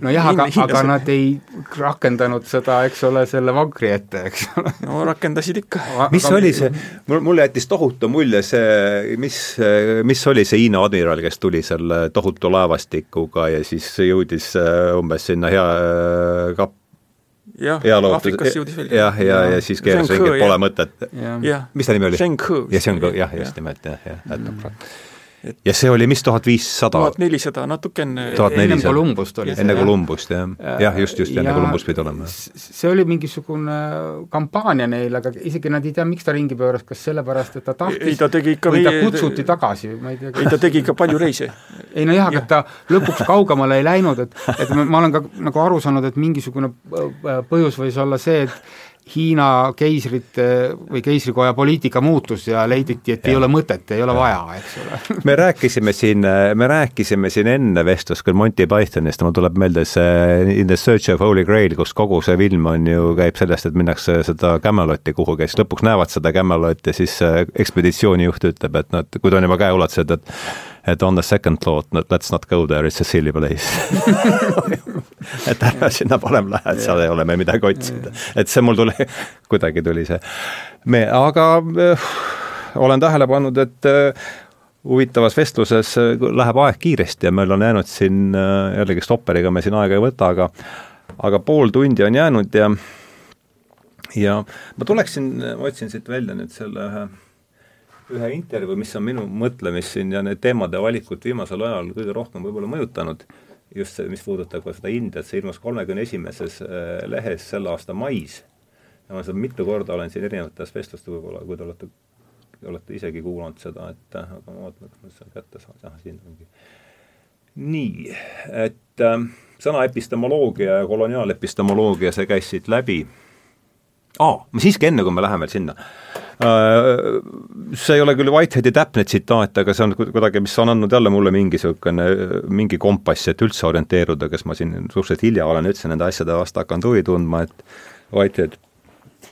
nojah, aga, aga nad ei rakendanud seda eks ole, selle vankri ette, eks ole. no rakendasid ikka. mis oli see, mul, mulle jättis tohutu mulje see, mis, mis oli see Hiina admiral, kes tuli selle tohutu laevastikuga ja siis jõudis äh, umbes sinna hea äh, kap-, jah, Aafrikasse jõudis välja. jah, ja, ja, ja siis keeras ringi, et pole mõtet. mis ta nimi oli? Ja He, jah, just nimelt, jah, jah, et noh, et ja see oli mis, tuhat viissada? tuhat nelisada, natuke enne Kolumbust oli see. enne Kolumbust, jah. jah, just, just, enne Kolumbust pidi olema. see oli mingisugune kampaania neil, aga isegi nad ei tea, miks ta ringi pööras, kas sellepärast, et ta tahtis ei, ta tegi ikka või ta kutsuti tagasi, ma ei tea ei, ta tegi ikka palju reise. (laughs) ei nojah, aga ta lõpuks kaugemale ei läinud, et, et ma olen ka nagu aru saanud, et mingisugune põhjus võis olla see, et Hiina keisrite või keisrikoja poliitika muutus ja leiditi, et ja. ei ole mõtet, ei ole ja. vaja, eks ole. (laughs) me rääkisime siin, me rääkisime siin enne vestlust küll Monty Pythonist, mul tuleb meelde see In the search of holy grail, kus kogu see film on ju, käib sellest, et minnakse seda Cameloti kuhugi, siis lõpuks näevad seda Cameloti ja siis ekspeditsioonijuht ütleb, et et kui ta on juba käeulatused, et et on the second thought, let's not go there, it's a silly place (laughs) et ära sinna parem lähe, et seal ei ole meil midagi otsida. et see mul tuli, (laughs) kuidagi tuli see me, aga äh, olen tähele pannud, et äh, huvitavas vestluses äh, läheb aeg kiiresti ja meil on jäänud siin äh, jällegi stopperiga me siin aega ei võta, aga aga pool tundi on jäänud ja ja ma tuleksin, ma otsin siit välja nüüd selle ühe ühe intervjuu, mis on minu mõtlemist siin ja need teemade valikut viimasel ajal kõige rohkem võib-olla mõjutanud, just see, mis puudutab ka seda Indiat, see ilmus kolmekümne esimeses äh, lehes selle aasta mais. ja ma seda mitu korda olen siin erinevates vestlustes võib-olla, kui te olete, olete isegi kuulanud seda, et äh, aga ma vaatan, kas ma seda kätte saan, ah siin ongi. nii, et äh, sõna epistemoloogia ja koloniaalepistemoloogia, see käis siit läbi aa, ma siiski enne, kui me läheme veel sinna. Äh, see ei ole küll Whiteheadi täpne tsitaat, aga see on kuidagi, mis on andnud jälle mulle mingi niisugune, mingi kompass, et üldse orienteeruda, kes ma siin suhteliselt hilja olen üldse nende asjade vastu hakanud huvi tundma, et Whitehead,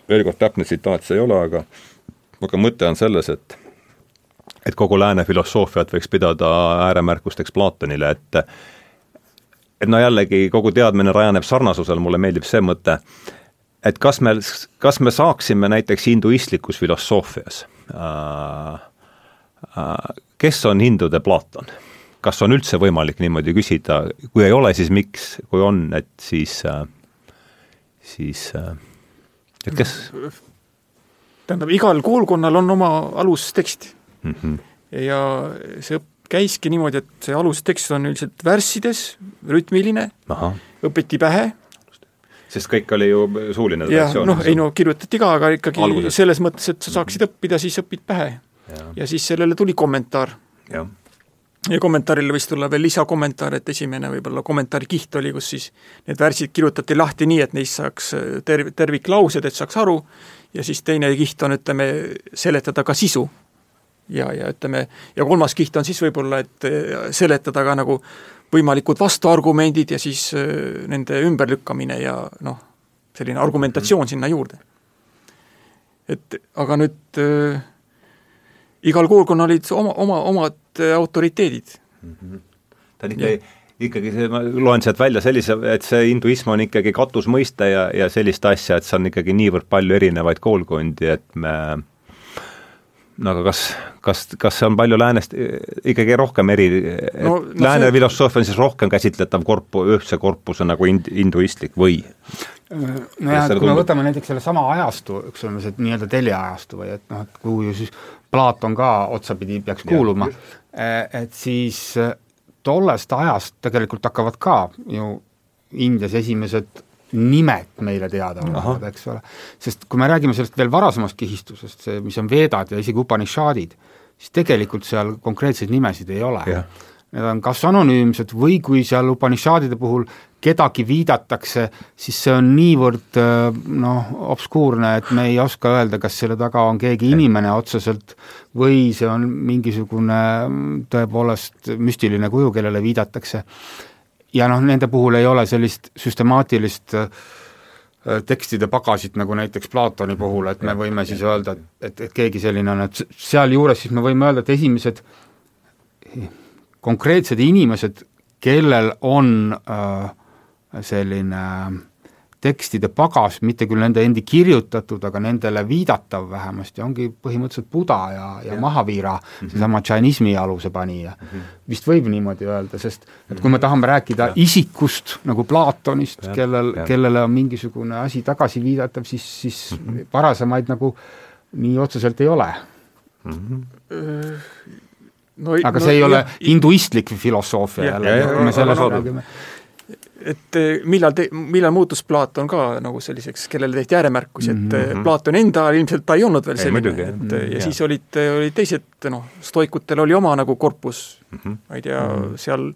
veel kord täpne tsitaat see ei ole, aga aga mõte on selles, et et kogu lääne filosoofiat võiks pidada ääremärkusteks Platonile, et et no jällegi, kogu teadmine rajaneb sarnasusel, mulle meeldib see mõte, et kas me, kas me saaksime näiteks hinduistlikus filosoofias äh, äh, kes on hindude Platon? kas on üldse võimalik niimoodi küsida, kui ei ole, siis miks, kui on, et siis, äh, siis et kes? tähendab, igal koolkonnal on oma alustekst mm. -hmm. ja see käiski niimoodi, et see alustekst on üldiselt värssides, rütmiline, õpiti pähe sest kõik oli ju suuline traditsioon. noh, ei no kirjutati ka, aga ikkagi Alguses. selles mõttes, et sa saaksid õppida, siis õpid pähe. ja siis sellele tuli kommentaar. ja kommentaarile võis tulla veel lisakommentaar, et esimene võib-olla kommentaari kiht oli, kus siis need värsid kirjutati lahti nii, et neist saaks terv-, terviklaused, et saaks aru, ja siis teine kiht on, ütleme, seletada ka sisu. ja, ja ütleme, ja kolmas kiht on siis võib-olla, et seletada ka nagu võimalikud vastuargumendid ja siis äh, nende ümberlükkamine ja noh, selline argumentatsioon sinna juurde. et aga nüüd äh, igal koolkonnal olid oma, oma, omad äh, autoriteedid mm. -hmm. ta on ikka ikkagi see, ma loen sealt välja sellise, et see hinduism on ikkagi katusmõiste ja, ja sellist asja, et see on ikkagi niivõrd palju erinevaid koolkondi, et me no aga kas, kas, kas see on palju läänest ikkagi rohkem eri no,, no lääne see... filosoofia on siis rohkem käsitletav korpu, ühtse korpuse nagu ind-, hinduistlik või? nojah, et kui me võtame näiteks sellesama ajastu, eks ole, see nii-öelda teljeajastu või et noh, et kuhu ju siis Platon ka otsapidi peaks kuuluma, e, et siis e, tollest ajast tegelikult hakkavad ka ju Indias esimesed nimed meile teada olevad, eks ole. sest kui me räägime sellest veel varasemast kihistusest, see, mis on Vedad ja isegi Upanishadid, siis tegelikult seal konkreetseid nimesid ei ole. need on kas anonüümsed või kui seal Upanishadide puhul kedagi viidatakse, siis see on niivõrd äh, noh, obskuurne, et me ei oska öelda, kas selle taga on keegi inimene otseselt või see on mingisugune tõepoolest müstiline kuju, kellele viidatakse. Ja noh, nende puhul ei ole sellist süstemaatilist äh, tekstide pagasit, nagu näiteks Platoni puhul, et me võime siis öelda, et, et, et keegi selline on, et sealjuures siis me võime öelda, et esimesed konkreetsed inimesed, kellel on äh, selline tekstide pagas, mitte küll nende endi kirjutatud, aga nendele viidatav vähemasti, ongi põhimõtteliselt Buda ja, ja, ja. Mahavira mm -hmm., seesama džainismi aluse panija mm. -hmm. vist võib niimoodi öelda, sest et kui me tahame rääkida ja. isikust nagu Platonist, kellel, kellele on mingisugune asi tagasi viidatav, siis, siis mm -hmm. varasemaid nagu nii otseselt ei ole mm. -hmm no, aga no, see ei ja, ole hinduistlik filosoofia jälle, kui me sellest räägime et eh, millal te, millal muutus Platon ka nagu selliseks, kellele tehti ääremärkusi, et mm -hmm. Platoni enda ajal ilmselt ta ei olnud veel selline, et mm -hmm. ja, ja siis olid, olid teised noh, stoikutel oli oma nagu korpus mm, -hmm. ma ei tea mm, -hmm. seal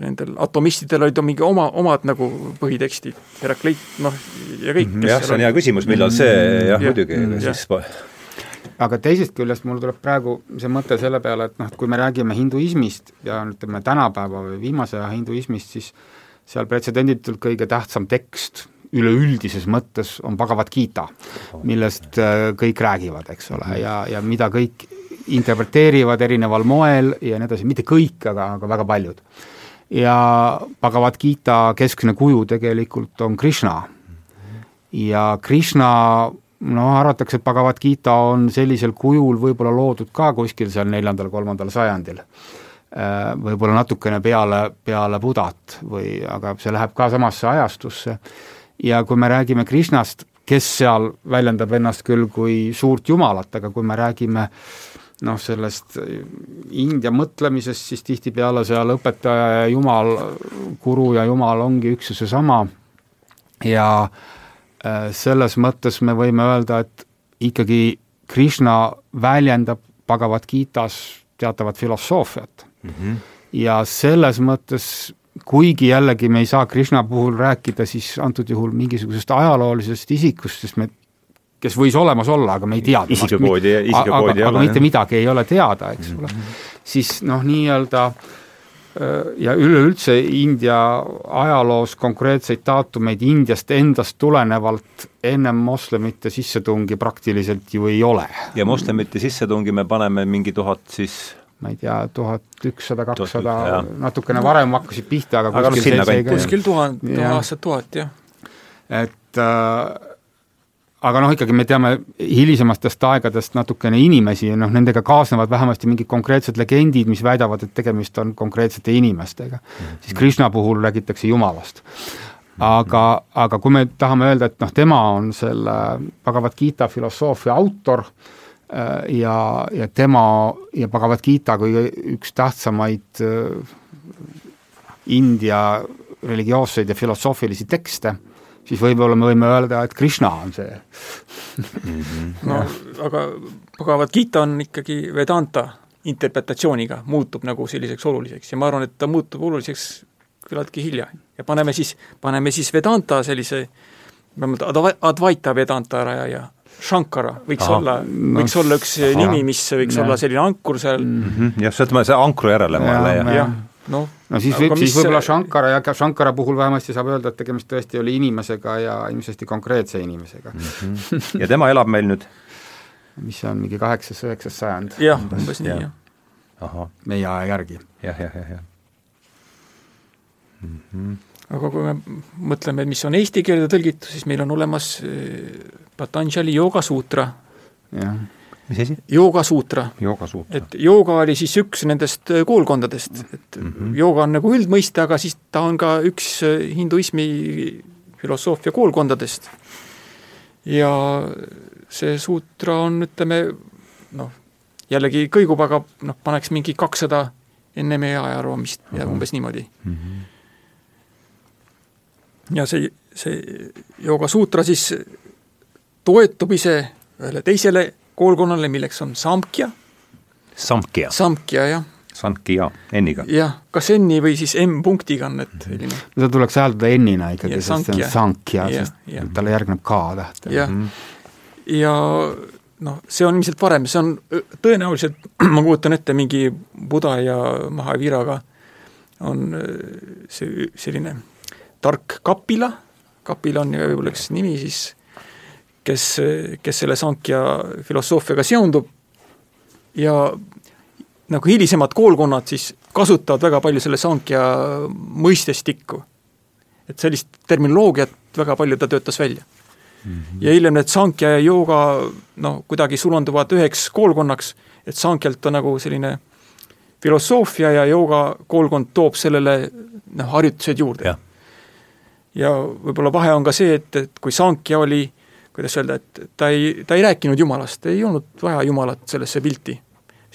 nendel atomistidel olid mingi oma, omad nagu põhitekstid, Herakleit, noh, ja kõik. -hmm. jah, see on hea küsimus, millal see jah, muidugi, siis aga teisest küljest mul tuleb praegu see mõte selle peale, et noh, et kui me räägime hinduismist ja ütleme, tänapäeva või viimase aja hinduismist, siis seal pretsedenditult kõige tähtsam tekst üleüldises mõttes on Bhagavad Gita, millest äh, kõik räägivad, eks ole, ja, ja mida kõik interpreteerivad erineval moel ja nii edasi, mitte kõik, aga, aga väga paljud. ja Bhagavad Gita keskne kuju tegelikult on Krishna. ja Krishna noh, arvatakse, et Bhagavad Gita on sellisel kujul võib-olla loodud ka kuskil seal neljandal-kolmandal sajandil. Äh, võib-olla natukene peale, peale Budat või, aga see läheb ka samasse ajastusse. ja kui me räägime Krishnast, kes seal väljendab ennast küll kui suurt jumalat, aga kui me räägime noh, sellest India mõtlemisest, siis tihtipeale seal õpetaja ja jumal, guru ja jumal ongi üks ja seesama ja äh, selles mõttes me võime öelda, et ikkagi Krishna väljendab Bhagavad Gitas teatavat filosoofiat mm. -hmm. ja selles mõttes, kuigi jällegi me ei saa Krishna puhul rääkida siis antud juhul mingisugusest ajaloolisest isikust, sest me kes võis olemas olla, aga me ei tea isikukoodi, isikukoodi ei ole. aga mitte midagi ei ole teada, eks ole mm -hmm., siis noh, nii-öelda äh, Äh, ja üleüldse India ajaloos konkreetseid daatumeid Indiast endast tulenevalt ennem moslemite sissetungi praktiliselt ju ei ole. ja moslemite sissetungi me paneme mingi tuhat siis ma ei tea, tuhat ükssada, kakssada, natukene varem hakkasid pihta, aga aga kuskil seitse kuskil tuhat, aastat tuhat, jah. et äh, aga noh, ikkagi me teame hilisematest aegadest natukene inimesi ja noh, nendega kaasnevad vähemasti mingid konkreetsed legendid, mis väidavad, et tegemist on konkreetsete inimestega mm. -hmm. siis Krishna puhul räägitakse Jumalast. aga, aga kui me tahame öelda, et noh, tema on selle Bhagavad Gita filosoofia autor äh, ja, ja tema ja Bhagavad Gita kui üks tähtsamaid äh, India religioosseid ja filosoofilisi tekste siis võib-olla me võime öelda, et Krishna on see mm. -hmm. no aga Bhagavad Gita on ikkagi Vedanta interpretatsiooniga, muutub nagu selliseks oluliseks ja ma arvan, et ta muutub oluliseks küllaltki hilja ja paneme siis, paneme siis Vedanta sellise, Advaita Vedanta rajaja Shankara võiks Aha, olla, võiks no, olla üks aha, nimi, mis võiks ja. olla selline ankur seal mm. -hmm. jah, see, ütleme, see ankru järele ma leian. jah, noh, no siis võib, siis võib-olla Shankara ja Shankara puhul vähemasti saab öelda, et tegemist tõesti oli inimesega ja ilmsesti konkreetse inimesega mm. -hmm. ja tema elab meil nüüd? mis see on, mingi kaheksas-üheksas sajand? jah, umbes nii, jah. meie aja järgi ja,. jah, jah, jah, jah mm. -hmm. aga kui me mõtleme, mis on eesti keelde tõlgitud, siis meil on olemas eh, Patanjali joogasuutra. Mis asi? joogasuutra. et jooga oli siis üks nendest äh, koolkondadest, et mm -hmm. jooga on nagu üldmõiste, aga siis ta on ka üks äh, hinduismi filosoofia koolkondadest. ja see suutra on, ütleme, noh, jällegi kõigub, aga noh, paneks mingi kakssada enne meie ajaroomist ja uh -huh. umbes niimoodi mm. -hmm. ja see, see joogasuutra siis toetub ise ühele teisele koolkonnale, milleks on Samkhya. Samkhya. Samkhya, jah. Sankia, N-iga. jah, kas N-i või siis M-punktiga on need selline. seda tuleks hääldada N-ina ikkagi, sest see on Sankja, sest ja. talle järgneb K-täht. jah, ja noh, see on ilmselt varem, see on tõenäoliselt, (clears throat) ma kujutan ette, mingi Buda ja Mahaviraga on see selline tark kapila, kapila on võib-olla üks nimi siis, kes, kes selle Sankja filosoofiaga seondub ja nagu hilisemad koolkonnad siis kasutavad väga palju selle Sankja mõistestikku. et sellist terminoloogiat väga palju ta töötas välja mm. -hmm. ja hiljem need Sankja ja jooga noh, kuidagi sulanduvad üheks koolkonnaks, et Sankjalt on nagu selline filosoofia ja jooga koolkond toob sellele noh, harjutused juurde. ja võib-olla vahe on ka see, et, et kui Sankja oli, kuidas öelda, et ta ei, ta ei rääkinud Jumalast, ei olnud vaja Jumalat sellesse pilti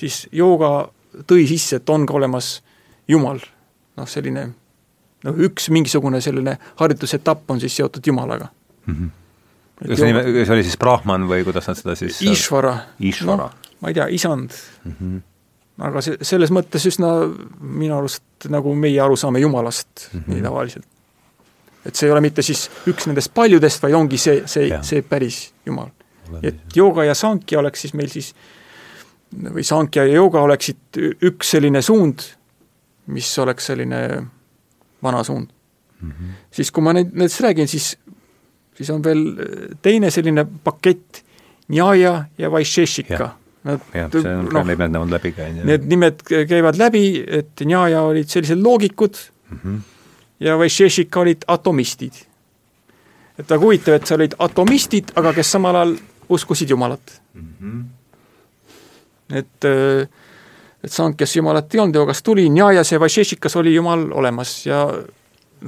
siis jooga tõi sisse, et on ka olemas Jumal, noh selline noh, üks mingisugune selline haridusetapp on siis seotud Jumalaga mm. -hmm. kas see nime, see oli siis Brahman või kuidas nad seda siis Ishvara, Ishvara. noh, ma ei tea, isand mm. -hmm. aga see, selles mõttes üsna minu arust nagu meie aru saame Jumalast mm -hmm. nii tavaliselt. Et see ei ole mitte siis üks nendest paljudest, vaid ongi see, see, see päris Jumal. et jooga ja sankja oleks siis meil siis või Sankhya ja jooga oleksid üks selline suund, mis oleks selline vana suund mm. -hmm. siis kui ma neid, nendest räägin, siis, siis on veel teine selline pakett, Njaja ja Vaisheshika. Nad, jah, see on no, nimed on läbi käinud. Need nimed käivad läbi, et Njaja olid sellised loogikud mm -hmm. Ja Vaisheshika olid atomistid. et väga huvitav, et sa olid atomistid, aga kes samal ajal uskusid Jumalat mm. -hmm et et Sankes jumalat ei olnud, Jogas tuli, Njajas ja Vašešikas oli jumal olemas ja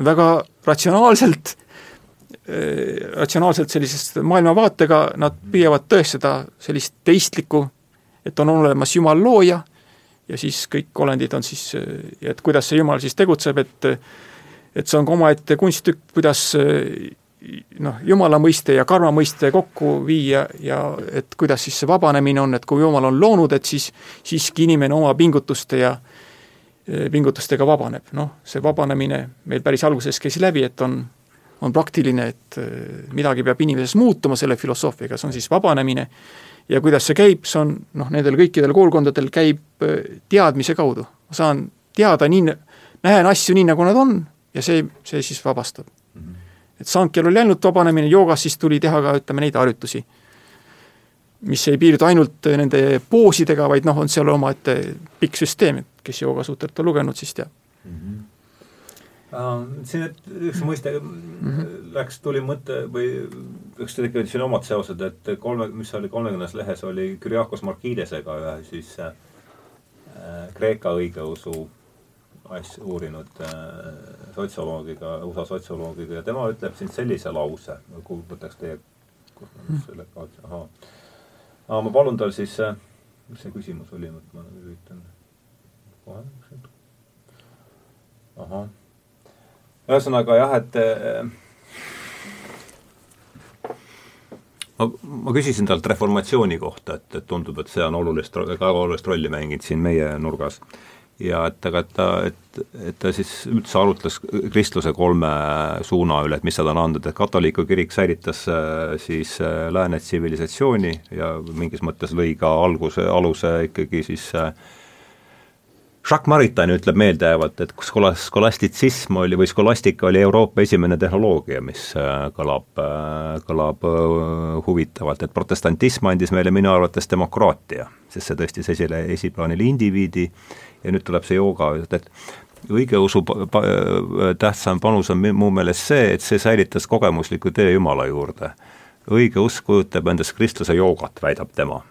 väga ratsionaalselt, ratsionaalselt sellisest maailmavaatega nad püüavad tõestada sellist teistlikku, et on olemas Jumal looja ja siis kõik olendid on siis, et kuidas see Jumal siis tegutseb, et et see on ka omaette kunsttükk, kuidas noh, jumala mõiste ja karma mõiste kokku viia ja et kuidas siis see vabanemine on, et kui jumal on loonud, et siis siiski inimene oma pingutuste ja eh, pingutustega vabaneb, noh, see vabanemine meil päris alguses käis läbi, et on, on praktiline, et eh, midagi peab inimeses muutuma selle filosoofiaga, see on siis vabanemine, ja kuidas see käib, see on noh, nendel kõikidel koolkondadel käib eh, teadmise kaudu. ma saan teada nii, näen asju nii, nagu nad on ja see, see siis vabastab mm. -hmm et Sankhjal oli ainult vabanemine, joogas siis tuli teha ka ütleme neid harjutusi, mis ei piirdu ainult nende poosidega, vaid noh, on seal omaette pikk süsteem, et kes joogasuutrat on lugenud, siis teab mm. -hmm. Siin üks mõiste mm -hmm. läks, tuli mõte või üks tekivad siin omad seosed, et kolme, mis oli kolmekümnes lehes, oli Kyriakos Markidesega ühe siis äh, Kreeka õigeusu asja uurinud äh, sotsioloogiga, USA sotsioloogiga ja tema ütleb siin sellise lause, kui võtaks teie, kus ma nüüd selle kaotsin, ahaa. aga ma palun tal siis, äh, mis see küsimus oli, ma üritan kohe, ahah. ühesõnaga jah, et äh, ma, ma küsisin talt reformatsiooni kohta, et, et tundub, et see on olulist, väga olulist rolli mänginud siin meie nurgas ja et aga, ta, et, et ta siis üldse arutles kristluse kolme suuna üle, et mis seal on andnud, et katoliku kirik säilitas äh, siis äh, lääne tsivilisatsiooni ja mingis mõttes lõi ka alguse, aluse ikkagi siis äh, Jacques Maritain ütleb meeldejäävalt, et skolas-, skolastitsism oli või skolastika oli Euroopa esimene tehnoloogia, mis kõlab, kõlab huvitavalt, et protestantism andis meile minu arvates demokraatia, sest see tõstis esile esiplaanile indiviidi ja nüüd tuleb see jooga, et õigeusu tähtsam panus on mu meelest see, et see säilitas kogemusliku tee Jumala juurde. õigeusk kujutab endast Kristuse joogat, väidab tema.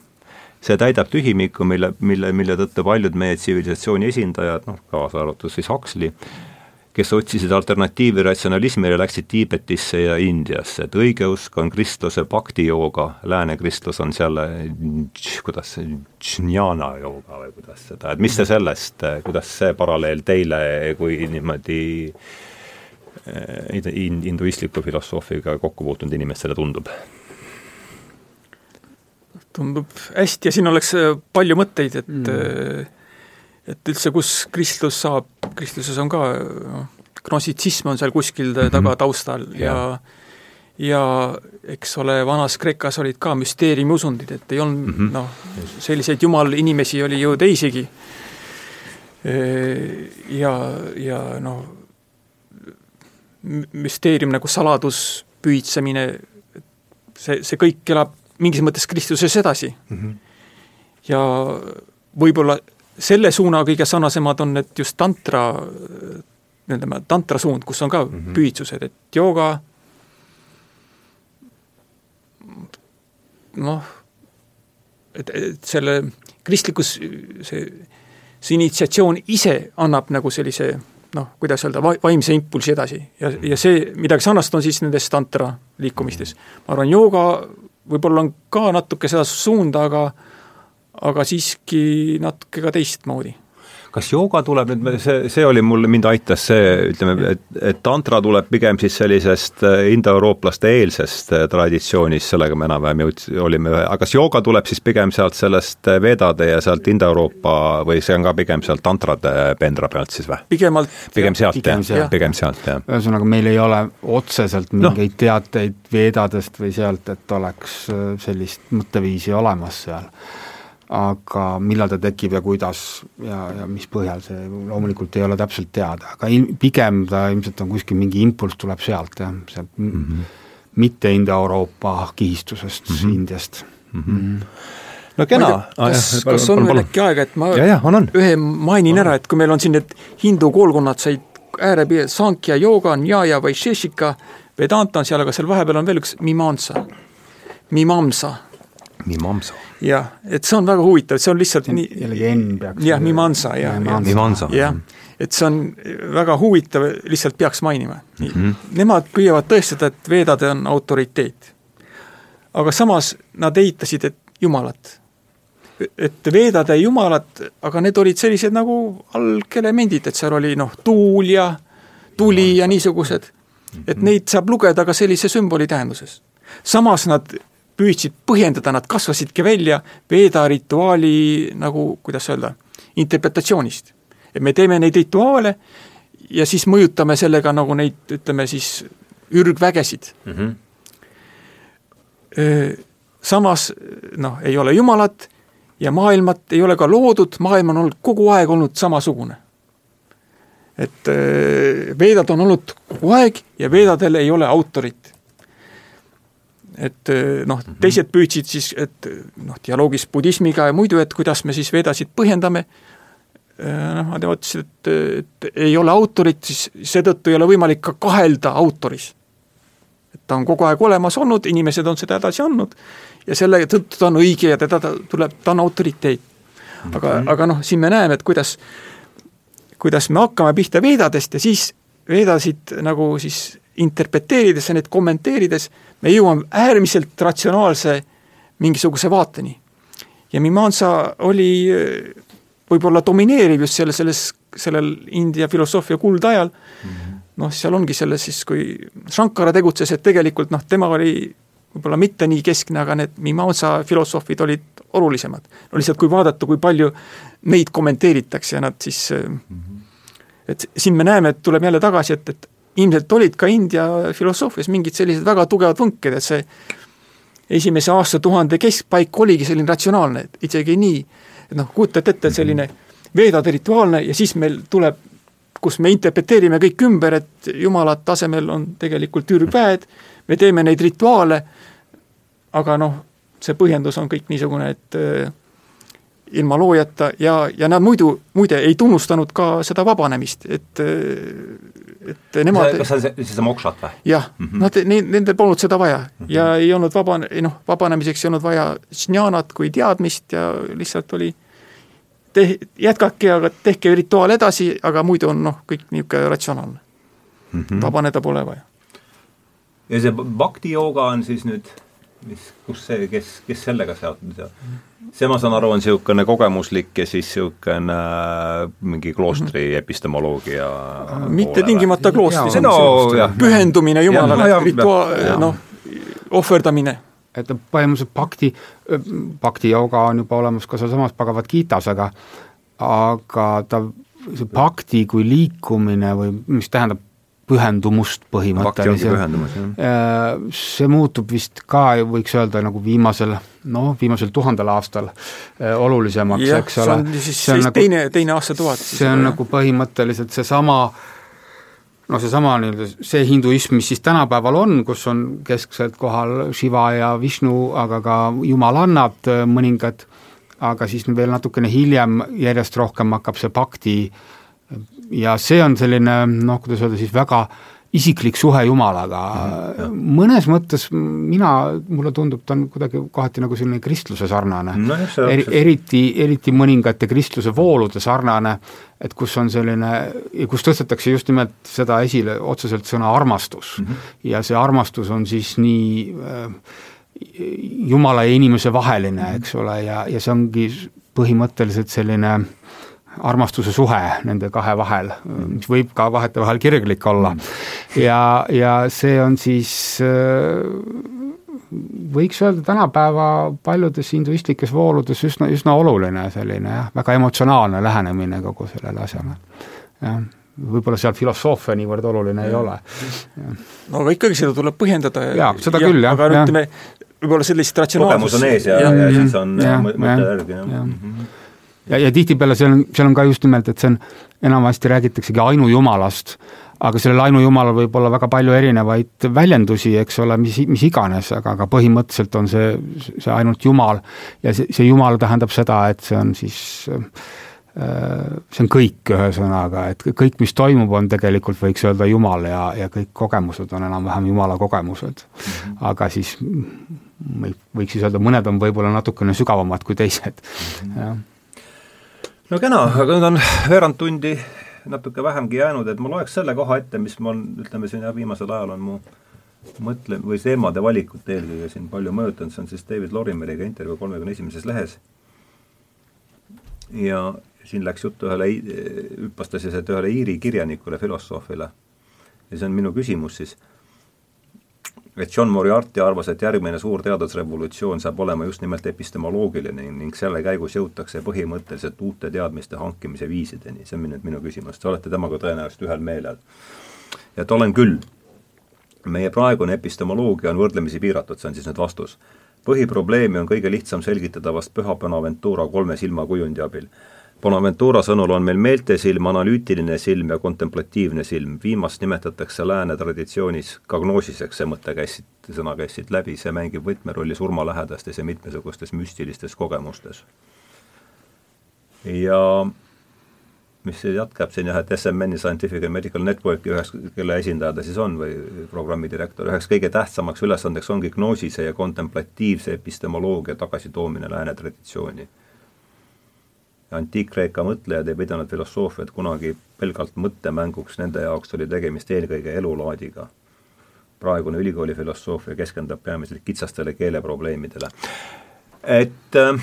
See täidab tühimikku, mille, mille, mille tõttu paljud meie tsivilisatsiooni esindajad, noh, kaasa arvatud siis Huxley, kes otsisid alternatiivi ratsionalismile, läksid Tiibetisse ja Indiasse, et õigeusk on kristluse paktijooga, lääne kristlus on seal, kuidas see, džnjana jooga või kuidas seda, et mis te sellest, kuidas see paralleel teile kui niimoodi eh, hinduistliku filosoofiaga kokku puutunud inimestele tundub? Tundub hästi ja siin oleks palju mõtteid, et mm et üldse, kus kristlus saab, kristluses on ka noh, gnostitsism on seal kuskil mm -hmm. taga taustal ja, ja ja eks ole, vanas Kreekas olid ka müsteeriumiusundid, et ei olnud mm -hmm. noh, selliseid jumalinimesi oli ju teisigi. ja, ja noh, müsteerium nagu saladus, pühitsemine, see, see kõik elab mingis mõttes Kristuses edasi mm. -hmm. ja võib-olla selle suuna kõige sarnasemad on need just tantra, ütleme, tantra suund, kus on ka mm -hmm. pühitsused, et jooga, noh, et, et selle kristlikus, see, see initsiatsioon ise annab nagu sellise noh, kuidas öelda, vaimse impulsi edasi ja, ja see, midagi sarnast on siis nendes tantra liikumistes. ma arvan, jooga võib-olla on ka natuke seda suunda, aga aga siiski natuke ka teistmoodi kas jooga tuleb nüüd, see, see oli mul, mind aitas see, ütleme, et, et tantra tuleb pigem siis sellisest äh, indoeurooplaste eelsest äh, traditsioonist, sellega me enam-vähem jõud-, olime ühe, aga kas jooga tuleb siis pigem sealt sellest äh, Vedade ja sealt Indoeuroopa või see on ka pigem sealt tantrade pendra pealt siis või? pigemalt pigem sealt jah, pigem sealt jah. ühesõnaga, meil ei ole otseselt mingeid no. teateid Vedadest või sealt, et oleks sellist mõtteviisi olemas seal aga millal ta tekib ja kuidas ja, ja mis põhjal, see loomulikult ei ole täpselt teada, aga il-, pigem ta ilmselt on kuskil mingi impulss tuleb sealt jah, sealt mm -hmm. mitte Indoeuroopa kihistusest mm, -hmm. Indiast mm. -hmm. no kena. kas, kas on veel äkki aega, et ma ja, ja, on, on. ühe mainin ära, et kui meil on siin need hindu koolkonnad said äärepiir, Sankhya, Yoga, Nyaya või Sheshika, Vedanta on seal, aga seal vahepeal on veel üks Mimamsa, Mimamsa. Mimamsa jah, et see on väga huvitav, see on lihtsalt nii jällegi N peaks jah, Mimansa, jah, jah, et see on väga huvitav, lihtsalt peaks mainima mm. -hmm. Nemad püüavad tõestada, et veedade on autoriteet. aga samas nad eitasid, et jumalat. et veedade jumalad, aga need olid sellised nagu algelemendid, et seal oli noh, tuul ja tuli ja niisugused, et mhm. neid saab lugeda ka sellise sümboli tähenduses. samas nad püüdsid põhjendada, nad kasvasidki välja Veda rituaali nagu, kuidas öelda, interpretatsioonist. et me teeme neid rituaale ja siis mõjutame sellega nagu neid, ütleme siis, ürgvägesid mm. -hmm. Samas noh, ei ole Jumalat ja maailmat ei ole ka loodud, maailm on olnud kogu aeg olnud samasugune. et veedad on olnud kogu aeg ja veedadel ei ole autorit et eh, noh, mhm. teised püüdsid siis, et noh, dialoogis budismiga ja muidu, et kuidas me siis vedasid põhjendame, eh, noh, nad ütlesid, et, et ei ole autorit, siis seetõttu ei ole võimalik ka kahelda autoris. et ta on kogu aeg olemas olnud, inimesed on seda edasi andnud ja selle tõttu ta on õige ja teda ta tuleb, ta on autoriteet. aga mm, -hmm. aga noh, siin me näeme, et kuidas, kuidas me hakkame pihta veedadest ja siis veedasid nagu siis interpreteerides ja neid kommenteerides me jõuame äärmiselt ratsionaalse mingisuguse vaateni. ja Mimansa oli äh, võib-olla domineeriv just selle, selles, sellel India filosoofia kuldajal mm -hmm., noh, seal ongi selles siis, kui Shankara tegutses, et tegelikult noh, tema oli võib-olla mitte nii keskne, aga need Mimansa filosoofid olid olulisemad. no lihtsalt, kui vaadata, kui palju neid kommenteeritakse ja nad siis mm, -hmm. Et siin me näeme, et tuleb jälle tagasi, et, et ilmselt olid ka India filosoofias mingid sellised väga tugevad võnked, et see esimese aastatuhande keskpaik oligi selline ratsionaalne, et isegi nii, et noh, kujutate ette, et selline veedade rituaalne ja siis meil tuleb, kus me interpreteerime kõik ümber, et jumala tasemel on tegelikult ürgväed, me teeme neid rituaale, aga noh, see põhjendus on kõik niisugune, et ilma loojata ja, ja nad muidu, muide ei tunnustanud ka seda vabanemist, et et nemad kas see on siis see mokshat või? jah mm, -hmm. nad, neil, nendel polnud seda vaja mm -hmm. ja ei olnud vaba, noh, vabanemiseks ei olnud vaja žnjanat kui teadmist ja lihtsalt oli te-, jätkake, aga tehke rituaal edasi, aga muidu on noh, kõik niisugune ratsionaalne mm. -hmm. vabaneda pole vaja. ja see bhakti jooga on siis nüüd, mis, kus see, kes, kes sellega seotud on? See, ma saan aru, on niisugune kogemuslik ja siis niisugune äh, mingi kloostri mm -hmm. epistemoloogia mitte tingimata kloostri, no, pühendumine Jumalale, rituaal, noh, ohverdamine. Et põhimõtteliselt bhakti, bhakti jooga on juba olemas ka sealsamas Bhagavad Gitas, aga aga ta, see pakti kui liikumine või mis tähendab pühendumust põhimõtteliselt. Äh, see muutub vist ka, võiks öelda, nagu viimasel noh, viimasel tuhandel aastal äh, olulisemaks, eks ole. see on siis, siis nagu, teine, teine aastatuhat. see on nagu põhimõtteliselt seesama no seesama nii-öelda see hinduism, mis siis tänapäeval on, kus on keskselt kohal Shiva ja Vishnu, aga ka jumalannad äh, mõningad, aga siis veel natukene hiljem järjest rohkem hakkab see bhakti ja see on selline noh, kuidas öelda siis väga isiklik suhe Jumalaga mm,, mõnes mõttes mina, mulle tundub, ta on kuidagi kohati nagu selline kristluse sarnane no,. Eri, eriti, eriti mõningate kristluse voolude sarnane, et kus on selline, kus tõstetakse just nimelt seda esile, otseselt sõna armastus mm. -hmm. ja see armastus on siis nii äh, Jumala ja inimese vaheline, eks ole, ja, ja see ongi põhimõtteliselt selline äh, armastuse suhe nende kahe vahel, mis võib ka vahetevahel kirglik olla. ja, ja see on siis võiks öelda tänapäeva paljudes hinduistlikes vooludes üsna, üsna oluline selline jah, väga emotsionaalne lähenemine kogu sellele asjale, jah võib-olla seal filosoofia niivõrd oluline ja. ei ole. no aga ikkagi seda tuleb põhjendada ja, ja seda ja, küll, jah. aga ütleme, võib-olla sellist ratsionaalsust kogemus on ees ja, ja, ja, ja siis on mõtte järgi, jah ja. Ja, tihtipeale seal on, seal on ka just nimelt, et see on, enamasti räägitaksegi ainujumalast, aga sellel ainujumalal võib olla väga palju erinevaid väljendusi, eks ole, mis, mis iganes, aga, aga põhimõtteliselt on see, see ainult Jumal. ja see, see Jumal tähendab seda, et see on siis äh, see on kõik, ühesõnaga, et kõik, mis toimub, on tegelikult, võiks öelda, Jumal ja, ja kõik kogemused on enam-vähem Jumala kogemused. -hmm. aga siis võiks siis öelda, mõned on võib-olla natukene sügavamad kui teised -hmm. jah no kena, aga nüüd on veerand tundi natuke vähemgi jäänud, et ma loeks selle koha ette, mis mul, ütleme siin jah, viimasel ajal on mu mõtle- või teemade valikut eelkõige siin palju mõjutanud, see on siis David Lorimeriga intervjuu kolmekümne esimeses lehes. ja siin läks juttu ühele, hüppas ta siis, et ühele Iiri kirjanikule, filosoofile. ja see on minu küsimus siis et John Moriarty arvas, et järgmine suur teadusrevolutsioon saab olema just nimelt epistemoloogiline ning selle käigus jõutakse põhimõtteliselt uute teadmiste hankimise viisideni, see on nüüd minu küsimus, te olete temaga tõenäoliselt ühel meelel. et olen küll. meie praegune epistemoloogia on võrdlemisi piiratud, see on siis nüüd vastus. põhiprobleemi on kõige lihtsam selgitada vast Püha Bonaventura kolme silmakujundi abil Bonaventura sõnul on meil meeltesilm, analüütiline silm ja kontemplatiivne silm, viimast nimetatakse lääne traditsioonis gagnoosiseks, see mõte käis siit, sõna käis siit läbi, see mängib võtmerolli surmalähedastes ja mitmesugustes müstilistes kogemustes. ja mis jätkab siin jah, et SMN-i Scientific and Medical Networki üheks, kelle esindaja ta siis on või programmidirektor, üheks kõige tähtsamaks ülesandeks ongi gnoosise ja kontemplatiivse epistemoloogia tagasitoomine lääne traditsiooni antiik-Kreeka mõtlejad ei pidanud filosoofiat kunagi pelgalt mõttemänguks, nende jaoks oli tegemist eelkõige elulaadiga. praegune ülikooli filosoofia keskendub peamiselt kitsastele keeleprobleemidele. et äh,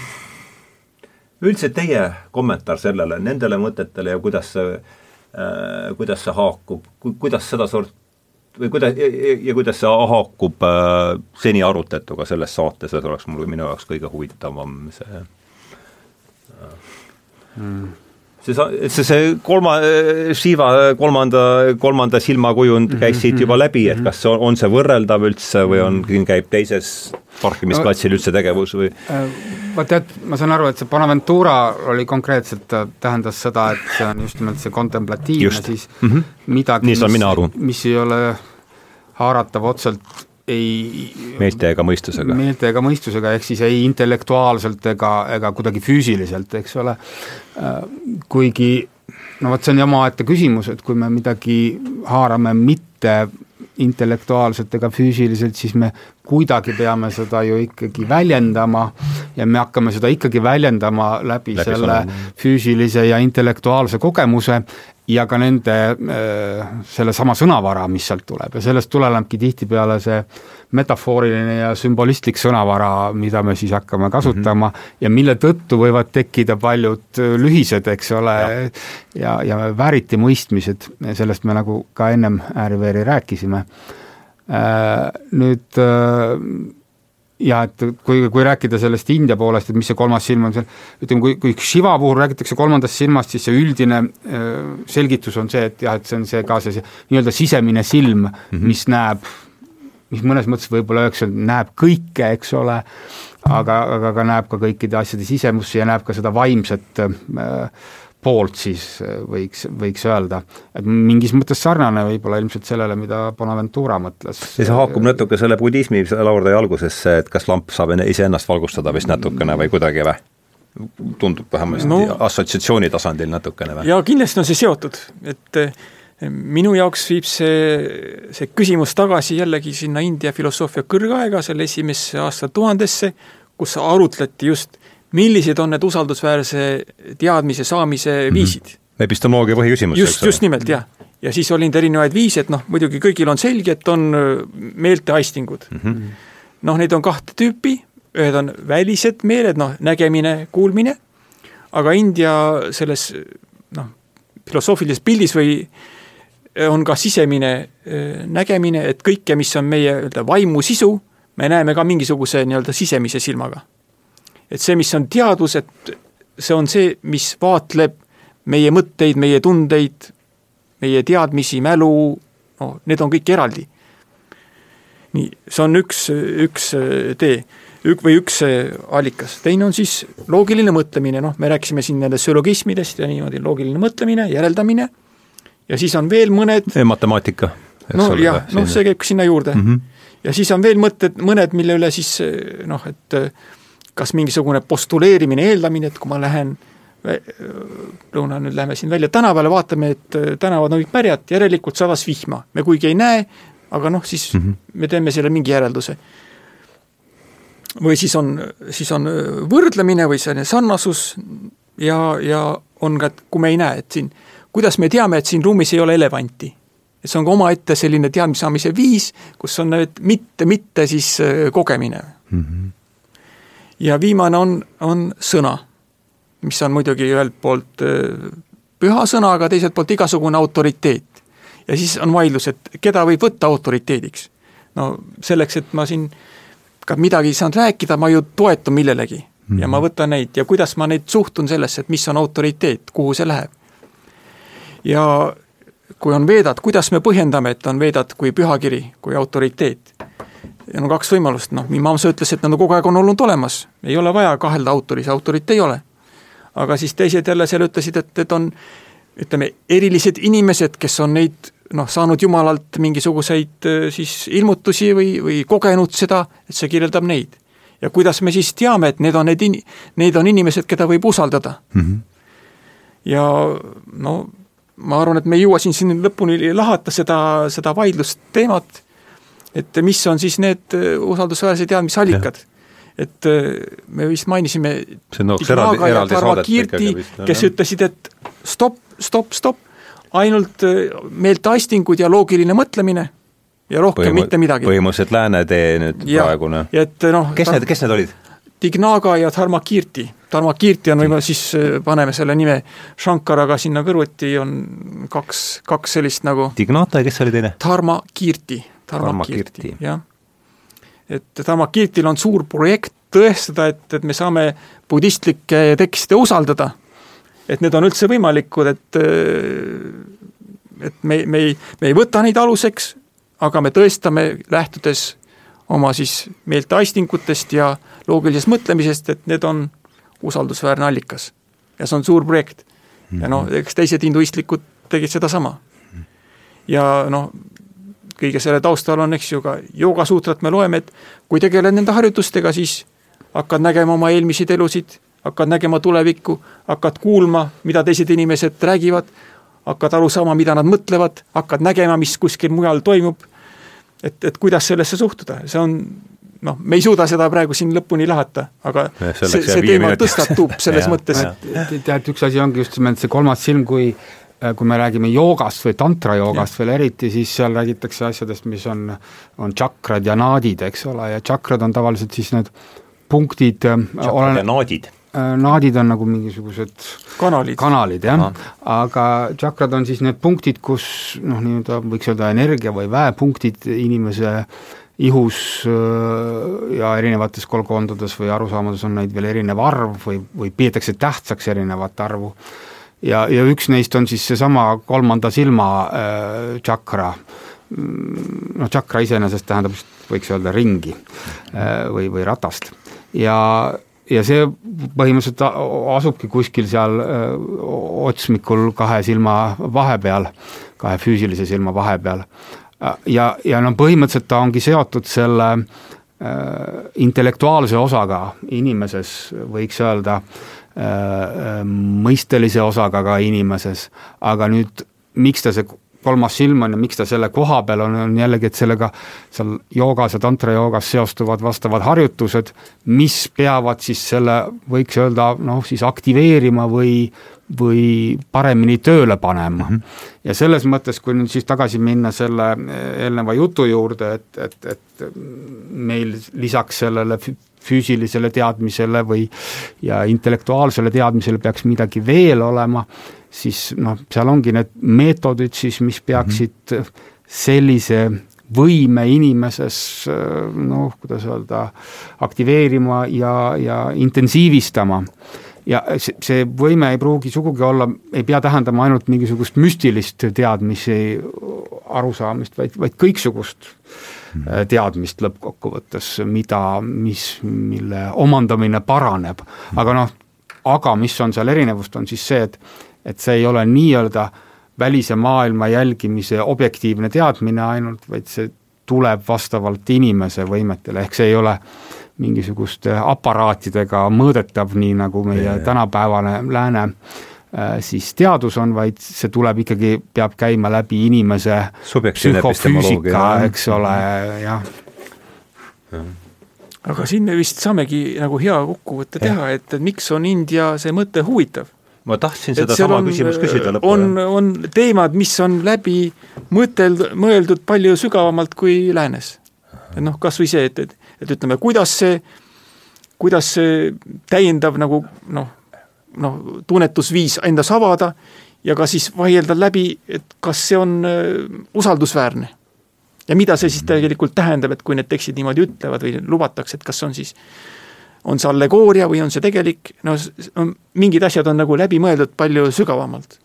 üldiselt teie kommentaar sellele, nendele mõtetele ja kuidas see äh,, kuidas see haakub, kuidas sedasort või kuidas, ja kuidas see haakub äh, seni arutlatuga selles saates, see oleks mul, minu jaoks kõige huvitavam see mm. See, see, see kolma, Shiva kolmanda, kolmanda silmakujund käis siit juba läbi, et kas on, on see võrreldav üldse või on, käib teises parkimisplatsil üldse tegevus või? Äh, vot tead, ma saan aru, et see Bonaventura oli konkreetselt, tähendas seda, et see on just nimelt see kontemplatiivne, siis mm -hmm. midagi, mis, mis ei ole haaratav otseselt ei meelte ega mõistusega. meelte ega mõistusega, ehk siis ei intellektuaalselt ega, ega kuidagi füüsiliselt, eks ole, kuigi no vot, see on ju omaette küsimus, et kui me midagi haarame mitte intellektuaalselt ega füüsiliselt, siis me kuidagi peame seda ju ikkagi väljendama ja me hakkame seda ikkagi väljendama läbi, läbi selle sõnum. füüsilise ja intellektuaalse kogemuse ja ka nende, äh, sellesama sõnavara, mis sealt tuleb ja sellest tulenebki tihtipeale see metafooriline ja sümbolistlik sõnavara, mida me siis hakkame kasutama mm -hmm. ja mille tõttu võivad tekkida paljud äh, lühised, eks ole, ja, ja, ja vääriti mõistmised, sellest me nagu ka ennem ääri-veeri rääkisime. Äh, nüüd ja et kui, kui rääkida sellest India poolest, et mis see kolmas silm on seal, ütleme, kui, kui Shiva puhul räägitakse kolmandast silmast, siis see üldine äh, selgitus on see, et jah, et see on see ka see, see nii-öelda sisemine silm mm, -hmm. mis näeb, mis mõnes mõttes võib-olla öeldakse, näeb kõike, eks ole, aga, aga ka näeb ka kõikide asjade sisemusse ja näeb ka seda vaimset äh, poolt siis äh, võiks, võiks öelda. et mingis mõttes sarnane võib-olla ilmselt sellele, mida Bonaventura mõtles. ja see haakub natuke selle budismi laurde algusesse, et kas lamp saab iseennast valgustada vist natukene või kuidagi või? tundub vähemasti no, assotsiatsiooni tasandil natukene või? jaa, kindlasti on see seotud, et minu jaoks viib see, see küsimus tagasi jällegi sinna India filosoofia kõrgaega, selle esimesse aastatuhandesse, kus arutleti just millised on need usaldusväärse teadmise saamise mhm. viisid mm. -hmm. epistemoloogia põhiküsimus. just, just nimelt, jah. ja siis oli neid erinevaid viise, et noh, muidugi kõigil on selge, et on äh, meelteaistingud mm. -hmm. noh, neid on kahte tüüpi, ühed on välised meeled, noh, nägemine, kuulmine, aga India selles noh, filosoofilises pildis või on ka sisemine äh, nägemine, et kõike, mis on meie nii-öelda vaimu sisu, me näeme ka mingisuguse nii-öelda sisemise silmaga. Et see, mis on teadus, et see on see, mis vaatleb meie mõtteid, meie tundeid, meie teadmisi, mälu, no need on kõik eraldi. nii, see on üks, üks tee, ük- või üks allikas, teine on siis loogiline mõtlemine, noh, me rääkisime siin nendest sülogismidest ja niimoodi, loogiline mõtlemine, järeldamine, ja siis on veel mõned matemaatika. no jah, noh, see käib sinna juurde mm. -hmm. ja siis on veel mõtted, mõned, mille üle siis noh, et kas mingisugune postuleerimine, eeldamine, et kui ma lähen lõuna, nüüd läheme siin välja tänavale, vaatame, et äh, tänavad on kõik pärjad, järelikult sadas vihma. me kuigi ei näe, aga noh, siis mm -hmm. me teeme selle mingi järelduse. või siis on, siis on äh, võrdlemine või selline sarnasus ja, ja on ka, et kui me ei näe, et siin, kuidas me teame, et siin ruumis ei ole elevanti? et see on ka omaette selline teadmise saamise viis, kus on need mitte, mitte siis äh, kogemine mm. -hmm ja viimane on, on sõna, mis on muidugi ühelt poolt äh, püha sõna, aga teiselt poolt igasugune autoriteet. ja siis on vaidlus, et keda võib võtta autoriteediks. no selleks, et ma siin ka midagi ei saanud rääkida, ma ju toetun millelegi mm -hmm. ja ma mhm. võtan neid ja kuidas ma neid suhtun sellesse, et mis on autoriteet, kuhu see läheb. Ja kui on veedad, kuidas me põhjendame, et on veedad kui pühakiri, kui autoriteet ja no kaks võimalust, noh, Mimamsa ütles, et nad kogu aeg on olnud olemas, ei ole vaja kahelda autoris, autorit ei ole. aga siis teised jälle seal ütlesid, et, et on ütleme, erilised inimesed, kes on neid noh, saanud Jumalalt mingisuguseid äh, siis ilmutusi või, või kogenud seda, et see kirjeldab neid. ja kuidas me siis teame, et need on need in-, need on inimesed, keda võib usaldada mm. -hmm. ja no ma arvan, et me ei jõua siin, siin lõpuni lahata seda, seda vaidlusteemat et mis on siis need äh, usaldusväärsed teadmisallikad et äh, me vist mainisime Dignaga ja Tarmo Kiirti, kes ütlesid, et stopp, stopp, stopp, ainult äh, meelteaistingud ja loogiline mõtlemine ja rohkem Põhimõ mitte midagi. põhimõtteliselt lääne tee nüüd ja, praegune. et noh kes need, kes need olid? Dignaga ja. Tarmo Kiirti on võib-olla siis, paneme selle nime Shankaraga sinna kõrvuti, on kaks, kaks sellist nagu Dignata ja kes oli teine? Tarmo Kiirti Dharmakirti, jah. et Dharmakirtil on suur projekt tõestada, et, et me saame budistlikke tekste usaldada. et need on üldse võimalikud, et et me, me ei, me ei võta neid aluseks, aga me tõestame, lähtudes oma siis meelteaistingutest ja loogilisest mõtlemisest, et need on usaldusväärne allikas. ja see on suur projekt. ja noh, eks teised hinduistlikud tegid sedasama. ja noh, kõige selle taustal on, eks ju, ka joogasuutrat me loeme, et kui tegeled nende harjutustega, siis hakkad nägema oma eelmiseid elusid, hakkad nägema tulevikku, hakkad kuulma, mida teised inimesed räägivad, hakkad aru saama, mida nad mõtlevad, hakkad nägema, mis kuskil mujal toimub, et, et kuidas sellesse suhtuda, see on noh, me ei suuda seda praegu siin lõpuni lahata, aga ja, see, see teema tõstatub (laughs) selles ja, mõttes. tead, üks asi ongi just nimelt see kolmas silm, kui Äh, kui me räägime joogast või tantrajoogast veel eriti, siis seal räägitakse asjadest, mis on, on tšakrad ja naadid, eks ole, ja tšakrad on tavaliselt siis need punktid äh, olen, ja naadid? Äh, naadid on nagu mingisugused kanalid, kanalid, jah, aga tšakrad on siis need punktid, kus noh, nii-öelda võiks öelda energia või väepunktid inimese ihus ja erinevates kolkondades või arusaamades on neid veel erinev arv või, või peetakse tähtsaks erinevat arvu. ja, ja üks neist on siis seesama kolmanda silma äh, tšakra, mm, noh, tšakra iseenesest tähendab, võiks öelda ringi äh, või, või ratast. Ja ja see põhimõtteliselt asubki kuskil seal otsmikul kahe silma vahepeal, kahe füüsilise silma vahepeal. ja, ja no põhimõtteliselt ta ongi seotud selle intellektuaalse osaga inimeses, võiks öelda mõistelise osaga ka inimeses, aga nüüd miks ta see kolmas silm on ja miks ta selle koha peal on, on jällegi, et sellega seal joogas ja tantrajoogas seostuvad vastavad harjutused, mis peavad siis selle, võiks öelda, noh siis aktiveerima või, või paremini tööle panema mm. -hmm. ja selles mõttes, kui nüüd siis tagasi minna selle eelneva jutu juurde, et, et, et meil lisaks sellele füüsilisele teadmisele või ja intellektuaalsele teadmisele peaks midagi veel olema siis noh, seal ongi need meetodid siis, mis peaksid mm -hmm. sellise võime inimeses noh, kuidas öelda, aktiveerima ja, ja intensiivistama. ja see, see võime ei pruugi sugugi olla, ei pea tähendama ainult mingisugust müstilist teadmisi, arusaamist, vaid, vaid kõiksugust mm -hmm. teadmist lõppkokkuvõttes, mida, mis, mille omandamine paraneb, aga noh, aga mis on seal erinevust, on siis see, et et see ei ole nii-öelda välise maailma jälgimise objektiivne teadmine ainult, vaid see tuleb vastavalt inimese võimetele, ehk see ei ole mingisuguste aparaatidega mõõdetav, nii nagu meie ja, ja. tänapäevane lääne äh, siis teadus on, vaid see tuleb ikkagi, peab käima läbi inimese psühhofüüsika, eks ole, jah ja. aga siin me vist saamegi nagu hea kokkuvõtte teha, et, et miks on India see mõte huvitav ma tahtsin sedasama küsimust küsida lõpule. on, on teemad, mis on läbi mõteld-, mõeldud palju sügavamalt kui läänes. et noh, kas või see, et, et, et ütleme, kuidas see, kuidas see täiendav nagu noh, noh, tunnetusviis endas avada ja ka siis vaielda läbi, et kas see on uh, usaldusväärne. ja mida see siis tegelikult tähendab, et kui need tekstid niimoodi ütlevad või lubatakse, et kas on siis uh, on see allegooria või on see tegelik, no mingid asjad on nagu läbi mõeldud palju sügavamalt.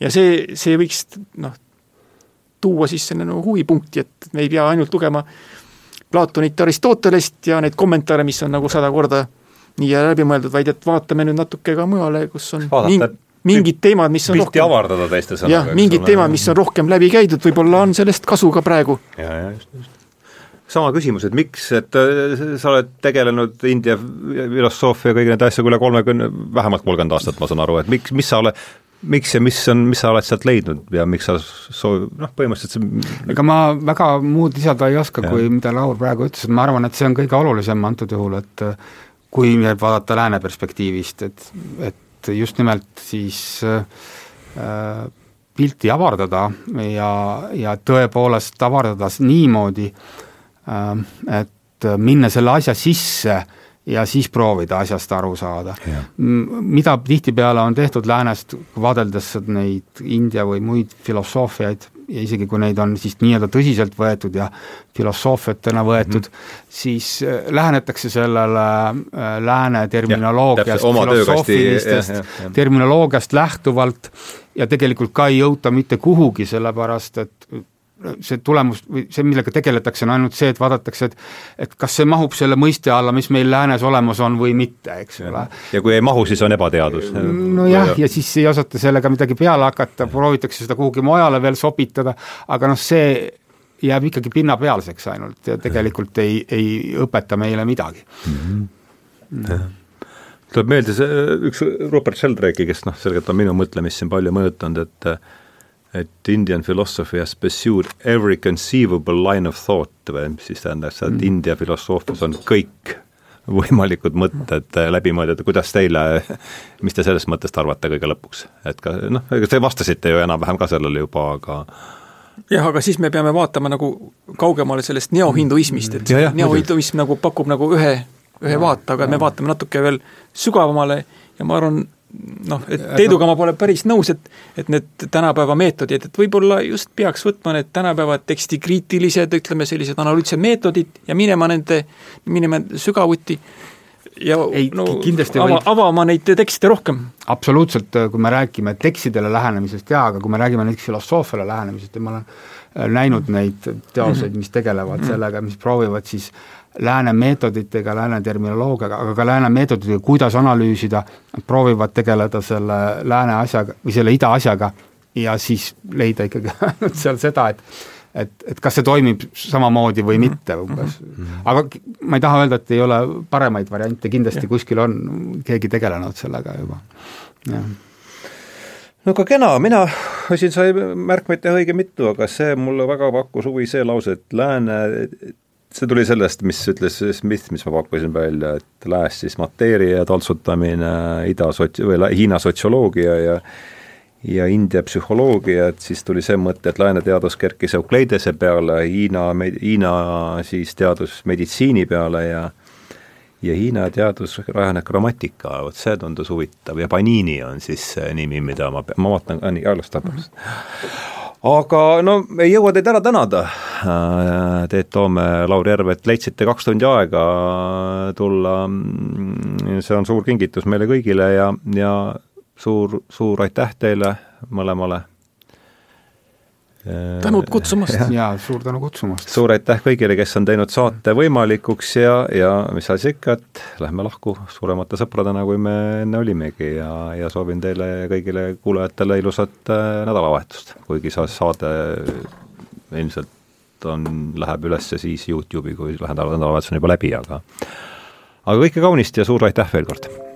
ja see, see võiks noh, tuua siis selle nagu huvipunkti, et me ei pea ainult lugema Platonit, Aristotelest ja neid kommentaare, mis on nagu sada korda nii ja läbi mõeldud, vaid et vaatame nüüd natuke ka mujale, kus on Vaadata, ming, mingid teemad, mis on pilti rohkem avardada teiste sõnaga. jah, mingid teemad, mis on rohkem läbi käidud, võib-olla on sellest kasu ka praegu. ja, ja just, just sama küsimus, et miks, et äh, sa oled tegelenud India filosoofia kõigi nende asjadega üle kolmekümne, vähemalt kolmkümmend aastat, ma saan aru, et miks, mis sa oled, miks ja mis on, mis sa oled sealt leidnud ja miks sa soovi-, noh, põhimõtteliselt see ega ma väga muud lisada ei oska, kui mida Laur praegu ütles, et ma arvan, et see on kõige olulisem antud juhul, et kui nüüd vaadata lääne perspektiivist, et, et just nimelt siis äh, pilti avardada ja, ja tõepoolest avardada niimoodi äh,, et minna selle asja sisse ja siis proovida asjast aru saada. mida tihtipeale on tehtud läänest, vaadeldes neid India või muid filosoofiaid, ja isegi kui neid on siis nii-öelda tõsiselt võetud ja filosoofiatena võetud mm, -hmm. siis äh, lähenetakse sellele äh, lääne terminoloogiast, filosoofilistest terminoloogiast lähtuvalt ja tegelikult ka ei jõuta mitte kuhugi, sellepärast et see tulemus või see, millega tegeletakse, on ainult see, et vaadatakse, et et kas see mahub selle mõiste alla, mis meil läänes olemas on või mitte, eks ole. ja kui ei mahu, siis on ebateadus. nojah, ja siis ei osata sellega midagi peale hakata, proovitakse seda kuhugi mujale veel sopitada, aga noh, see jääb ikkagi pinnapealseks ainult ja tegelikult ei, ei õpeta meile midagi mm. -hmm. Mm. tuleb meelde see üks Robert Sheldrake'i, kes noh, selgelt on minu mõtlemist siin palju mõjutanud, et et Indian philosophy has pursued every conceivable line of thought või mis siis tähendab seda, et mm. India filosoofias on kõik võimalikud mõtted läbi mõeldud, kuidas teile, mis te sellest mõttest arvate kõige lõpuks? et ka noh, ega te vastasite ju enam-vähem ka sellele juba, aga jah, aga siis me peame vaatama nagu kaugemale sellest neohinduismist, et ja, neohinduism nagu pakub nagu ühe, ühe vaate, aga me vaatame natuke veel sügavamale ja ma arvan, noh, et Teeduga ma pole päris nõus, et et need tänapäeva meetodid, et võib-olla just peaks võtma need tänapäeva tekstikriitilised, ütleme sellised analüütilised meetodid ja minema nende, minema sügavuti ja ei no, kindlasti ava, avama neid tekste rohkem. absoluutselt, kui me räägime tekstidele lähenemisest jaa, aga kui me räägime näiteks filosoofiale lähenemisest ja ma olen äh, näinud neid teoseid, mis tegelevad -hmm. sellega, mis proovivad siis lääne meetoditega, lääne terminoloogiaga, aga ka lääne meetoditega, kuidas analüüsida, proovivad tegeleda selle lääne asjaga või selle ida asjaga ja siis leida ikkagi (laughs) ainult seal seda, et et, et kas see toimib samamoodi või mitte umbes mm. -hmm. aga ma ei taha öelda, et ei ole paremaid variante, kindlasti ja. kuskil on keegi tegelenud sellega juba, jah no aga kena, mina, siin sai märkmeid teha õige mitu, aga see mulle väga pakkus huvi see lause, et lääne, see tuli sellest, mis ütles Smith, mis ma pakkusin välja, et lääs siis mateeria taltsutamine, ida sots-, või Hiina sotsioloogia ja ja India psühholoogia, et siis tuli see mõte, et lääne teadus kerkis Eukleidese peale, Hiina, Hiina siis teadus meditsiini peale ja ja Hiina teadus rajaneb grammatika, vot see tundus huvitav ja Panini on siis see nimi, mida ma, ma vaatan, alustab mm. -hmm aga no ei jõua teid ära tänada, äh, Teet Toome, Lauri Järvet, leidsite kaks tundi aega tulla, see on suur kingitus meile kõigile ja, ja suur, suur aitäh teile mõlemale. Tänud kutsumast! jaa, suur tänu kutsumast! suur aitäh kõigile, kes on teinud saate võimalikuks ja, ja mis asi ikka, et lähme lahku suuremate sõpradena, kui me enne olimegi ja, ja soovin teile kõigile kuulajatele ilusat äh, nädalavahetust, kuigi see saade ilmselt on, läheb üles siis YouTube'i, kui nädalavahetus on juba läbi, aga aga kõike kaunist ja suur aitäh veel kord!